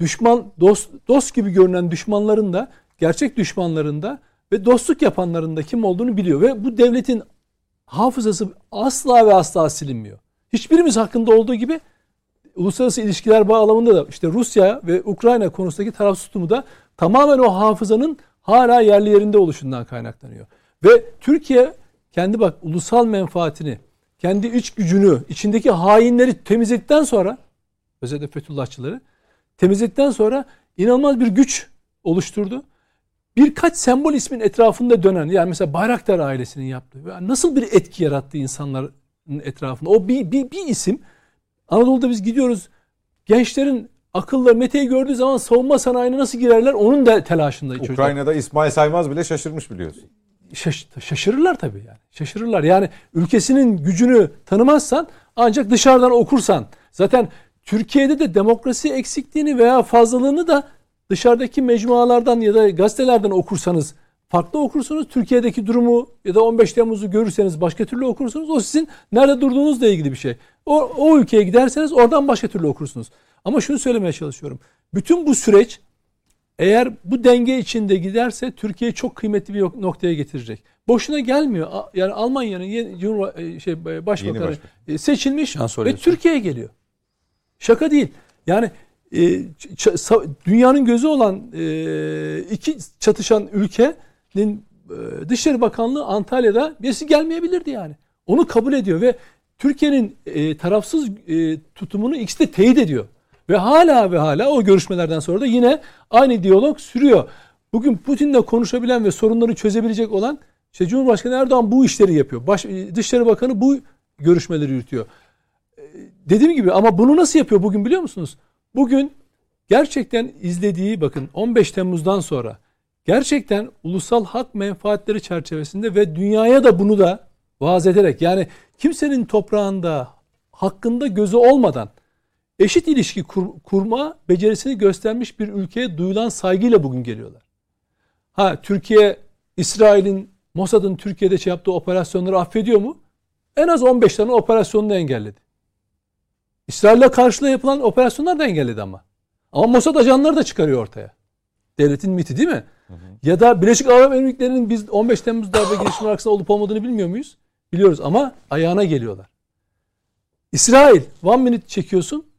Düşman dost dost gibi görünen düşmanların da gerçek düşmanların da ve dostluk yapanların da kim olduğunu biliyor ve bu devletin hafızası asla ve asla silinmiyor. Hiçbirimiz hakkında olduğu gibi uluslararası ilişkiler bağlamında da işte Rusya ve Ukrayna konusundaki taraf tutumu da tamamen o hafızanın hala yerli yerinde oluşundan kaynaklanıyor. Ve Türkiye kendi bak ulusal menfaatini, kendi iç gücünü, içindeki hainleri temizledikten sonra özellikle Fethullahçıları temizledikten sonra inanılmaz bir güç oluşturdu. Birkaç sembol ismin etrafında dönen yani mesela Bayraktar ailesinin yaptığı nasıl bir etki yarattı insanların etrafında. O bir, bir, bir isim Anadolu'da biz gidiyoruz gençlerin akıllı Mete'yi gördüğü zaman savunma sanayine nasıl girerler onun da telaşında çocuklar. Ukrayna'da İsmail Saymaz bile şaşırmış biliyorsun. Şaş, şaşırırlar tabii yani. Şaşırırlar. Yani ülkesinin gücünü tanımazsan ancak dışarıdan okursan. Zaten Türkiye'de de demokrasi eksikliğini veya fazlalığını da dışarıdaki mecmualardan ya da gazetelerden okursanız farklı okursunuz. Türkiye'deki durumu ya da 15 Temmuz'u görürseniz başka türlü okursunuz. O sizin nerede durduğunuzla ilgili bir şey. O, o ülkeye giderseniz oradan başka türlü okursunuz. Ama şunu söylemeye çalışıyorum. Bütün bu süreç eğer bu denge içinde giderse Türkiye'yi çok kıymetli bir noktaya getirecek. Boşuna gelmiyor. Yani Almanya'nın yeni e, şey e, başbakanı başbakan. E, seçilmiş ve Türkiye'ye geliyor. Şaka değil. Yani dünyanın gözü olan iki çatışan ülkenin Dışişleri Bakanlığı Antalya'da birisi gelmeyebilirdi yani. Onu kabul ediyor ve Türkiye'nin tarafsız tutumunu ikisi de teyit ediyor. Ve hala ve hala o görüşmelerden sonra da yine aynı diyalog sürüyor. Bugün Putin'le konuşabilen ve sorunları çözebilecek olan işte Cumhurbaşkanı Erdoğan bu işleri yapıyor. Baş, Dışişleri Bakanı bu görüşmeleri yürütüyor. Dediğim gibi ama bunu nasıl yapıyor bugün biliyor musunuz? Bugün gerçekten izlediği bakın 15 Temmuz'dan sonra gerçekten ulusal hak menfaatleri çerçevesinde ve dünyaya da bunu da vaaz ederek yani kimsenin toprağında hakkında gözü olmadan eşit ilişki kur, kurma becerisini göstermiş bir ülkeye duyulan saygıyla bugün geliyorlar. Ha Türkiye İsrail'in Mossad'ın Türkiye'de şey yaptığı operasyonları affediyor mu? En az 15 tane operasyonunu engelledi. İsrail'le karşılığı yapılan operasyonlar da engelledi ama. Ama Mossad ajanları da çıkarıyor ortaya. Devletin miti değil mi? Hı hı. Ya da Birleşik Arap Emirlikleri'nin biz 15 Temmuz darbe girişimi arkasında olup olmadığını bilmiyor muyuz? Biliyoruz ama ayağına geliyorlar. İsrail one minute çekiyorsun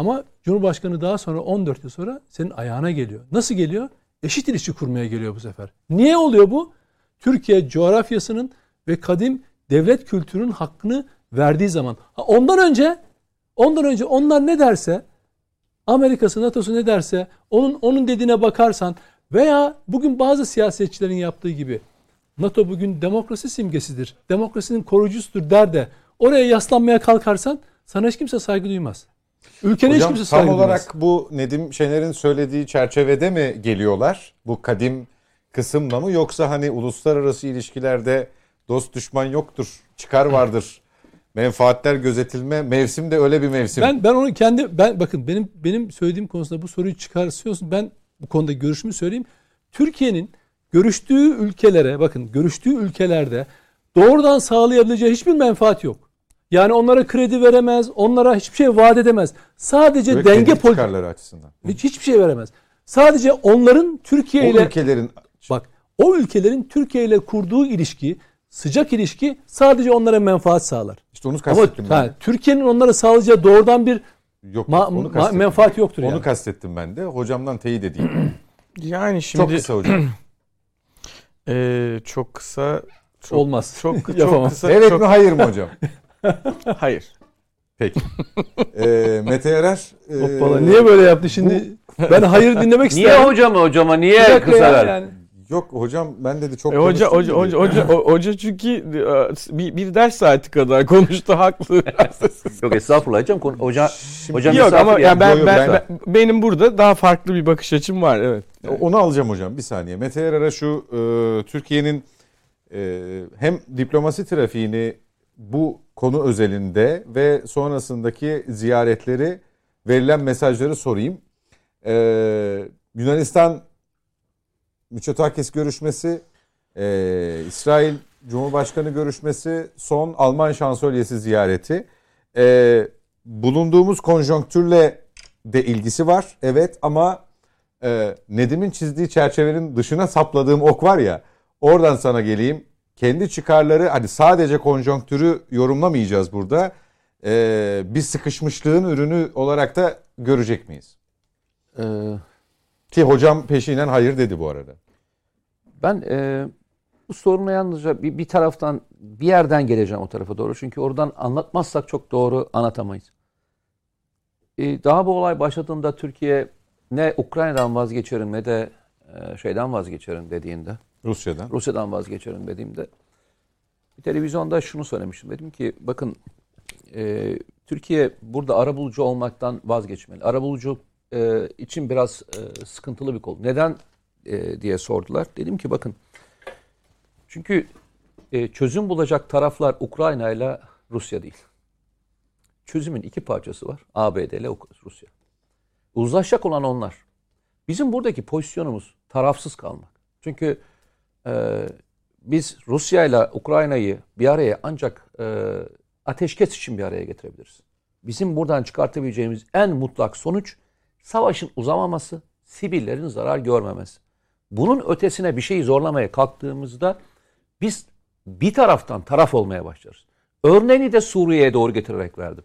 ama Cumhurbaşkanı daha sonra 14 yıl sonra senin ayağına geliyor. Nasıl geliyor? Eşit ilişki kurmaya geliyor bu sefer. Niye oluyor bu? Türkiye coğrafyasının ve kadim devlet kültürünün hakkını verdiği zaman. Ondan önce ondan önce onlar ne derse Amerika'sı, NATO'su ne derse onun onun dediğine bakarsan veya bugün bazı siyasetçilerin yaptığı gibi NATO bugün demokrasi simgesidir. Demokrasinin koruyucusudur der de oraya yaslanmaya kalkarsan sana hiç kimse saygı duymaz. Hocam, hiç kimse tam olarak bu Nedim Şener'in söylediği çerçevede mi geliyorlar? Bu kadim kısımla mı yoksa hani uluslararası ilişkilerde dost düşman yoktur, çıkar vardır. Menfaatler gözetilme mevsim de öyle bir mevsim. Ben ben onu kendi ben bakın benim benim söylediğim konusunda bu soruyu çıkartıyorsun. Ben bu konuda görüşümü söyleyeyim. Türkiye'nin görüştüğü ülkelere bakın görüştüğü ülkelerde doğrudan sağlayabileceği hiçbir menfaat yok. Yani onlara kredi veremez, onlara hiçbir şey vaat edemez. Sadece Böyle denge politikaları açısından. Hiç, hiçbir şey veremez. Sadece onların Türkiye ile o ülkelerin bak o ülkelerin Türkiye ile kurduğu ilişki, sıcak ilişki sadece onlara menfaat sağlar. İşte onu kastettim Ama, ben. Türkiye'nin onlara sağlayacağı doğrudan bir Yok, ma- onu ma- menfaat yoktur onu yani. kastettim ben de. Hocamdan teyit edeyim. yani şimdi çok kısa hocam. ee, çok kısa çok, olmaz. Çok, çok kısa. Evet çok... mi hayır mı hocam? hayır. Peki. Ee, Mete Erer. E, Hoppala, niye böyle yaptı şimdi? Bu... Ben hayır dinlemek isterim. Niye hocama hocama niye kısa ver? Yani. Yok hocam ben dedi çok e, hoca hoca hoca, hoca hoca çünkü e, bir, bir ders saati kadar konuştu haklı. yok estağfurullah hocam. Hoca hocam yok ama ya ben, ben, ben, benim burada daha farklı bir bakış açım var evet. Onu alacağım hocam bir saniye. Mete Yarar'a şu e, Türkiye'nin e, hem diplomasi trafiğini bu konu özelinde ve sonrasındaki ziyaretleri verilen mesajları sorayım. E, Yunanistan Mitsotakis görüşmesi, e, İsrail Cumhurbaşkanı görüşmesi, son Alman şansölyesi ziyareti. E, bulunduğumuz konjonktürle de ilgisi var. Evet ama e, Nedim'in çizdiği çerçevenin dışına sapladığım ok var ya oradan sana geleyim. Kendi çıkarları hadi sadece konjonktürü yorumlamayacağız burada. E, bir sıkışmışlığın ürünü olarak da görecek miyiz? Ee, ki hocam peşinen hayır dedi bu arada. Ben e, bu soruna yalnızca bir, bir taraftan bir yerden geleceğim o tarafa doğru. Çünkü oradan anlatmazsak çok doğru anlatamayız. E, daha bu olay başladığında Türkiye ne Ukrayna'dan vazgeçerim ne de e, şeyden vazgeçerim dediğinde. Rusya'dan. Rusya'dan vazgeçerim dediğimde. Bir televizyonda şunu söylemiştim. Dedim ki bakın e, Türkiye burada arabulucu olmaktan vazgeçmeli. Arabulucu e, için biraz e, sıkıntılı bir kol. Neden e, diye sordular. Dedim ki bakın çünkü e, çözüm bulacak taraflar Ukrayna ile Rusya değil. Çözümün iki parçası var. ABD ile Rusya. Uzlaşacak olan onlar. Bizim buradaki pozisyonumuz tarafsız kalmak. Çünkü e, biz Rusya ile Ukrayna'yı bir araya ancak e, ateşkes için bir araya getirebiliriz. Bizim buradan çıkartabileceğimiz en mutlak sonuç savaşın uzamaması, sivillerin zarar görmemesi. Bunun ötesine bir şeyi zorlamaya kalktığımızda biz bir taraftan taraf olmaya başlarız. Örneğini de Suriye'ye doğru getirerek verdim.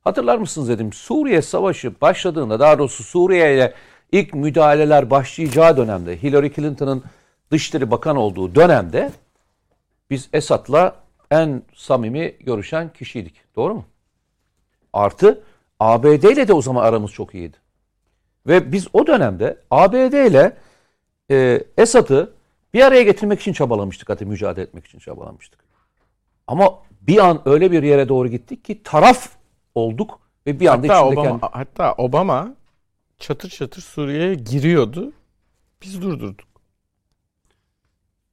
Hatırlar mısınız dedim. Suriye Savaşı başladığında daha doğrusu Suriye'ye ilk müdahaleler başlayacağı dönemde Hillary Clinton'ın Dışişleri Bakan olduğu dönemde biz Esad'la en samimi görüşen kişiydik. Doğru mu? Artı ABD ile de o zaman aramız çok iyiydi. Ve biz o dönemde ABD ile e, Esad'ı bir araya getirmek için çabalamıştık. Hatta mücadele etmek için çabalamıştık. Ama bir an öyle bir yere doğru gittik ki taraf olduk ve bir anda hatta içinde Obama, kendi... Hatta Obama çatır çatır Suriye'ye giriyordu. Biz durdurduk.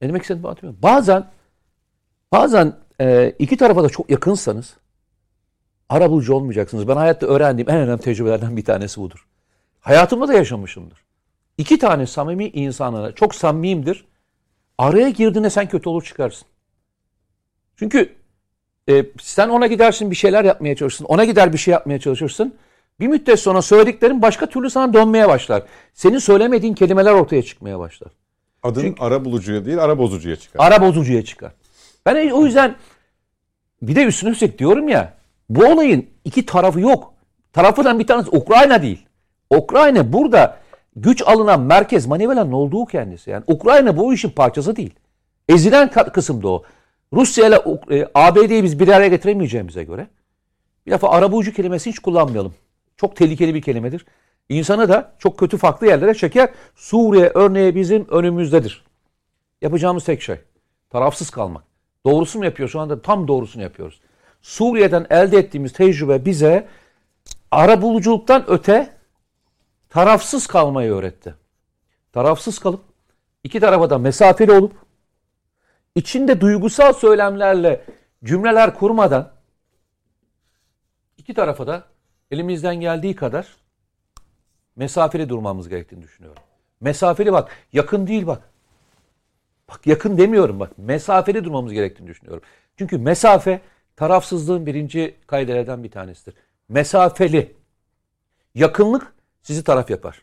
Ne demek istediğimi anlatıyorum. Bazen bazen e, iki tarafa da çok yakınsanız ara bulucu olmayacaksınız. Ben hayatta öğrendiğim en önemli tecrübelerden bir tanesi budur. Hayatımda da yaşamışımdır. İki tane samimi insanlara çok samimiyimdir. Araya girdiğinde sen kötü olur çıkarsın. Çünkü e, sen ona gidersin bir şeyler yapmaya çalışırsın. Ona gider bir şey yapmaya çalışırsın. Bir müddet sonra söylediklerin başka türlü sana dönmeye başlar. Senin söylemediğin kelimeler ortaya çıkmaya başlar. Adın ara bulucuya değil ara bozucuya çıkar. Ara bozucuya çıkar. Ben o yüzden bir de üstüne üstlük diyorum ya bu olayın iki tarafı yok. Tarafından bir tanesi Ukrayna değil. Ukrayna burada güç alınan merkez Manivelan'ın olduğu kendisi. Yani Ukrayna bu işin parçası değil. Ezilen kısım da o. Rusya ile e, ABD'yi biz bir araya getiremeyeceğimize göre bir defa arabulucu kelimesi hiç kullanmayalım. Çok tehlikeli bir kelimedir. İnsanı da çok kötü farklı yerlere çeker. Suriye örneği bizim önümüzdedir. Yapacağımız tek şey tarafsız kalmak. Doğrusunu mu yapıyor? Şu anda tam doğrusunu yapıyoruz. Suriye'den elde ettiğimiz tecrübe bize ara buluculuktan öte tarafsız kalmayı öğretti. Tarafsız kalıp iki tarafa da mesafeli olup içinde duygusal söylemlerle cümleler kurmadan iki tarafa da elimizden geldiği kadar mesafeli durmamız gerektiğini düşünüyorum. Mesafeli bak, yakın değil bak. Bak yakın demiyorum bak. Mesafeli durmamız gerektiğini düşünüyorum. Çünkü mesafe tarafsızlığın birinci kaydelerden bir tanesidir. Mesafeli. Yakınlık sizi taraf yapar.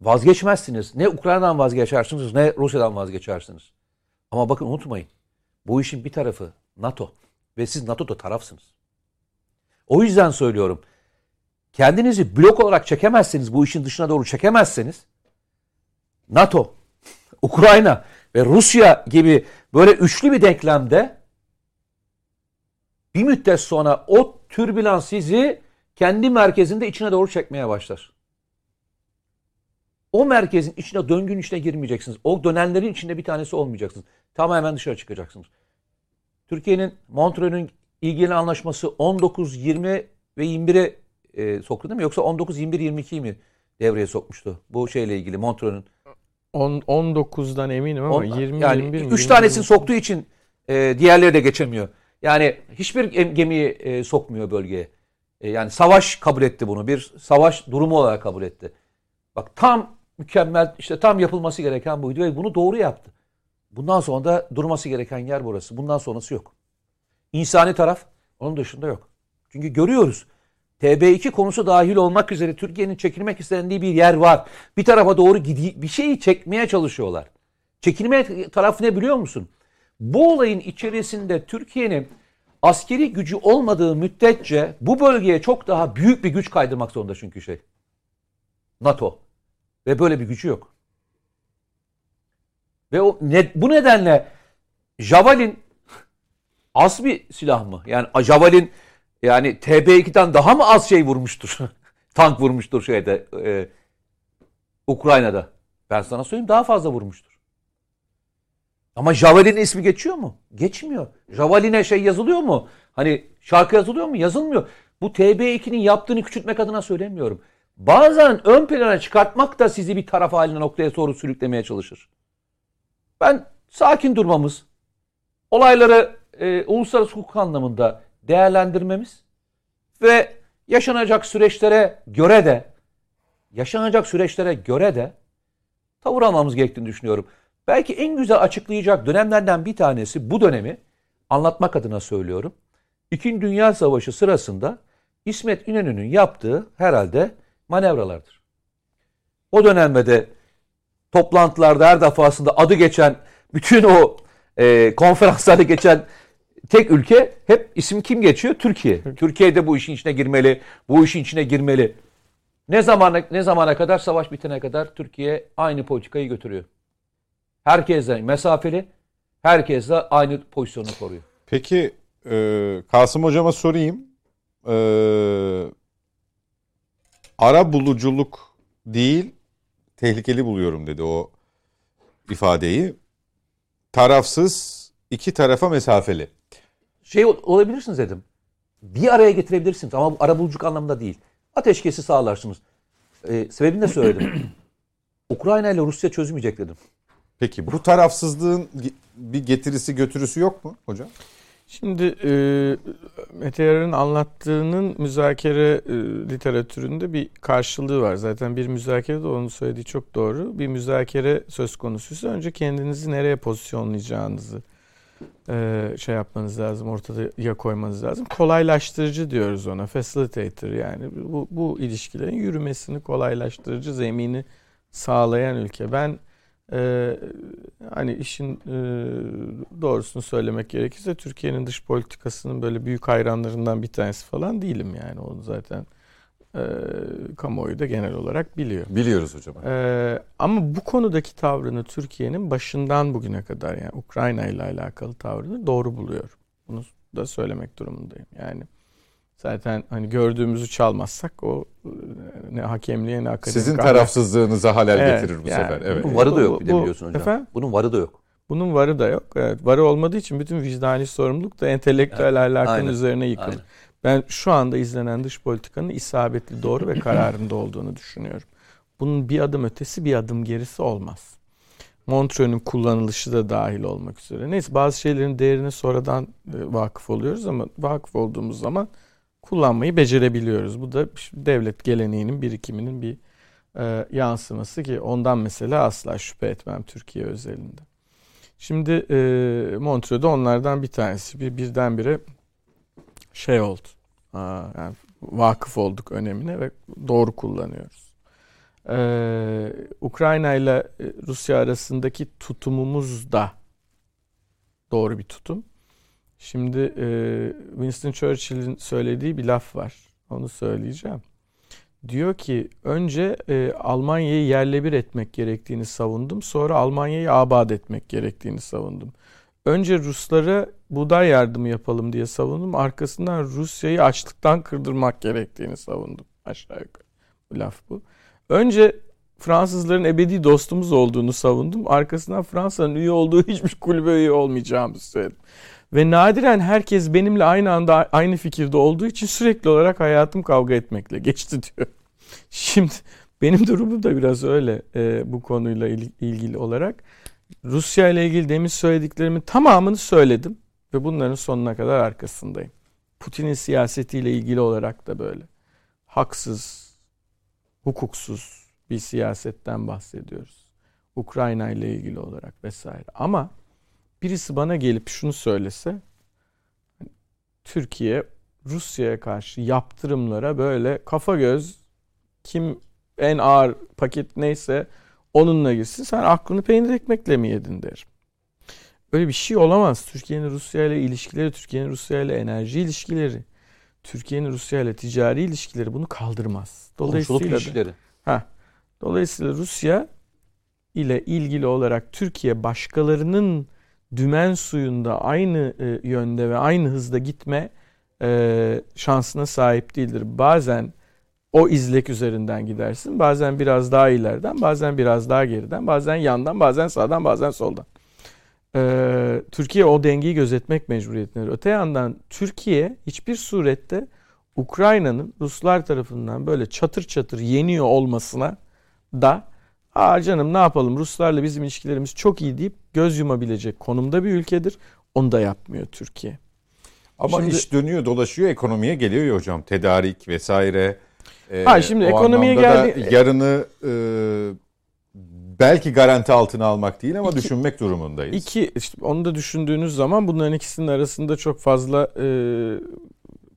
Vazgeçmezsiniz. Ne Ukrayna'dan vazgeçersiniz ne Rusya'dan vazgeçersiniz. Ama bakın unutmayın. Bu işin bir tarafı NATO ve siz NATO'da tarafsınız. O yüzden söylüyorum. Kendinizi blok olarak çekemezseniz, bu işin dışına doğru çekemezseniz NATO, Ukrayna ve Rusya gibi böyle üçlü bir denklemde bir müddet sonra o türbülans sizi kendi merkezinde içine doğru çekmeye başlar. O merkezin içine, döngünün içine girmeyeceksiniz. O dönenlerin içinde bir tanesi olmayacaksınız. Tamamen dışarı çıkacaksınız. Türkiye'nin Montreux'ün ilgili anlaşması 19, 20 ve 21'e e, soktu değil mi? Yoksa 19, 21, 22'yi mi devreye sokmuştu? Bu şeyle ilgili Montreux'ün. 19'dan eminim ama 20, yani 21 mi? 3 tanesini soktuğu için e, diğerleri de geçemiyor. Yani hiçbir gemiyi e, sokmuyor bölgeye. E, yani savaş kabul etti bunu. Bir savaş durumu olarak kabul etti. Bak tam mükemmel işte tam yapılması gereken buydu ve bunu doğru yaptı. Bundan sonra da durması gereken yer burası. Bundan sonrası yok. İnsani taraf onun dışında yok. Çünkü görüyoruz. TB2 konusu dahil olmak üzere Türkiye'nin çekilmek istendiği bir yer var. Bir tarafa doğru gidi bir şeyi çekmeye çalışıyorlar. Çekilme tarafı ne biliyor musun? Bu olayın içerisinde Türkiye'nin askeri gücü olmadığı müddetçe bu bölgeye çok daha büyük bir güç kaydırmak zorunda çünkü şey. NATO. Ve böyle bir gücü yok. Ve o ne, bu nedenle Javelin az bir silah mı? Yani Javelin yani TB2'den daha mı az şey vurmuştur? Tank vurmuştur şeyde e, Ukrayna'da. Ben sana söyleyeyim daha fazla vurmuştur. Ama Javelin ismi geçiyor mu? Geçmiyor. Javalin'e şey yazılıyor mu? Hani şarkı yazılıyor mu? Yazılmıyor. Bu TB2'nin yaptığını küçültmek adına söylemiyorum. Bazen ön plana çıkartmak da sizi bir taraf haline noktaya doğru sürüklemeye çalışır. Ben sakin durmamız, olayları e, uluslararası hukuk anlamında değerlendirmemiz ve yaşanacak süreçlere göre de yaşanacak süreçlere göre de tavır almamız gerektiğini düşünüyorum. Belki en güzel açıklayacak dönemlerden bir tanesi bu dönemi anlatmak adına söylüyorum. İkinci Dünya Savaşı sırasında İsmet İnönü'nün yaptığı herhalde manevralardır. O dönemde de toplantılarda her defasında adı geçen bütün o e, konferanslarda geçen tek ülke hep isim kim geçiyor? Türkiye. Türkiye de bu işin içine girmeli. Bu işin içine girmeli. Ne zamana ne zamana kadar savaş bitene kadar Türkiye aynı politikayı götürüyor. Herkesle mesafeli, herkesle aynı pozisyonu koruyor. Peki e, Kasım hocama sorayım. E, ara buluculuk değil tehlikeli buluyorum dedi o ifadeyi. Tarafsız iki tarafa mesafeli. Şey olabilirsiniz dedim. Bir araya getirebilirsiniz ama bu arabuluculuk anlamında değil. Ateşkesi sağlarsınız. Ee, sebebini de söyledim. Ukrayna ile Rusya çözmeyecek dedim. Peki bu tarafsızlığın bir getirisi götürüsü yok mu hocam? Şimdi e, Mete Yarar'ın anlattığının müzakere e, literatüründe bir karşılığı var. Zaten bir müzakerede onun söylediği çok doğru. Bir müzakere söz konusuysa önce kendinizi nereye pozisyonlayacağınızı e, şey yapmanız lazım, ortaya koymanız lazım. Kolaylaştırıcı diyoruz ona, facilitator yani. Bu, bu ilişkilerin yürümesini kolaylaştırıcı zemini sağlayan ülke. Ben ee, hani işin e, doğrusunu söylemek gerekirse Türkiye'nin dış politikasının böyle büyük hayranlarından bir tanesi falan değilim yani onu zaten e, kamuoyu da genel olarak biliyor. Biliyoruz hocam. Ee, ama bu konudaki tavrını Türkiye'nin başından bugüne kadar yani Ukrayna ile alakalı tavrını doğru buluyorum. Bunu da söylemek durumundayım. Yani zaten hani gördüğümüzü çalmazsak o e, ne hakemliğe ne akademik Sizin tarafsızlığınıza halel Evet, getirir bu yani sefer. Evet. Bunun varı da yok bir de bu- biliyorsun hocam. Efendim? Bunun varı da yok. Bunun varı da yok. Evet, varı olmadığı için bütün vicdani sorumluluk da entelektüel ahlakın aynen, üzerine yıkılır. aynen. Ben şu anda izlenen dış politikanın isabetli, doğru ve kararında olduğunu düşünüyorum. Bunun bir adım ötesi, bir adım gerisi olmaz. Montreux'ün kullanılışı da dahil olmak üzere. Neyse bazı şeylerin değerine sonradan e, vakıf oluyoruz ama vakıf olduğumuz zaman kullanmayı becerebiliyoruz. Bu da devlet geleneğinin birikiminin bir e, yansıması ki ondan mesela asla şüphe etmem Türkiye özelinde. Şimdi e, Montreux'da onlardan bir tanesi. Bir birdenbire şey oldu. Yani vakıf olduk önemine ve doğru kullanıyoruz. Ee, Ukrayna ile e, Rusya arasındaki tutumumuz da doğru bir tutum. Şimdi e, Winston Churchill'in söylediği bir laf var. Onu söyleyeceğim. Diyor ki önce e, Almanya'yı yerle bir etmek gerektiğini savundum. Sonra Almanya'yı abat etmek gerektiğini savundum. Önce Ruslara buğday yardımı yapalım diye savundum. Arkasından Rusya'yı açlıktan kırdırmak gerektiğini savundum. Aşağı yukarı. Bu laf bu. Önce Fransızların ebedi dostumuz olduğunu savundum. Arkasından Fransa'nın üye olduğu hiçbir kulübe üye olmayacağımızı söyledim. Ve nadiren herkes benimle aynı anda aynı fikirde olduğu için sürekli olarak hayatım kavga etmekle geçti diyor. Şimdi benim durumum da biraz öyle e, bu konuyla il- ilgili olarak. Rusya ile ilgili demin söylediklerimin tamamını söyledim ve bunların sonuna kadar arkasındayım. Putin'in siyasetiyle ilgili olarak da böyle. Haksız, hukuksuz bir siyasetten bahsediyoruz. Ukrayna ile ilgili olarak vesaire. Ama birisi bana gelip şunu söylese Türkiye Rusya'ya karşı yaptırımlara böyle kafa göz kim en ağır paket neyse onunla girsin. Sen aklını peynir ekmekle mi yedin derim. Öyle bir şey olamaz. Türkiye'nin Rusya ile ilişkileri, Türkiye'nin Rusya ile enerji ilişkileri, Türkiye'nin Rusya ile ticari ilişkileri bunu kaldırmaz. Dolayısıyla da, ha, dolayısıyla Rusya ile ilgili olarak Türkiye başkalarının dümen suyunda aynı e, yönde ve aynı hızda gitme e, şansına sahip değildir. Bazen o izlek üzerinden gidersin. Bazen biraz daha ileriden, bazen biraz daha geriden, bazen yandan, bazen sağdan, bazen soldan. Ee, Türkiye o dengeyi gözetmek mecburiyetindedir. Öte yandan Türkiye hiçbir surette Ukrayna'nın Ruslar tarafından böyle çatır çatır yeniyor olmasına da Aa canım ne yapalım Ruslarla bizim ilişkilerimiz çok iyi deyip göz yumabilecek konumda bir ülkedir. Onu da yapmıyor Türkiye. Ama Şimdi- iş dönüyor dolaşıyor ekonomiye geliyor ya hocam. Tedarik vesaire. Ee, Ha, şimdi ekonomiye geldi- Yarını e, belki garanti altına almak değil ama İki- düşünmek durumundayız. İki, işte onu da düşündüğünüz zaman bunların ikisinin arasında çok fazla e,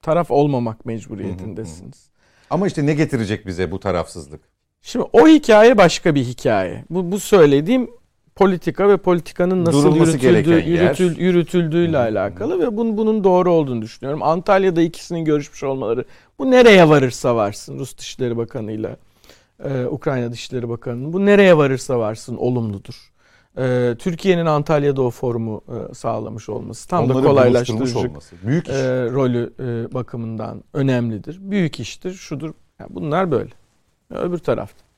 taraf olmamak mecburiyetindesiniz. Ama işte ne getirecek bize bu tarafsızlık? Şimdi o hikaye başka bir hikaye. Bu, bu söylediğim politika ve politikanın nasıl Durulması yürütüldüğü, yürütül, yürütüldüğüyle alakalı ve bunun, bunun doğru olduğunu düşünüyorum. Antalya'da ikisinin görüşmüş olmaları bu nereye varırsa varsın Rus Dışişleri Bakanı'yla e, Ukrayna Dışişleri Bakanı'nın bu nereye varırsa varsın olumludur. E, Türkiye'nin Antalya'da o forumu e, sağlamış olması tam Onları da kolaylaştırıcı olması. Büyük iş. e, rolü e, bakımından önemlidir. Büyük iştir, şudur. Yani bunlar böyle. Öbür tarafta.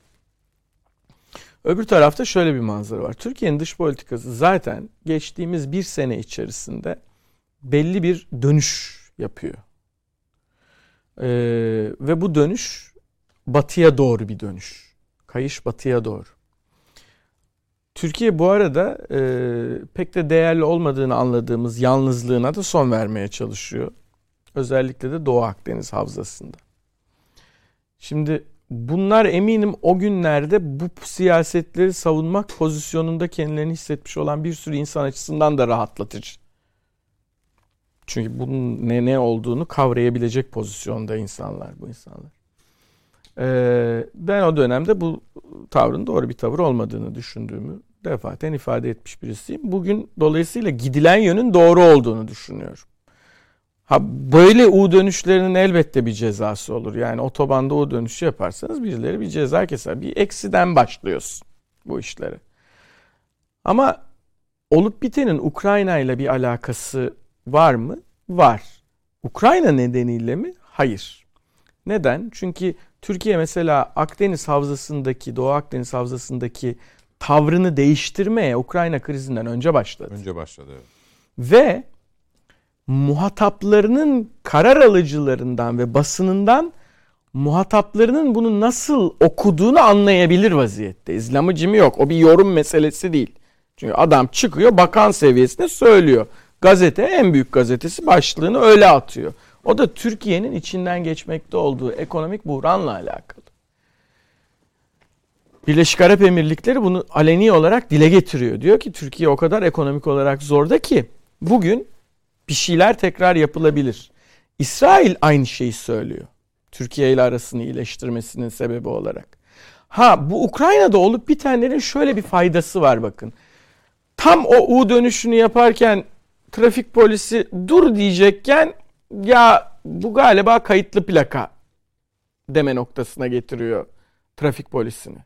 Öbür tarafta şöyle bir manzara var. Türkiye'nin dış politikası zaten geçtiğimiz bir sene içerisinde belli bir dönüş yapıyor. Ee, ve bu dönüş batıya doğru bir dönüş. Kayış batıya doğru. Türkiye bu arada e, pek de değerli olmadığını anladığımız yalnızlığına da son vermeye çalışıyor. Özellikle de Doğu Akdeniz havzasında. Şimdi bunlar eminim o günlerde bu siyasetleri savunmak pozisyonunda kendilerini hissetmiş olan bir sürü insan açısından da rahatlatıcı. Çünkü bunun ne ne olduğunu kavrayabilecek pozisyonda insanlar bu insanlar. Ee, ben o dönemde bu tavrın doğru bir tavır olmadığını düşündüğümü defaten ifade etmiş birisiyim. Bugün dolayısıyla gidilen yönün doğru olduğunu düşünüyorum. Ha böyle U dönüşlerinin elbette bir cezası olur. Yani otobanda U dönüşü yaparsanız birileri bir ceza keser. Bir eksiden başlıyorsun bu işlere. Ama olup bitenin Ukrayna ile bir alakası var mı? Var. Ukrayna nedeniyle mi? Hayır. Neden? Çünkü Türkiye mesela Akdeniz havzasındaki, Doğu Akdeniz havzasındaki tavrını değiştirmeye Ukrayna krizinden önce başladı. Önce başladı. Evet. Ve muhataplarının karar alıcılarından ve basınından muhataplarının bunu nasıl okuduğunu anlayabilir vaziyette. İslamıcı mı yok. O bir yorum meselesi değil. Çünkü adam çıkıyor bakan seviyesinde söylüyor. Gazete en büyük gazetesi başlığını öyle atıyor. O da Türkiye'nin içinden geçmekte olduğu ekonomik buhranla alakalı. Birleşik Arap Emirlikleri bunu aleni olarak dile getiriyor. Diyor ki Türkiye o kadar ekonomik olarak zorda ki bugün bir şeyler tekrar yapılabilir. İsrail aynı şeyi söylüyor. Türkiye ile arasını iyileştirmesinin sebebi olarak. Ha bu Ukrayna'da olup bitenlerin şöyle bir faydası var bakın. Tam o U dönüşünü yaparken trafik polisi dur diyecekken ya bu galiba kayıtlı plaka deme noktasına getiriyor trafik polisini.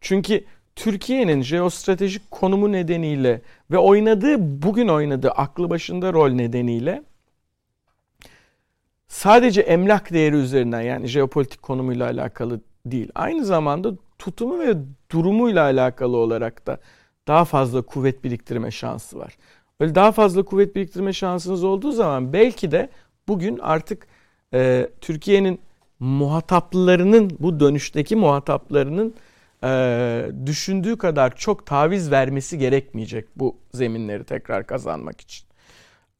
Çünkü Türkiye'nin jeostratejik konumu nedeniyle ve oynadığı bugün oynadığı aklı başında rol nedeniyle sadece emlak değeri üzerinden yani jeopolitik konumuyla alakalı değil. Aynı zamanda tutumu ve durumuyla alakalı olarak da daha fazla kuvvet biriktirme şansı var. Böyle daha fazla kuvvet biriktirme şansınız olduğu zaman belki de bugün artık e, Türkiye'nin muhataplarının bu dönüşteki muhataplarının e, düşündüğü kadar çok taviz vermesi gerekmeyecek bu zeminleri tekrar kazanmak için.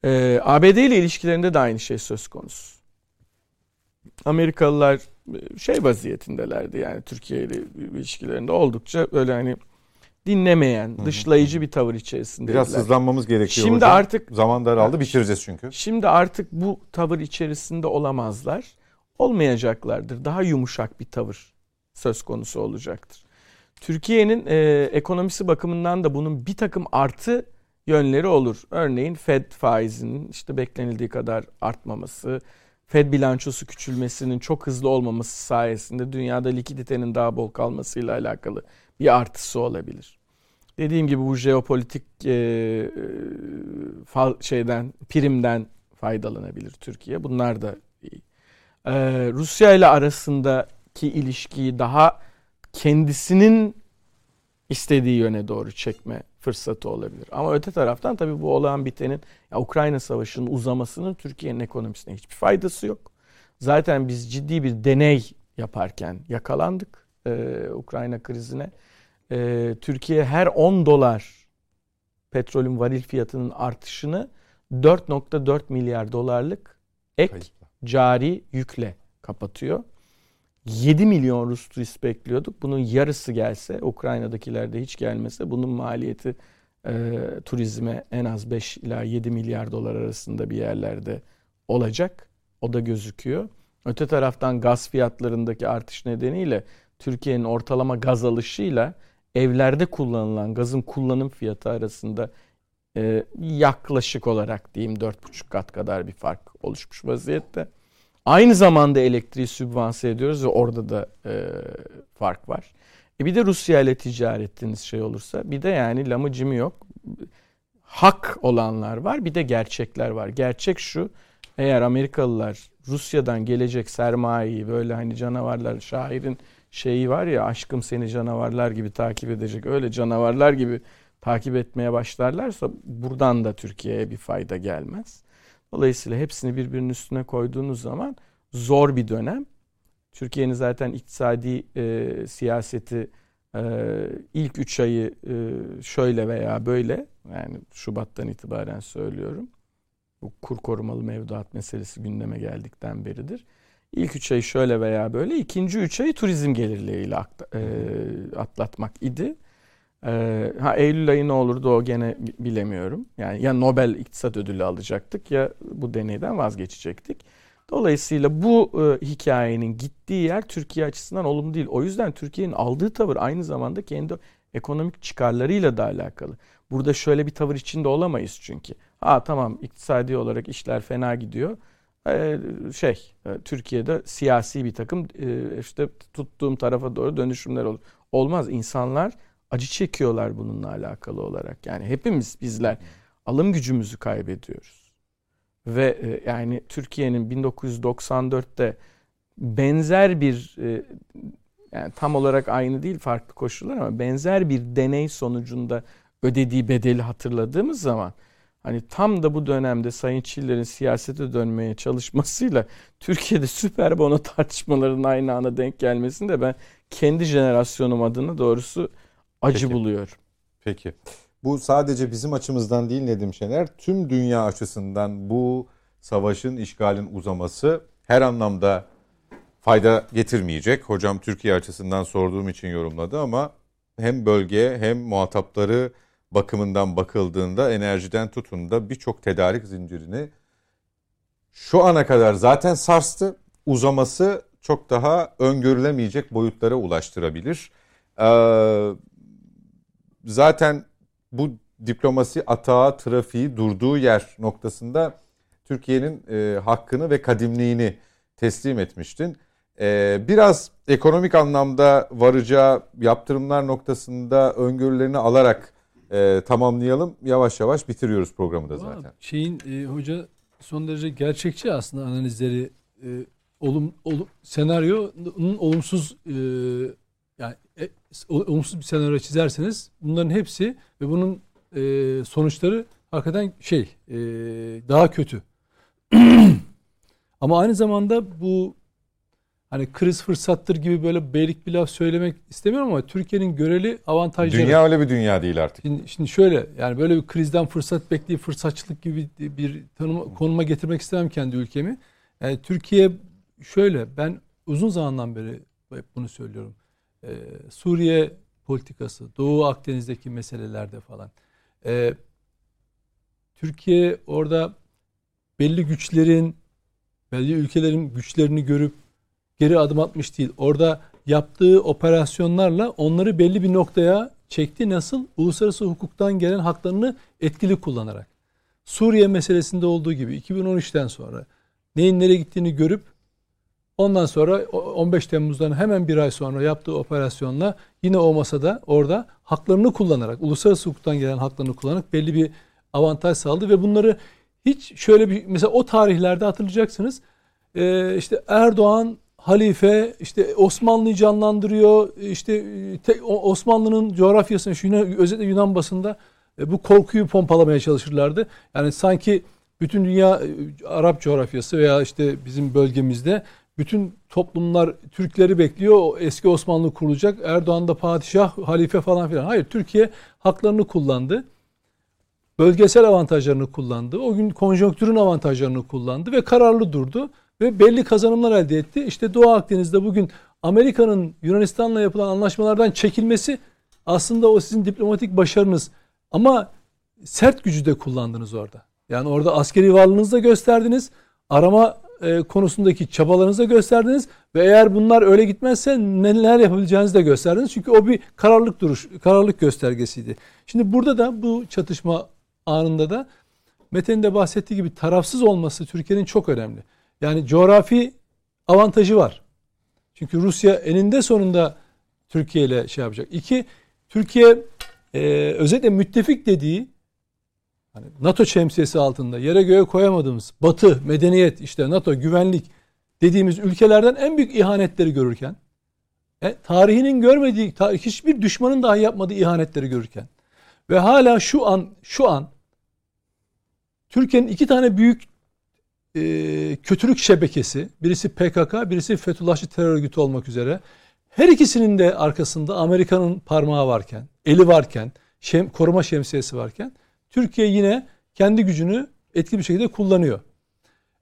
E, ABD ile ilişkilerinde de aynı şey söz konusu. Amerikalılar e, şey vaziyetindelerdi yani Türkiye ile ilişkilerinde oldukça böyle hani dinlemeyen, dışlayıcı bir tavır içerisinde. Biraz hızlanmamız gerekiyor Şimdi hocam. artık Zaman daraldı bitireceğiz çünkü. Şimdi artık bu tavır içerisinde olamazlar. Olmayacaklardır. Daha yumuşak bir tavır söz konusu olacaktır. Türkiye'nin e, ekonomisi bakımından da bunun bir takım artı yönleri olur. Örneğin Fed faizinin işte beklenildiği kadar artmaması, Fed bilançosu küçülmesinin çok hızlı olmaması sayesinde dünyada likiditenin daha bol kalmasıyla alakalı bir artısı olabilir. Dediğim gibi bu jeopolitik e, fal, şeyden primden faydalanabilir Türkiye. Bunlar da iyi. E, Rusya ile arasındaki ilişkiyi daha kendisinin istediği yöne doğru çekme fırsatı olabilir. Ama öte taraftan tabii bu olan bitenin ya Ukrayna Savaşı'nın uzamasının Türkiye'nin ekonomisine hiçbir faydası yok. Zaten biz ciddi bir deney yaparken yakalandık e, Ukrayna krizine. E, Türkiye her 10 dolar petrolün varil fiyatının artışını 4.4 milyar dolarlık ek Kayıtla. cari yükle kapatıyor. 7 milyon Rus turist bekliyorduk. Bunun yarısı gelse, Ukrayna'dakilerde hiç gelmese bunun maliyeti e, turizme en az 5 ila 7 milyar dolar arasında bir yerlerde olacak. O da gözüküyor. Öte taraftan gaz fiyatlarındaki artış nedeniyle Türkiye'nin ortalama gaz alışıyla evlerde kullanılan gazın kullanım fiyatı arasında e, yaklaşık olarak diyeyim 4,5 kat kadar bir fark oluşmuş vaziyette. Aynı zamanda elektriği sübvanse ediyoruz ve orada da e, fark var. E bir de Rusya ile ticaret ettiğiniz şey olursa bir de yani lamı cimi yok. Hak olanlar var bir de gerçekler var. Gerçek şu eğer Amerikalılar Rusya'dan gelecek sermayeyi böyle hani canavarlar şairin şeyi var ya aşkım seni canavarlar gibi takip edecek öyle canavarlar gibi takip etmeye başlarlarsa buradan da Türkiye'ye bir fayda gelmez. Dolayısıyla hepsini birbirinin üstüne koyduğunuz zaman zor bir dönem. Türkiye'nin zaten iktisadi e, siyaseti e, ilk üç ayı e, şöyle veya böyle yani Şubat'tan itibaren söylüyorum. Bu kur korumalı mevduat meselesi gündeme geldikten beridir. İlk üç ayı şöyle veya böyle, ikinci üç ayı turizm gelirleriyle e, atlatmak idi. E, ha Eylül ayı ne olurdu o gene bilemiyorum. Yani ya Nobel İktisat Ödülü alacaktık ya bu deneyden vazgeçecektik. Dolayısıyla bu e, hikayenin gittiği yer Türkiye açısından olumlu değil. O yüzden Türkiye'nin aldığı tavır aynı zamanda kendi ekonomik çıkarlarıyla da alakalı. Burada şöyle bir tavır içinde olamayız çünkü. Ha tamam iktisadi olarak işler fena gidiyor. Ee, şey e, Türkiye'de siyasi bir takım e, işte tuttuğum tarafa doğru dönüşümler olur. Olmaz. insanlar acı çekiyorlar bununla alakalı olarak. Yani hepimiz bizler alım gücümüzü kaybediyoruz. Ve e, yani Türkiye'nin 1994'te benzer bir yani tam olarak aynı değil farklı koşullar ama benzer bir deney sonucunda ödediği bedeli hatırladığımız zaman hani tam da bu dönemde Sayın Çiller'in siyasete dönmeye çalışmasıyla Türkiye'de süper bono tartışmalarının aynı anda denk gelmesini de ben kendi jenerasyonum adına doğrusu acı Peki. buluyorum. Peki. Bu sadece bizim açımızdan değil Nedim Şener, tüm dünya açısından bu savaşın, işgalin uzaması her anlamda fayda getirmeyecek. Hocam Türkiye açısından sorduğum için yorumladı ama hem bölge hem muhatapları bakımından bakıldığında enerjiden tutun da birçok tedarik zincirini şu ana kadar zaten sarstı. Uzaması çok daha öngörülemeyecek boyutlara ulaştırabilir. Ee, zaten bu diplomasi atağı, trafiği durduğu yer noktasında Türkiye'nin e, hakkını ve kadimliğini teslim etmiştin. Ee, biraz ekonomik anlamda varacağı yaptırımlar noktasında öngörülerini alarak e, tamamlayalım. Yavaş yavaş bitiriyoruz programı da zaten. Şeyin e, hoca son derece gerçekçi aslında analizleri e, olum, olum senaryonun olumsuz e, e, olumsuz bir senaryo çizerseniz bunların hepsi ve bunun e, sonuçları hakikaten şey e, daha kötü. Ama aynı zamanda bu hani kriz fırsattır gibi böyle beylik bir laf söylemek istemiyorum ama Türkiye'nin göreli avantajları. Dünya öyle bir dünya değil artık. Şimdi, şimdi şöyle yani böyle bir krizden fırsat bekleyip fırsatçılık gibi bir tanıma, konuma getirmek istemem kendi ülkemi. Yani Türkiye şöyle ben uzun zamandan beri hep bunu söylüyorum. Ee, Suriye politikası, Doğu Akdeniz'deki meselelerde falan. Ee, Türkiye orada belli güçlerin, belli ülkelerin güçlerini görüp geri adım atmış değil. Orada yaptığı operasyonlarla onları belli bir noktaya çekti. Nasıl? Uluslararası hukuktan gelen haklarını etkili kullanarak. Suriye meselesinde olduğu gibi 2013'ten sonra neyin nereye gittiğini görüp ondan sonra 15 Temmuz'dan hemen bir ay sonra yaptığı operasyonla yine o masada orada haklarını kullanarak, uluslararası hukuktan gelen haklarını kullanarak belli bir avantaj sağladı ve bunları hiç şöyle bir mesela o tarihlerde hatırlayacaksınız. Ee, işte Erdoğan halife işte Osmanlı'yı canlandırıyor. İşte Osmanlı'nın coğrafyasını şu Yunan, özellikle Yunan basında e, bu korkuyu pompalamaya çalışırlardı. Yani sanki bütün dünya e, Arap coğrafyası veya işte bizim bölgemizde bütün toplumlar Türkleri bekliyor. Eski Osmanlı kurulacak. Erdoğan da padişah, halife falan filan. Hayır Türkiye haklarını kullandı. Bölgesel avantajlarını kullandı. O gün konjonktürün avantajlarını kullandı ve kararlı durdu ve belli kazanımlar elde etti. İşte Doğu Akdeniz'de bugün Amerika'nın Yunanistan'la yapılan anlaşmalardan çekilmesi aslında o sizin diplomatik başarınız. Ama sert gücü de kullandınız orada. Yani orada askeri varlığınızı da gösterdiniz. Arama e, konusundaki çabalarınızı da gösterdiniz. Ve eğer bunlar öyle gitmezse neler yapabileceğinizi de gösterdiniz. Çünkü o bir kararlılık duruş, kararlılık göstergesiydi. Şimdi burada da bu çatışma anında da Mete'nin de bahsettiği gibi tarafsız olması Türkiye'nin çok önemli. Yani coğrafi avantajı var. Çünkü Rusya eninde sonunda Türkiye ile şey yapacak. İki, Türkiye e, özellikle müttefik dediği hani NATO şemsiyesi altında yere göğe koyamadığımız Batı, medeniyet, işte NATO, güvenlik dediğimiz ülkelerden en büyük ihanetleri görürken e, tarihinin görmediği, tarih, hiçbir düşmanın dahi yapmadığı ihanetleri görürken ve hala şu an şu an Türkiye'nin iki tane büyük e, kötülük şebekesi, birisi PKK, birisi Fethullahçı terör örgütü olmak üzere her ikisinin de arkasında Amerika'nın parmağı varken, eli varken, şem, koruma şemsiyesi varken Türkiye yine kendi gücünü etkili bir şekilde kullanıyor.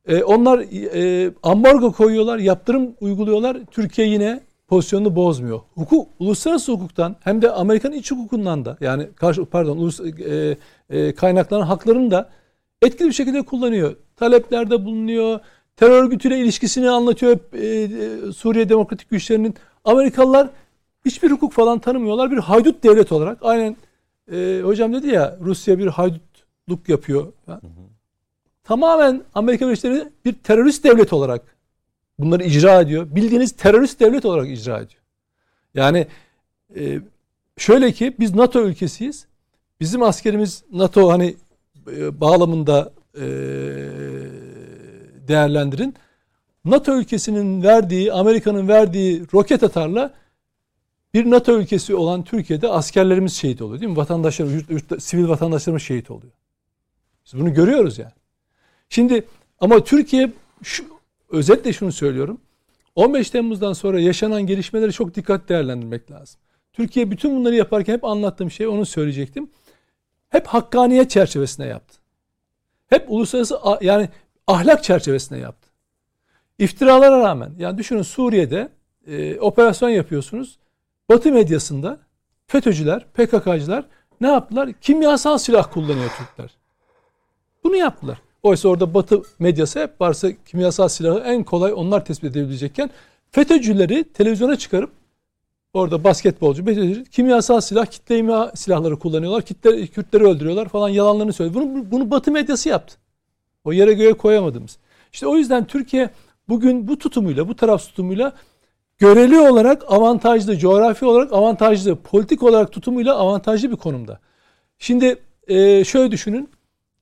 E, onlar e, ambargo koyuyorlar, yaptırım uyguluyorlar. Türkiye yine pozisyonunu bozmuyor. Hukuk, uluslararası hukuktan hem de Amerikan iç hukukundan da yani karşı pardon ulus, e, e, kaynakların haklarını da etkili bir şekilde kullanıyor. Taleplerde bulunuyor. Terör örgütüyle ilişkisini anlatıyor e, e, Suriye Demokratik Güçlerinin. Amerikalılar hiçbir hukuk falan tanımıyorlar. Bir haydut devlet olarak aynen e, hocam dedi ya Rusya bir haydutluk yapıyor. Hı hı. Tamamen Amerika Birleşik Devletleri bir terörist devlet olarak bunları icra ediyor. Bildiğiniz terörist devlet olarak icra ediyor. Yani e, şöyle ki biz NATO ülkesiyiz. Bizim askerimiz NATO hani e, bağlamında e, değerlendirin. NATO ülkesinin verdiği, Amerika'nın verdiği roket atarla bir NATO ülkesi olan Türkiye'de askerlerimiz şehit oluyor değil mi? Vatandaşlarımız, yurt, yurt, sivil vatandaşlarımız şehit oluyor. Biz bunu görüyoruz yani. Şimdi ama Türkiye şu, özetle şunu söylüyorum. 15 Temmuz'dan sonra yaşanan gelişmeleri çok dikkat değerlendirmek lazım. Türkiye bütün bunları yaparken hep anlattığım şey onu söyleyecektim. Hep hakkaniyet çerçevesinde yaptı. Hep uluslararası yani ahlak çerçevesinde yaptı. İftiralara rağmen yani düşünün Suriye'de e, operasyon yapıyorsunuz. Batı medyasında FETÖ'cüler, PKK'cılar ne yaptılar? Kimyasal silah kullanıyor Türkler. Bunu yaptılar. Oysa orada Batı medyası hep varsa kimyasal silahı en kolay onlar tespit edebilecekken FETÖ'cüleri televizyona çıkarıp orada basketbolcu, FETÖ'cü, kimyasal silah, kitle imha silahları kullanıyorlar. Kitle, Kürtleri öldürüyorlar falan yalanlarını söylüyor. Bunu, bunu Batı medyası yaptı. O yere göğe koyamadığımız. İşte o yüzden Türkiye bugün bu tutumuyla, bu taraf tutumuyla göreli olarak avantajlı, coğrafi olarak avantajlı, politik olarak tutumuyla avantajlı bir konumda. Şimdi e, şöyle düşünün.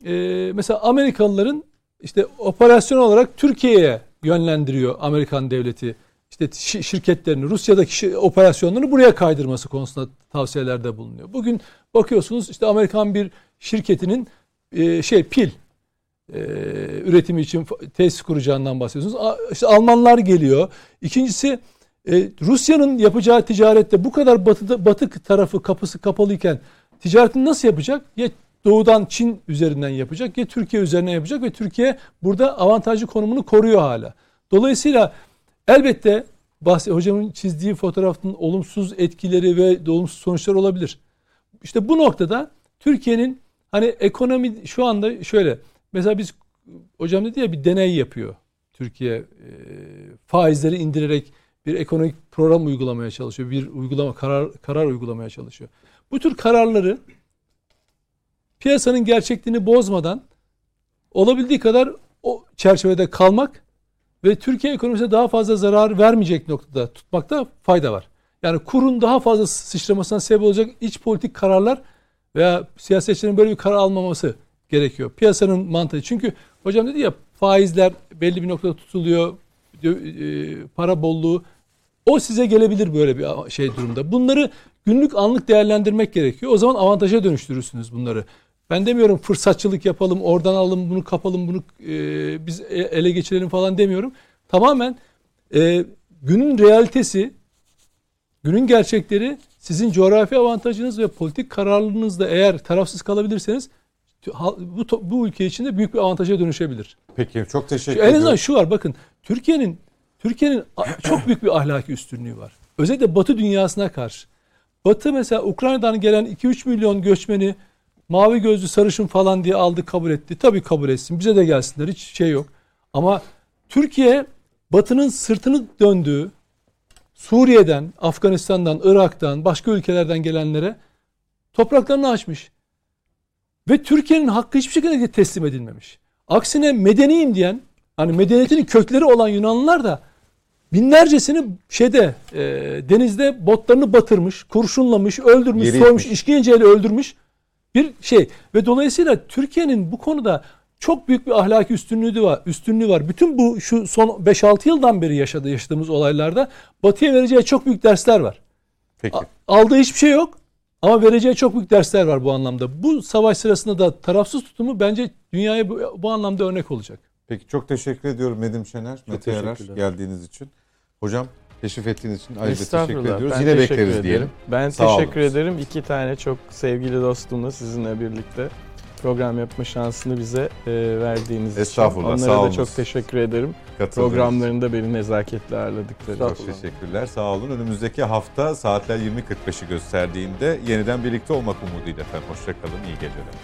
E, mesela Amerikalıların işte operasyon olarak Türkiye'ye yönlendiriyor Amerikan devleti. İşte şirketlerini, Rusya'daki operasyonlarını buraya kaydırması konusunda tavsiyelerde bulunuyor. Bugün bakıyorsunuz işte Amerikan bir şirketinin e, şey pil e, üretimi için tesis kuracağından bahsediyorsunuz. A, Almanlar geliyor. İkincisi e, Rusya'nın yapacağı ticarette bu kadar batıda, batı tarafı kapısı kapalıyken ticaretini nasıl yapacak? Ya doğudan Çin üzerinden yapacak ya Türkiye üzerinden yapacak ve Türkiye burada avantajlı konumunu koruyor hala. Dolayısıyla elbette bahsi, hocamın çizdiği fotoğrafın olumsuz etkileri ve olumsuz sonuçlar olabilir. İşte bu noktada Türkiye'nin hani ekonomi şu anda şöyle mesela biz hocam dedi ya bir deney yapıyor Türkiye e, faizleri indirerek bir ekonomik program uygulamaya çalışıyor. Bir uygulama karar karar uygulamaya çalışıyor. Bu tür kararları piyasanın gerçekliğini bozmadan olabildiği kadar o çerçevede kalmak ve Türkiye ekonomisine daha fazla zarar vermeyecek noktada tutmakta fayda var. Yani kurun daha fazla sıçramasına sebep olacak iç politik kararlar veya siyasetçilerin böyle bir karar almaması gerekiyor. Piyasanın mantığı. Çünkü hocam dedi ya faizler belli bir noktada tutuluyor. E, para bolluğu o size gelebilir böyle bir şey durumda. Bunları günlük anlık değerlendirmek gerekiyor. O zaman avantaja dönüştürürsünüz bunları. Ben demiyorum fırsatçılık yapalım, oradan alalım, bunu kapalım, bunu e, biz e, ele geçirelim falan demiyorum. Tamamen e, günün realitesi, günün gerçekleri sizin coğrafi avantajınız ve politik kararlılığınızda eğer tarafsız kalabilirseniz bu, bu ülke için de büyük bir avantaja dönüşebilir. Peki çok teşekkür ederim. En azından şu var bakın Türkiye'nin Türkiye'nin çok büyük bir ahlaki üstünlüğü var. Özellikle Batı dünyasına karşı. Batı mesela Ukrayna'dan gelen 2-3 milyon göçmeni mavi gözlü sarışın falan diye aldı kabul etti. Tabii kabul etsin. Bize de gelsinler. Hiç şey yok. Ama Türkiye Batı'nın sırtını döndüğü Suriye'den, Afganistan'dan, Irak'tan, başka ülkelerden gelenlere topraklarını açmış. Ve Türkiye'nin hakkı hiçbir şekilde teslim edilmemiş. Aksine medeniyim diyen, hani medeniyetinin kökleri olan Yunanlılar da binlercesini şeyde e, denizde botlarını batırmış, kurşunlamış, öldürmüş, Yeri soymuş, etmiş. işkenceyle öldürmüş bir şey. Ve dolayısıyla Türkiye'nin bu konuda çok büyük bir ahlaki üstünlüğü var. Üstünlüğü var. Bütün bu şu son 5-6 yıldan beri yaşadığı yaşadığımız olaylarda Batı'ya vereceği çok büyük dersler var. Peki. Aldığı hiçbir şey yok. Ama vereceği çok büyük dersler var bu anlamda. Bu savaş sırasında da tarafsız tutumu bence dünyaya bu, bu anlamda örnek olacak. Peki çok teşekkür ediyorum Nedim Şener, Mete Yarar geldiğiniz için. Hocam teşrif ettiğiniz için ayrıca teşekkür ediyoruz. Ben Yine teşekkür bekleriz ederim. diyelim. Ben Sağ teşekkür olunuz. ederim. İki tane çok sevgili dostumla sizinle birlikte program yapma şansını bize e, verdiğiniz için. Estağfurullah, Onlara sağ da olunuz. çok teşekkür ederim. Programlarında beni nezaketle ağırladıkları Çok için. teşekkürler. Sağ olun. Önümüzdeki hafta saatler 20.45'i gösterdiğinde yeniden birlikte olmak umuduyla efendim. Hoşçakalın. İyi geceler.